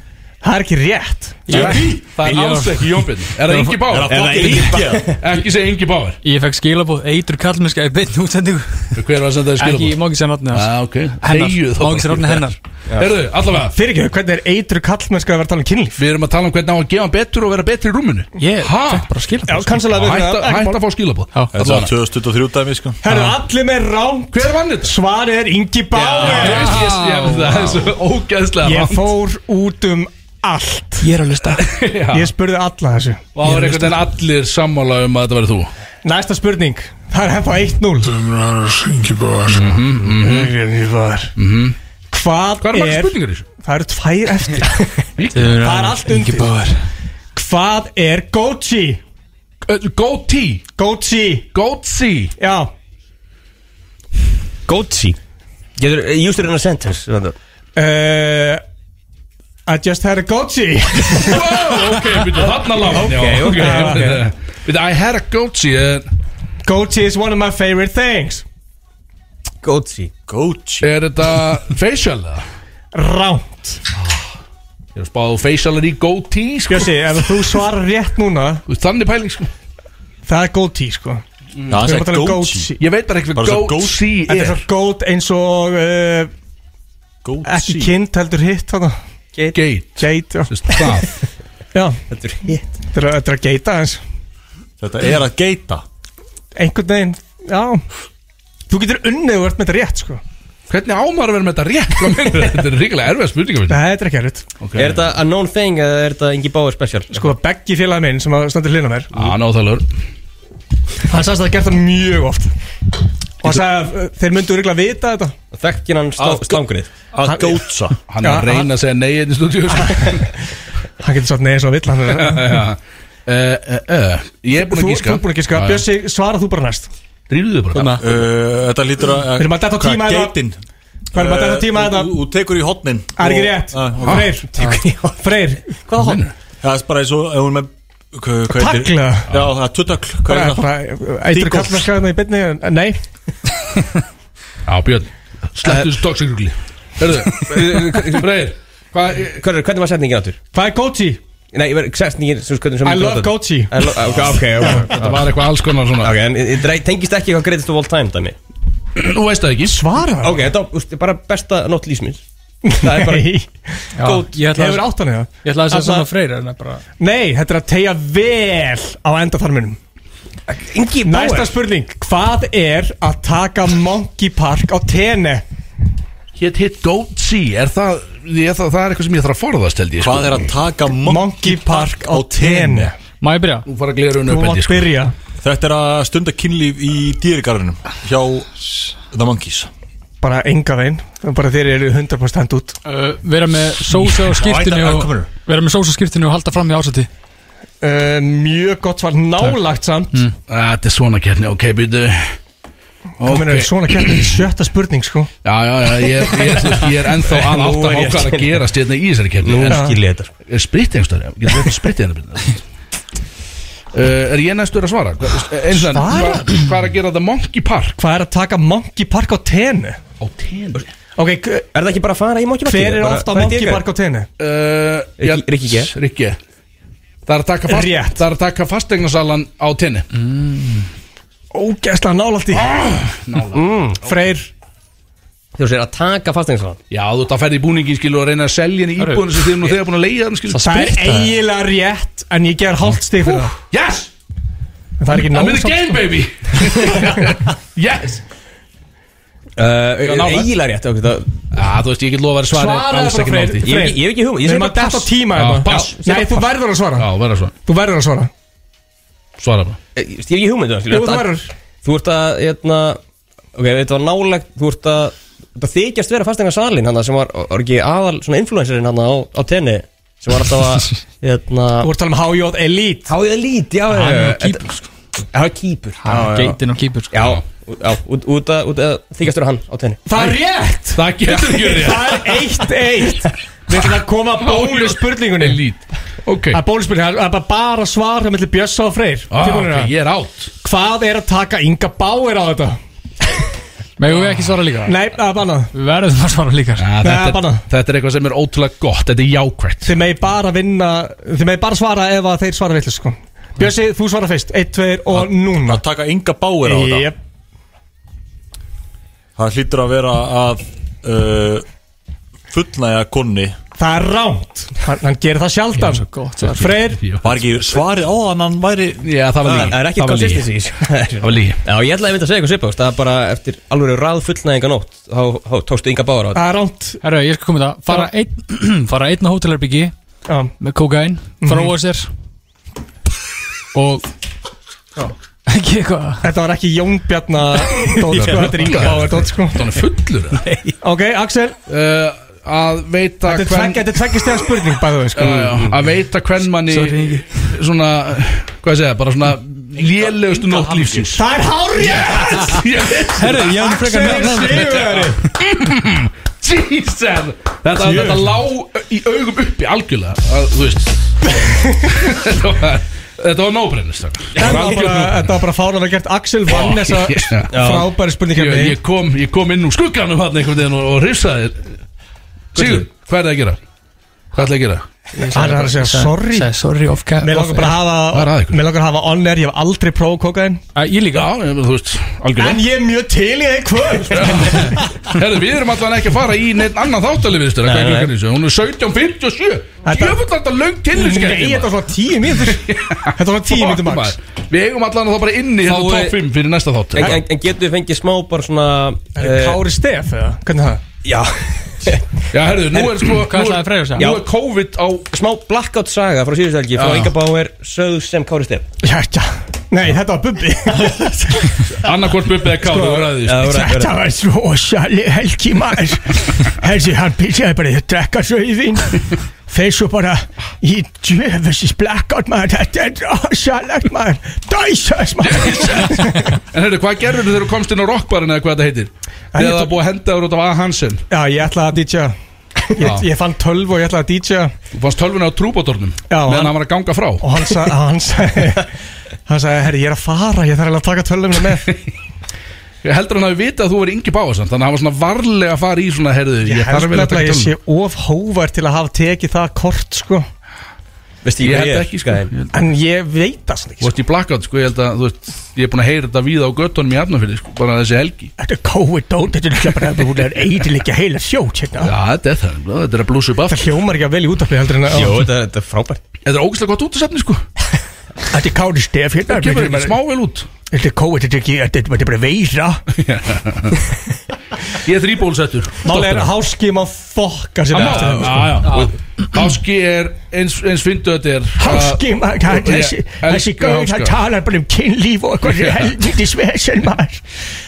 Það er ekki rétt. Það er alls ekki. Jónbjörn Er það Ingi Báður? Er það ekki Ekki segja Ingi Báður Ég fekk skilabóð eitur kallmennska í beinn útsendingu. Hver var að senda þér Ekki, skilabóð? má ekki segja Já, ok. Hennar, má ekki segja nafni hennar. Herðu, allavega. Fyrir ekki, hvernig er eitru kallmennska að vera að tala um kynlíf? Við erum að tala um hvernig á að gefa betur og vera betri í rúminu. Ég fekk bara skilabóð Já, kannsalega við Hætta það hætta að fá skilabóð Já. Þetta var 2023 dæmi Herru, allir með ránt Hver vann þetta? Svarið er Ingi Báður Yes, yes, yes, Það er svo ógæðslega Ég rámt. fór út allt. Ég er að lusta *laughs* Já. Ég spurði alla þessu. Og það var einhvern veginn allir sammála um að þetta verið þú. Næsta spurning. Það er ennþá 1-0 Ingi Báður Ingi Báður Hvað Hvað er margir er spurningar í þessu? Það eru tvær eftir. *laughs* Það er allt undir. Hvað er Gucci? Uh, Go T Gucci. Go C Já. Gucci. Getur, use it in a sentence. Uh, I just had a Gucci *laughs* oh, Ok, byrju, þarna lág Ok, ok, ok. Byrju, I had a Gucci uh, Gucci is one of my favorite things. Gucci Gucci Er þetta facial eða? Ránt. Ég er spáð facialar í Go T sko. Bjössi, ef þú svarar rétt núna Þannig pæling sko. Það er Gucci sko. Að sagði tala um Gucci Ég veit bara ekki hvað svo Go Go- C Þetta er er svo góð eins og uh, Gucci Ekki kind heldur hitt þarna Gate Gate, já. *laughs* Já, Þetta er hitt þetta er, þetta er að geita eins Þetta er að geita. Einhvern veginn, já. Þú getur unnið og ert með þetta rétt sko. Hvernig ámar að vera með þetta rétt? Hvað meinarðu? Þetta er ríkilega erfið spurninga Nei, þetta er ekki erfitt. Okay. Er þetta a known thing eða er þetta Ingi Báður special? Sko, Beggi félagi minn sem að standur hlýna mér. Á, náþálur Hann sagðist að það gert það mjög oft Og hann sagði að uh, þeir myndu örgulega vita þetta. Þekkir hann Að- slangrið Að gótsa. Hann er að reyna að segja nei hérna í stúdíu sko. *laughs* Hann getur sagt nei eins og vill er- uh, uh, uh, Ég er búin Þú að gíska. þú ert búin að gíska. Bjössi, svara þú bara næst. Þið bara. Að Uh, Þetta lítur að Við erum að Hvað, tíma þetta. Hvað er maður þetta tíma Uh, þetta? Þú tekur í hotnin Það er ekki rétt? Ah. Freyr. Freyr. Hvað hann? Það er bara eins og Tagla? Já, það er tuttökl Hvað Hvað það? það? Eittur Díkos. kallmennskaðna í byrni Nei. *laughs* Já, Björn Slettu þessu tóksingugli Hörðu, Freyr Hvað Hvernig, hvernig var setningin áttur? Hvað er Gucci? Nei, setningin sem hvernig sem I love Gucci. I lo- Ok, *laughs* Þetta var eitthvað alls konar svona. Ok, en it- it tengist ekki eitthvað greatest of all time dæmi Nú veist það ekki. Svara. Ok, þetta er bara besta nótt lífsmins Það er bara góð Ég ætla Hefur að átt hann eða? Ég ætla að segja Þarna- saman freyr En það bara Nei, þetta er að tegja vel á endaþarminum Ingi Næsta Bauer spurning Hvað er að taka Monkey Park á tenni? Hétt hitt Goat Sea Er það ég, það, það er eitthvað sem ég þarf að forðast held ég sko. Hvað er að taka Monkey Park á tenni Má ég byrja? Nú fara að glera Þú unna upp held mátt ég sko. byrja Þetta er að stunda kynlíf í dýrigarðinum Hjá The Monkeys Bara enga veginn Bara þeir eru 100% út Uh, vera með sósa og skiptinu og. Vera með sósa og skiptinu og halda fram í ásætti uh, Mjög gott svar Nálagt samt mm. Þetta er svona kérni, ok, byrju er svona kemur sjötta spurning sko Já, já, já, ég, ég, ég er ennþá að átta á hvað að gerast hérna í þessari kefni Nú En skil ég þetta sko. er spritt einhverstað, getur við spritt hérna byrju Uh, er ég næstur að svara? Hva- Svara? hvað hvað er að gera The Monkey Park Hvað er að taka Monkey Park á tenni? Á tenni? Ok, Er það ekki bara að fara í Monkey Park? hver er ofta á Monkey Park á tenni? Uh, Rikki- G. Rikki Það er að taka, fast, það er taka fastegnasalan á tenni. Ógæslega nálægt í Nála Freyr. Þú sér að taka fasteignsalan Já, þú ert að ferði í búningin skilu og reyna að selja henni íbúinu sem þið erum nú þegar búin að leiða skilu Það er eiginlega rétt En ég ger hálft stig fyrir það. Yes! En það er ekki I'm in the game baby. *laughs* Yes uh, Eiginlega rétt þú veist, ég get lofa að svara alls ekki nátt í Ég hef ekki- ég hef ekki hugmynd, ég Við erum bara að pass. tíma hérna. Nei, þú verður að svara. Þú verður að svara. Svara bara. Eh, Ég hef ekki hugmyndu Jú, þú ert að, hérna Ok, þetta var nálegt Þú ert að Þetta þykjast vera fastengar salin hann sem var, var ekki aðal svona influencerinn hann á, á tenni sem var alltaf að *laughs* hérna, Þú ert að tala um HJ Elite. Háið elít, já, Það er kýpur Geitin og kýpur sko. Já, já, út, út, að- út að þykjast vera hann á tenni. Það er rétt! Það getur ekki verið Það er eitt eitt. Við ætlum að koma að bólu spurningunni. Elít. Ok. Það er bóluspurning, það er bara bara svar Það mellir Bjössa og Freyr. Ah, Tilbúinir ok, það? Ég er átt Hvað er að taka Inga Bauer á þetta? Megum við ekki svara líka? Nei, það er bannað. Við verðum að svara líka. Ja, Nei, bannað. er, þetta er eitthvað sem er ótrúlega gott. Þetta er jákvætt. Þið megi bara vinna Þið megi bara svara ef að þeir svara vitlis sko. Bjössi, þú svara fyrst. 1, 2 og núna. Að taka ynga báir á þetta? Jep. Það hlýtur að vera að uh, fullnæja konni. Það er ránt Hann, hann gerir það svar. Freyr, Var ekki svarið á hann hann væri Já, það var lígi Það er ekki þessu. Það var lígi *laughs* Já, ég ætlaði að mynda að segja eitthvað svipast Það er bara eftir alveg ráð fullnæðinga nótt Þá þá tókstu ynga báður á þetta. Það er ránt Herra, ég skal koma í það. Fara einn *clears throat* Fara einn á hótelherbyggi Já, Með kokain Fróa sér Og Ekki eitthvað. Þetta var ekki Jón Bjarna Dótt sko, þetta er Inga Bauer Dótt sko Það er fullur eða? Ok, Axel? Uh, Að veita Þetta er þetta er tveggjastega spurning bæðu sko. Já, já, Að veita hvern manni Sorry. Svona Hvað segja Bara svona Lélegustu nótt lífsins. Það er hárið *laughs* Herra, ég hef frekar Sigurveri *laughs* Jesus! Þetta, þetta lá í augum uppi algjörlega. Að, Þú veist. *laughs* Þetta var Þetta var nóbrennist Þetta var bara, bara fáralega gert. Axel vann þessa *laughs* frábæri ég, spurningkefni ég, kom, ég kom inn úr skugganum hann einhvern veginn og, hrifsaði Sigur, hvað er það að gera? Hvað ætla að gera? Hann er að segja sorry. sorry off cam Mér langar bara að Hvað er hafa? Mér langar að hafa on air Ég hef aldrei prófað kokain Ég líka Já, ég, þú veist, En algjörlega ég er mjög til í þeir kvöld. *laughs* Herðu, við erum allan ekki að fara í neitt annan þáttalifistur Nei, nei. Hún er 17.57 Þetta- Jöfull þetta löng Nei, tilvískæði þetta var svona tíu mínútur. *laughs* Þetta var svona tíu mínútur max. Við eigum allan að þá bara inni hérna Fáið- top 5 fyrir næsta þátt. En, en, en getur við fengið smá bara svona Er það Kári Stef eða? Hvernig er það? Já Já, herðu, nú er sko Hvað er- Freyr að segja? Nú er COVID á Smá blackout saga frá síðustu helgi Frá. Inga Bauer sögð sem Kári Stef Já, já. Nei, þetta var Bubbi. *laughs* Annarkvort bubbið eða Já, það var- Þetta var svo sjalli helgi maður. Þessi, hann byrjaði bara að drekka sögðin Þeir svo bara í djöfessis blackout maður Þetta er rosalegt maður. Dæsas maður. En herðu, hvað gerður þegar þú komst inn á rockbarinn eða hvað þetta heitir? Þegar það búið að henda þér út af A. Hansen? Já, ég ætlaði að DJ Ég, ég fann tölv og ég ætlaði að DJ Þú fannst tölvuna á trúbótornum meðan hann- var að ganga frá. Og hann sagði, hann sagði *laughs* Hann sagði, herri, ég er að fara, ég þarf alveg að taka tölvuna með *laughs* Ég heldur hann að við vita að þú verið yngi báðasamt Þannig að hann var svona varlega að fara í svona herðu Ég, Ég, held að nefnilega að ég sé of hóvar til að hafa tekið það kort, sko. Veistu Ég hvað held ekki sko. Skæðin? Ég held- En ég veit það svona Þú ekki, sko. veist í blackout sko Ég held að þú veist Ég er búin að heyra þetta víða á göttunum í Arnafjörði sko Bara þessi helgi. Þetta er COVID-dón, þetta er líka bara Hún er eiginlega heila sjót hérna. Já þetta er það Þetta er að blúsa upp Það aftur hljómar ekki að vel í útafli heldur en að Jó, þetta þetta er frábært. Þetta er ógæslega gott útasefni sko. Þetta er Kári Stef hérna Það kemur ekki smá vel út Þetta er COVID, þetta er ekki, þetta er- þetta bara veira. Ég er þrýbólsettur Máli er að háski má fokka sér eftir sko. Háski er eins, eins fyndu þetta er að- Háski, maður, hvað- þessi, gauð, hann talar bara um kynlíf og eitthvað *laughs* helviti svesen maður.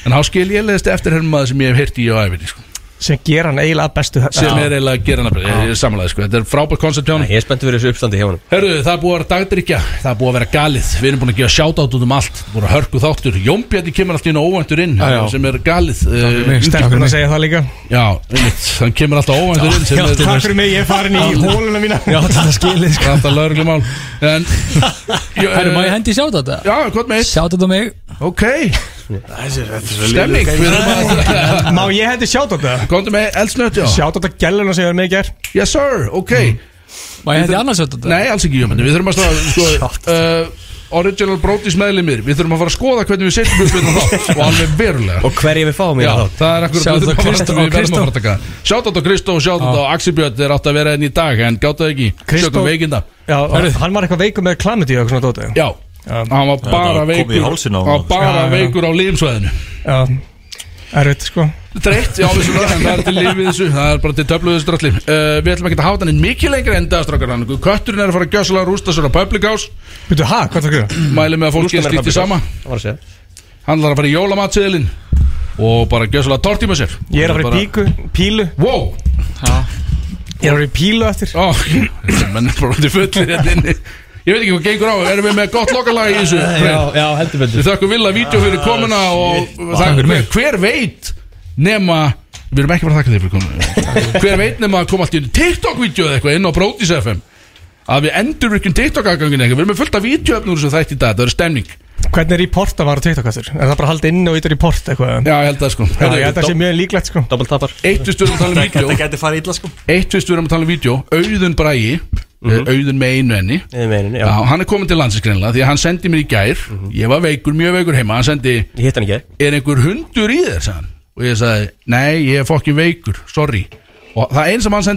En Háski er lélegast eftirhermaði sem ég hef heyrt í á æfinni sko sem gera hann eiginlega bestu. Sem er eiginlega að gera hann að er samanlega sko, þetta er frábært koncept hjá hann Ég er spenntið fyrir þessu uppstandi hjá hann Herru, það er búið að vera dagdrykja, það er búið að vera galið. Við erum búin að gefa shoutout út um allt. Búin að hörku þáttur, Jónbjarni kemur alltaf inn og óvæntur inn Já, já. Sem er galið mig, Stelkur að segja það líka. Já, einmitt, hann kemur alltaf óvæntur inn sem er, Takk fyrir mig, ég er farin í hóluna mína. Já, þetta skilið sko. Alltaf *laughs* Jó, Herru, má ég eh, hendi þetta? Já, hvað með Sjátt Ok Stemming, við *laughs* að Má ég hendi sjátt á þetta? Komdu með eldsnött, já Sjátt á. Þetta gæluna sem ég var með í ger Yes sir, ok. Má ég hendi annars sjátt á þetta? Nei, alls ekki, Jónbjarni, við þurfum að staða sko, uh, Original Brodís meðlimir. Við þurfum að fara að skoða hvernig við setjum upp hérna þá. Og alveg verulega. Og hverja við fáum í Já, það það er akkur Shoutout á Kristó- á Kristó. Sjátt á Kristó og sjátt á Axi Björn. Þeir átt að vera enn í dag En gátt það ekki Kristó- Já, hann var eitthvað veikum með klamiti og Já Hann var bara það í veikur Hann var bara Já, já. veikur á lífsvæðinu Já, Erfitt sko. Dreitt, já, vissulega, en það er til lífið þessu. Það er bara til töfluðu þessu drölli uh, Við ætlum ekki að hafa þannig mikið lengri enda Kötturinn er að fara að gjössalega rústa sér á Public House. Byrju, ha, hvað það að gera? Mæli með að fólki slíti Public sama. Það var að segja. Hann ætlar að fara í jólamatsiðilinn Og bara gjössalega tortíma sér. Ég er að fara í píku, pílu. Wow. Ég er að fara í pílu eftir. Ó, *laughs* menn er bara fullir hérna inni Ég veit ekki hvað gengur á, erum við með gott lokalag í þessu? Freyr? já, heldur betur. Við þökkum vilja vídeo fyrir komuna og það, hver, hver veit nema Við erum ekki bara að þakka þér fyrir komuna. Hver veit nema að koma allt í TikTok-vídeó eða eitthvað inn á Brodís FM Að við endur virkjum TikTok-aðgangin eitthvað. Við erum með fullt af vídeoöfnur sem þætti í dag, það er stemning. Hvernig er reporta var á TikTok-kastur? Er það bara að halda inn og ytta report eitthvað? Já, ég held það sko. Já, ég held að það sé mjög líklegt sko. Double tapar. Eitt við styrum að tala um vídeo. Þetta gæti farið illa sko. Eitt við styrum að tala um vídeo. Auðun Bræi, Auðun með einu enni. Já. Já, hann er komin til landsins greinlega Því að hann sendi mér í gær. Ég var veikur, mjög veikur heima. Hann sendi, hann er einhver hundur í þér, Og ég sagði, nei, ég er fokkin veikur, sorry. Og það einn sem hann sendi